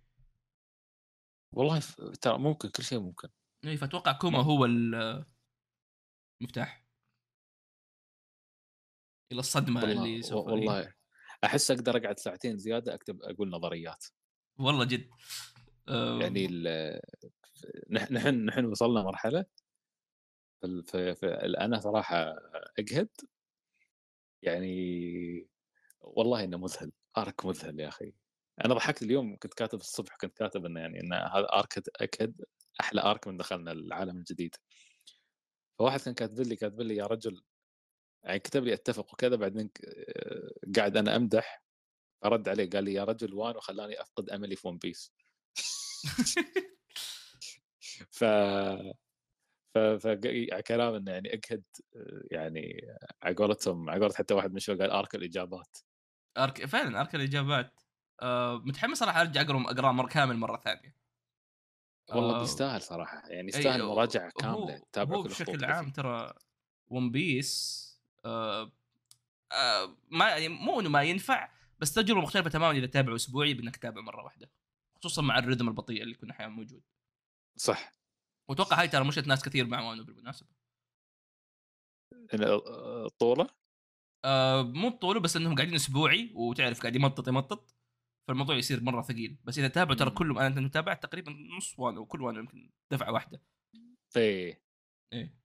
والله ف- ترى ممكن كل شيء ممكن. اي فأتوقع كوما هو ال- المفتاح إلى الصدمة اللي والله سوف والله أحس أقدر أقعد ساعتين زيادة أكتب أقول نظريات. والله جد. يعني نحن نحن وصلنا مرحلة في, في أنا صراحة أجهد. يعني والله إنه مذهل. أرك مذهل يا أخي. أنا ضحكت اليوم كنت كاتب الصبح كنت كاتب إنه يعني إن هذا ارك أكد أحلى ارك من دخلنا العالم الجديد. فواحد كان كاتب لي كاتب لي يا رجل يعني كتب لي أتفق وكذا بعدين ك- قاعد أنا أمدح فرد عليه قال لي يا رجل وان وخلاني أفقد أملي في ون بيس (laughs) ف ف ف كلام إنه يعني اجهد يعني على قولتهم على حتى واحد من شوي قال ارك الإجابات. ارك فعلا ارك الإجابات. آه، متحمس صراحة أرجع أقرأ أقرأ مرة كامل مرة ثانية. والله آه، بيستاهل صراحة. يعني أي، يستاهل مراجعة كاملة تتابع هو بشكل عام. ترى ون بيس آه آه ما يعني مو إنه ما ينفع بس تجربة مختلفة تماما إذا تتابعه أسبوعي بإنك تتابع مرة واحدة خصوصا مع الرhythm البطيء اللي يكون أحيانا موجود. صح. وأتوقع هاي ترى مشت ناس كثير مع وانو بالمناسبة. الطوله آه مو بطولة بس إنهم قاعدين أسبوعي وتعرف قاعد يمطط يمطط. فالموضوع يصير مرة ثقيل. بس إذا تابعوا ترى. كلهم أنا تابعت تقريبا نص وانو وكل وانو يمكن دفعة واحدة. إيه. إيه.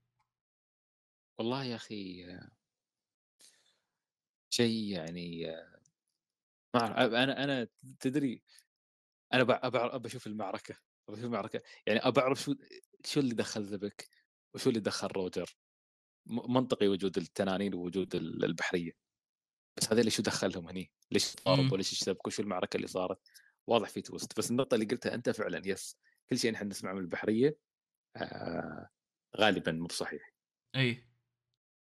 والله يا أخي شيء يعني ما أعرف، أنا أنا تدري أنا أبى أشوف المعركة. أبى أشوف المعركة. يعني أبى أعرف شو شو اللي دخل ذبك وشو اللي دخل روجر؟ منطقي وجود التنانين ووجود ال- البحرية. بس هذول شو دخلهم هني؟ ليش مم. ضربوا؟ ليش اشتبكوا؟ شو المعركة اللي صارت؟ واضح في twist بس النقطة اللي قلتها أنت فعلا yes كل شيء نحن نسمعه من البحرية آه غالبا مو بصحيح إي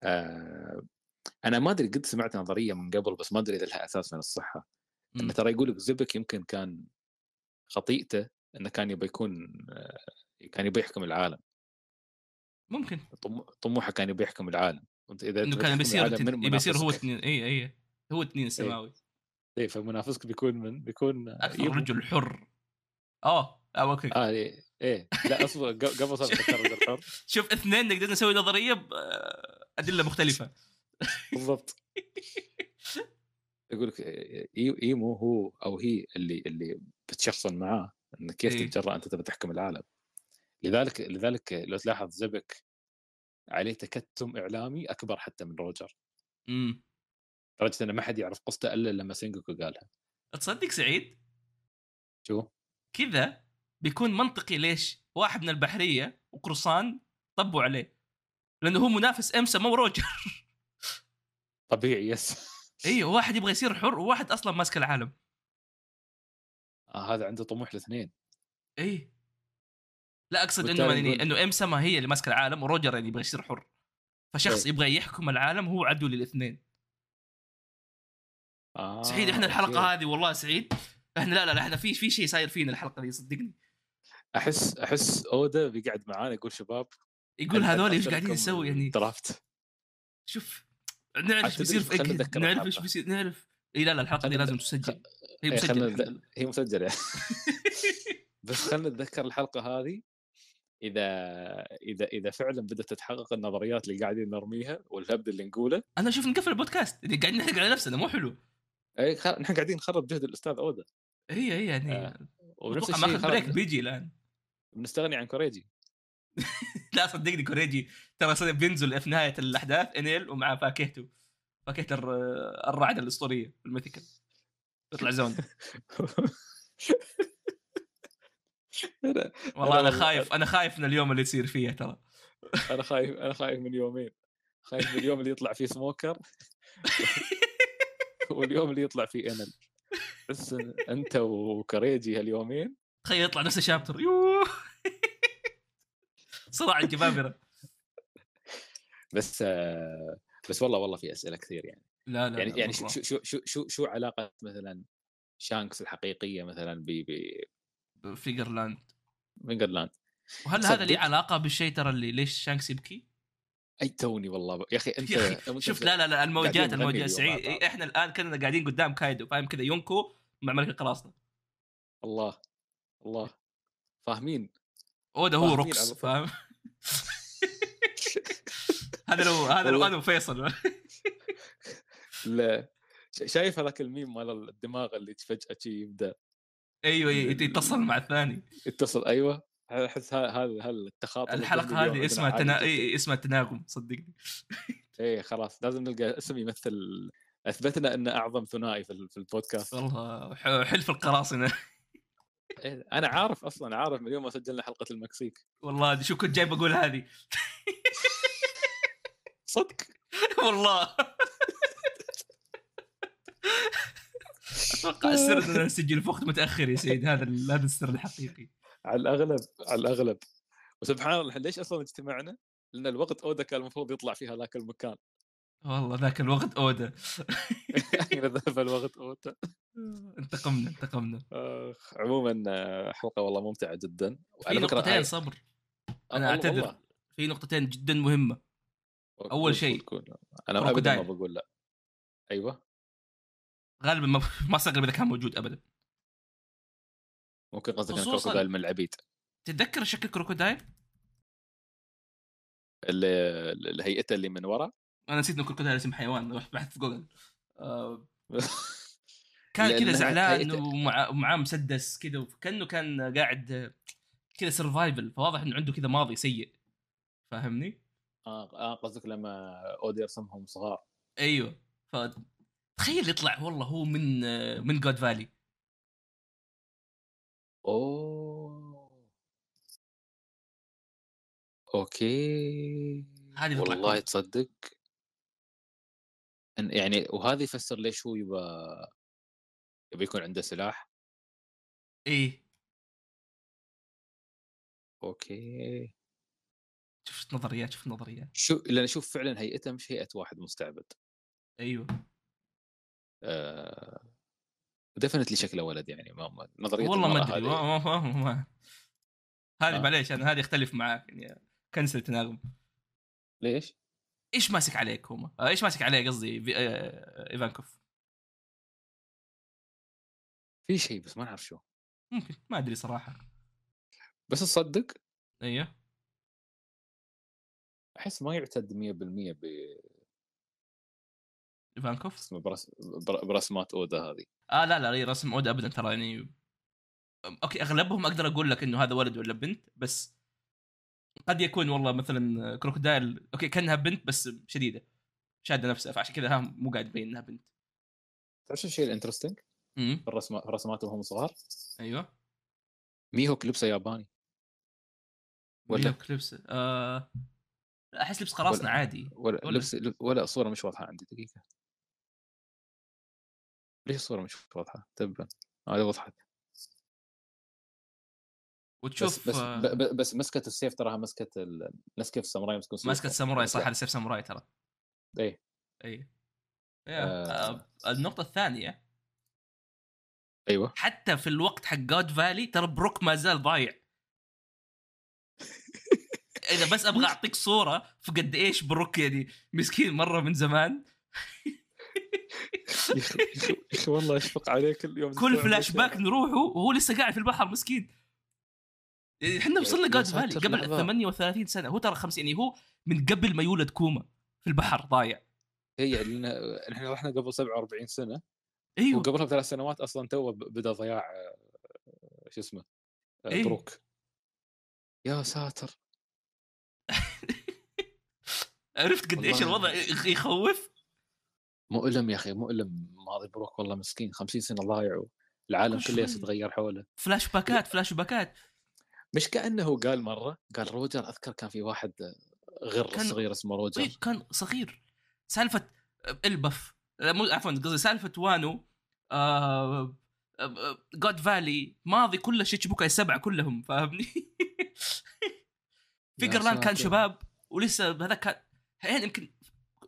آه أنا ما أدري قد سمعت نظرية من قبل بس ما أدري إذا لها أساس من الصحة مم. أنه ترى يقول لك زبك يمكن كان خطيئته إنه كان يبي يكون آه، كان يبي يحكم العالم ممكن طم- طموحه كان يبي يحكم العالم وانت إذا إنه كان بيصير العالم، من يبي يصير هو؟ اثنين اي اي هو اثنين إيه، فمنافسك بيكون من بيكون آه، أكثر. رجل حر. آه آه أوكي. آه إيه إيه. لا أصبر قبل صار (laughs) رجل حر. شوف اثنين نقدر نسوي نظرية بادله مختلفة. بالضبط. (laughs) يقول لك ايمو هو أو هي اللي اللي بتشخصن معاه إنك كيف إيه. تتجرأ أنت تبي تحكم العالم. لذلك لذلك لو تلاحظ زبك عليه تكتم إعلامي أكبر حتى من روجر. إمم. لدرجة إنه ما حد يعرف قصته إلا لما سينجوكو قالها. تصدق سعيد؟ شو؟ كذا بيكون منطقي ليش واحد من البحرية وقرصان طبوا عليه. لأنه هو منافس إمسا مو روجر. طبيعي yes. (laughs) إيوه واحد يبغى يصير حر وواحد أصلا ماسك العالم. آه هذا عنده طموح الاثنين. اي لا أقصد إنه يعني إنه ايم ساما ما هي اللي ماسكة العالم وروجر يعني يبغى يصير حر. فشخص إيه. يبغى يحكم العالم هو عدو للاثنين. آه سعيد إحنا الحلقة okay. هذه والله سعيد. إحنا لا لا لا إحنا في في شيء صاير فينا الحلقة دي صدقني. أحس أحس اودا بيقعد معانا يقول شباب يقول هذول إيش قاعدين يسوي يعني؟ درافت شوف نعرف إيش بيصير في خلنا نعرف. إيش بيصير نعرف. إي لا لا الحلقة دي خلنا لازم تسجل. هي إيه، مسجلة. خلنا. هي مسجلة. (laughs) بس خلينا نتذكر الحلقة هذه. إذا إذا إذا فعلا بدات تتحقق النظريات اللي قاعدين نرميها والهبد اللي نقوله. أنا أشوف نقفل البودكاست. اللي قاعدين نحرق على نفسنا مو حلو. اي خل... نحن قاعدين نخرب جهد الأستاذ اودا هي هي يعني آه، ونفس الشيء ماخذ break بيجي الآن. بنستغني عن كوريجي. (laughs) لا صدقني كوريجي ترى صدق بينزل في نهاية الأحداث إنيل ومع فاكهته فاكهه الر- الرعد الأسطورية ال mythical. يطلع Zoan. (laughs) والله أنا خايف أنا خايف من اليوم اللي يصير فيه ترى. أنا خايف أنا خايف من يومين. خايف من اليوم اللي يطلع فيه سموكر. (laughs) واليوم اللي يطلع فيه إنل. بس أنت وكريجي هاليومين. تخيل يطلع نفس ال chapter. يوه. (laughs) صراع الجبابره بس بس والله والله في أسئلة كثير يعني. لا لا يعني لا يعني شو مرة. شو شو شو شو, شو علاقة مثلا شانكس الحقيقية مثلا ب فيجرلاند. فيجرلاند وهل هذا صدق؟ علاقة بالشيء ترى اللي ليش شانكس يبكي؟ أي توني والله. يا أخي أنت (laughs) يا أخي شوف لا لا لا الموجات الموجات سعيد. إحنا الآن كنا قاعدين قدام كايدو فاهم كذا؟ يونكو مع ملك القراصنة. الله الله. فاهمين. أودا هو روكس. فاهم؟ (laughs) هذا لو هذا لو. أنا وفيصل (laughs) لا. شايف هذاك الميم مال الدماغ اللي فجأة يبدأ؟ أيوه يت- يتصل مع الثاني. يتصل أيوه. أحس هذا هذا التخاطب الحلقة هذه اسمها تنا... إيه، اسمها تناغم صدقني. (laughs) إيه خلاص. لازم نلقى اسم يمثل أثبتنا ان أعظم ثنائي في ال- في البودكاست. والله حلف القراصنة. (laughs) إيه، أنا عارف أصلا عارف من يوم ما سجلنا حلقة المكسيك. والله شو كنت جاي بقول هذه. (laughs) صدق. والله. أتوقع السر اننا نسجل في وقت متأخر يا سيد. هذا هذا السر الحقيقي. على الأغلب على الأغلب. وسبحان الله ليش أصلا اجتمعنا؟ لأن الوقت أودا كان المفروض يطلع في هذاك المكان. والله ذاك الوقت أودا. (laughs) اين ذهب الوقت أودا. (laughs) انتقمنا انتقمنا. آخ، عموما آه، حلقة والله ممتعة جدا. في على فكرة نقطتين هاي- صبر. آه، أنا أعتذر. في نقطتين جدا مهمة. قول- شيء. أنا ابدا ما. بقول لا. أيوه. غالبا ما (laughs) ما استغرب إذا كان موجود ابدا. ممكن قصدك كروكودايل من العبيد. تتذكر شكل كروكودايل؟ اللي هيئته اللي من ورا؟ أنا نسيت إنه كروكودايل اسم حيوان (laughs) رحت بحثت في جوجل. آه، (laughs) كان كذا زعلان ومع- ومعاه مسدس كذا كانه كان قاعد كذا survival فواضح إنه عنده كذا ماضي سيء. فاهمني؟ آه آه، قصدك لما أودا يرسمهم صغار. أيوه. ف تخيل يطلع والله هو من آه، من جود فالي أوه. okay. هذه والله. تصدق. يعني وهذا يفسر ليش هو يبى يبي يكون عنده سلاح. إيه. okay. شفت نظريات شفت نظريات. شو لأن أشوف فعلا هيئته مش هيئة واحد مستعبد. أيوه. definitely شكله ولد يعني ما نظرية والله ما أدري هذه- ما ما ما ما هذه آه. معليش أنا هذه أختلف معاك يعني cancel تناغم. ليش؟ إيش ماسك عليك هما؟ آه، إيش ماسك عليه قصدي؟ في- آه، إيفانكوف. في شيء بس ما نعرف شو. ممكن ما أدري صراحة. بس تصدق؟ أيوه. أحس ما يعتد 100% ب ايفانكوف اسمه برس... بر- برسمات أودا هذه. آه لا لا رسم أودا ابدا ترى يعني. okay أغلبهم أقدر أقول لك إنه هذا ولد ولا بنت بس قد يكون والله مثلا كروكودايل okay كأنها بنت بس شديدة. شادة نفسها فعشان كذا ها مو قاعد يبين إنها بنت. تعرف شو الشيء ال interesting في الرسمات في رسماتهم وهم صغار. أيوه. ميهوك لبسه ياباني. ولا- ولا كليبس آه... أحس لبس قراصنه عادي. ولا ولا- لبس لب- ولا الصورة مش واضحة عندي دقيقة. ليش الصورة مش واضحة؟ تبا هذه وضحت وتشوف بس بس, آه، ب- ب- بس مسكة السيف تراها مسكة ال- نفس كيف الساموراي يمسكون سيوفهم. ماسكه ساموراي صح بس- هذا سيف ساموراي ترى. إيه. اي يا. آه. آه، النقطة الثانية أيوه. حتى في الوقت حق جود فالي ترى بروك ما زال ضايع. إذا بس أبغى (laughs) أعطيك صورة في قد إيش بروك يعني مسكين مرة من زمان. (laughs) يا أخي والله اشفق عليك اليوم. كل flash back نروحه وهو لسه قاعد في البحر مسكين. يعني إحنا وصلنا ساتر فالي قبل لحظة. 38 سنة. هو ترى 50 يعني هو من قبل ما يولد كوما في البحر ضايع. هي لأن إحنا رحنا قبل 47 سنة. إيوه. وقبلها بثلاث سنوات أصلا تو بدا ضياع آه، شو اسمه آه، إيه. بروك يا ساتر. (laughs) عرفت قد إيش. الوضع؟ يخ- يخوف. مؤلم يا أخي مؤلم ماضي بروك والله مسكين 50 سنة ضايع العالم كل كله. يتغير حوله. فلاش باكات فلاش باكات. مش كأنه قال مرة قال روجر أذكر كان في واحد غر كان- صغير اسمه إيه، روجر كان صغير. سالفة إلبف مو عفوا قصدي سالفة وانو آه جود فالي ماضي كله شيتشيبوكاي السبعه كلهم فاهمني؟ (laughs) فيجرلاند كان. شباب ولسه هذا كان يعني يمكن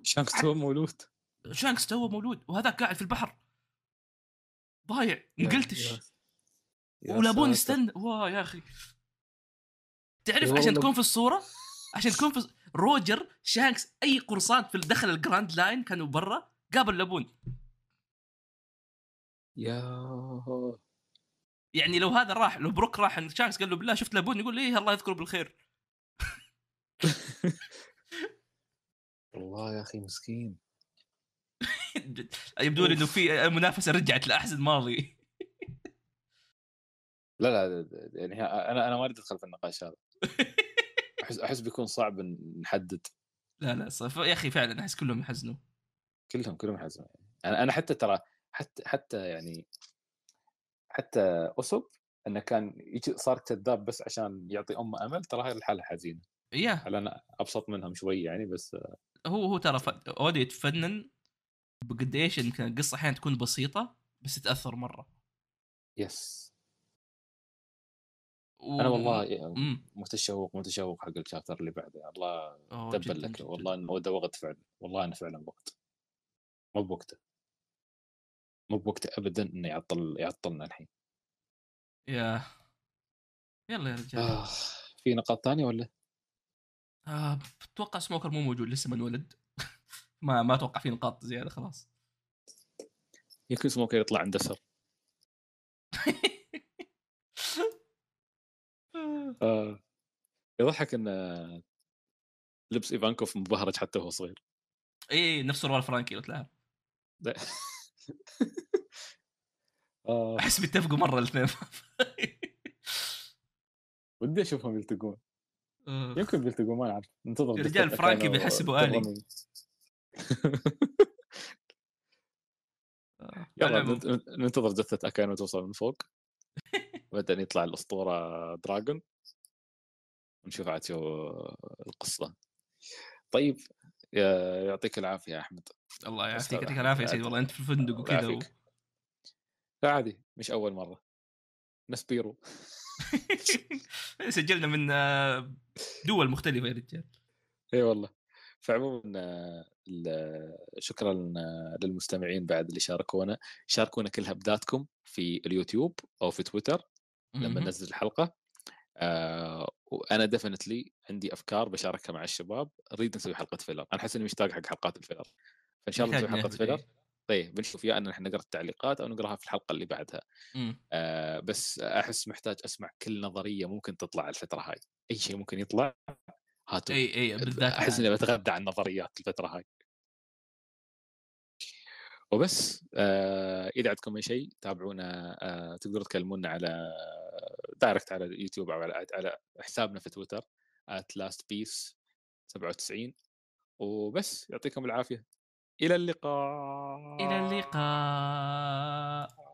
شانكس تو مولود شانكس تو مولود وهذا قاعد في البحر. ضايع انقلتش ولابون. يستنى. واه يا أخي. تعرف عشان. تكون في الصورة؟ عشان تكون في روجر شانكس أي قرصان في دخل الجراند لاين كانوا برا قابل لابون. يا يعني لو هذا راح لو بروك راح عند شانكس قال له بالله شفت لابون يقول إيه الله يذكره بالخير. (laughs) والله يا أخي مسكين. (laughs) يبدو لي إنه في المنافسه رجعت لأحسن ماضي. لا لا يعني أنا أنا ما أريد أدخل في النقاش هذا. (laughs) أحس أحس بيكون صعب نحدد. لا لا صف... يا أخي فعلا أحس كلهم يحزنوا. كلهم كلهم حزن أنا أنا حتى ترى حتى حتى يعني حتى اسب إنه كان يجي صار كذاب بس عشان يعطي أمه أمل ترى هاي الحالة حزينة. يا. هل أنا أبسط منهم شوي يعني بس هو هو ترى ف... أودي يتفنن بقد إيش القصة أحيانا تكون بسيطة بس تأثر مرة. يس و... أنا والله متشوق متشوق حق الشابتر اللي بعده. الله جداً، لك. والله انه ده وقت فعلا. والله إنه فعلا وقت. مو بوقته. مو بوقته ابدا إنه يعطل يعطلنا الحين. يا يلا يا رجال. آه. في نقاط ثانية ولا؟ آه أتوقع سموكر مو موجود لسه ما انولد. ما ما أتوقع في نقاط زيادة خلاص يمكن سموكر يطلع عنده سر (laughs) آه. يضحك إن لبس إيفانكوف مبهرج حتى وهو صغير إي نفس روال فرانكي لو تلعب (laughs) آه. أحس بيتفقوا مرة الاثنين (laughs) ودي أشوفهم يلتقون. يمكن بيلتقون ما نعرف ننتظر يا دفتر رجال فرانكي بيحسبوا آلي. (laughs) آه. يلا ننتظر جثة اكانو توصل من فوق (laughs) بعدين يطلع الأسطورة دراجون ونشوف عاد شو القصة. طيب يعطيك العافية يا أحمد. الله يعافيك يعطيك أحمد العافية يا. سيدي والله أنت في الفندق وكذا و... لا عادي مش أول مرة. نسبيرو. (laughs) سجلنا من آه، دول مختلفة يا رجال. إي والله. فعموما آه، شكرا للمستمعين بعد اللي شاركونا. شاركونا كل هبداتكم في اليوتيوب أو في تويتر لما. ننزل الحلقة. آه وأنا definitely عندي أفكار بشاركها مع الشباب. نريد نسوي حلقة filler. أنا أحس إني مشتاق حق حلقات ال filler. فإن شاء الله نسوي حلقة filler. طيب بنشوف يا إن إحنا نقرأ التعليقات أو نقراها في الحلقة اللي بعدها. مم. آه بس أحس محتاج أسمع كل نظرية ممكن تطلع الفترة هاي. أي شيء ممكن يطلع هاتوا. أي أي بالذات أحس. إني بتغذى على النظريات الفترة هاي. وبس. آه إذا عندكم أي شيء تابعونا آه تقدروا تكلمونا على direct على اليوتيوب أو على على حسابنا في تويتر بيس 97 وبس يعطيكم العافية. إلى اللقاء. إلى اللقاء.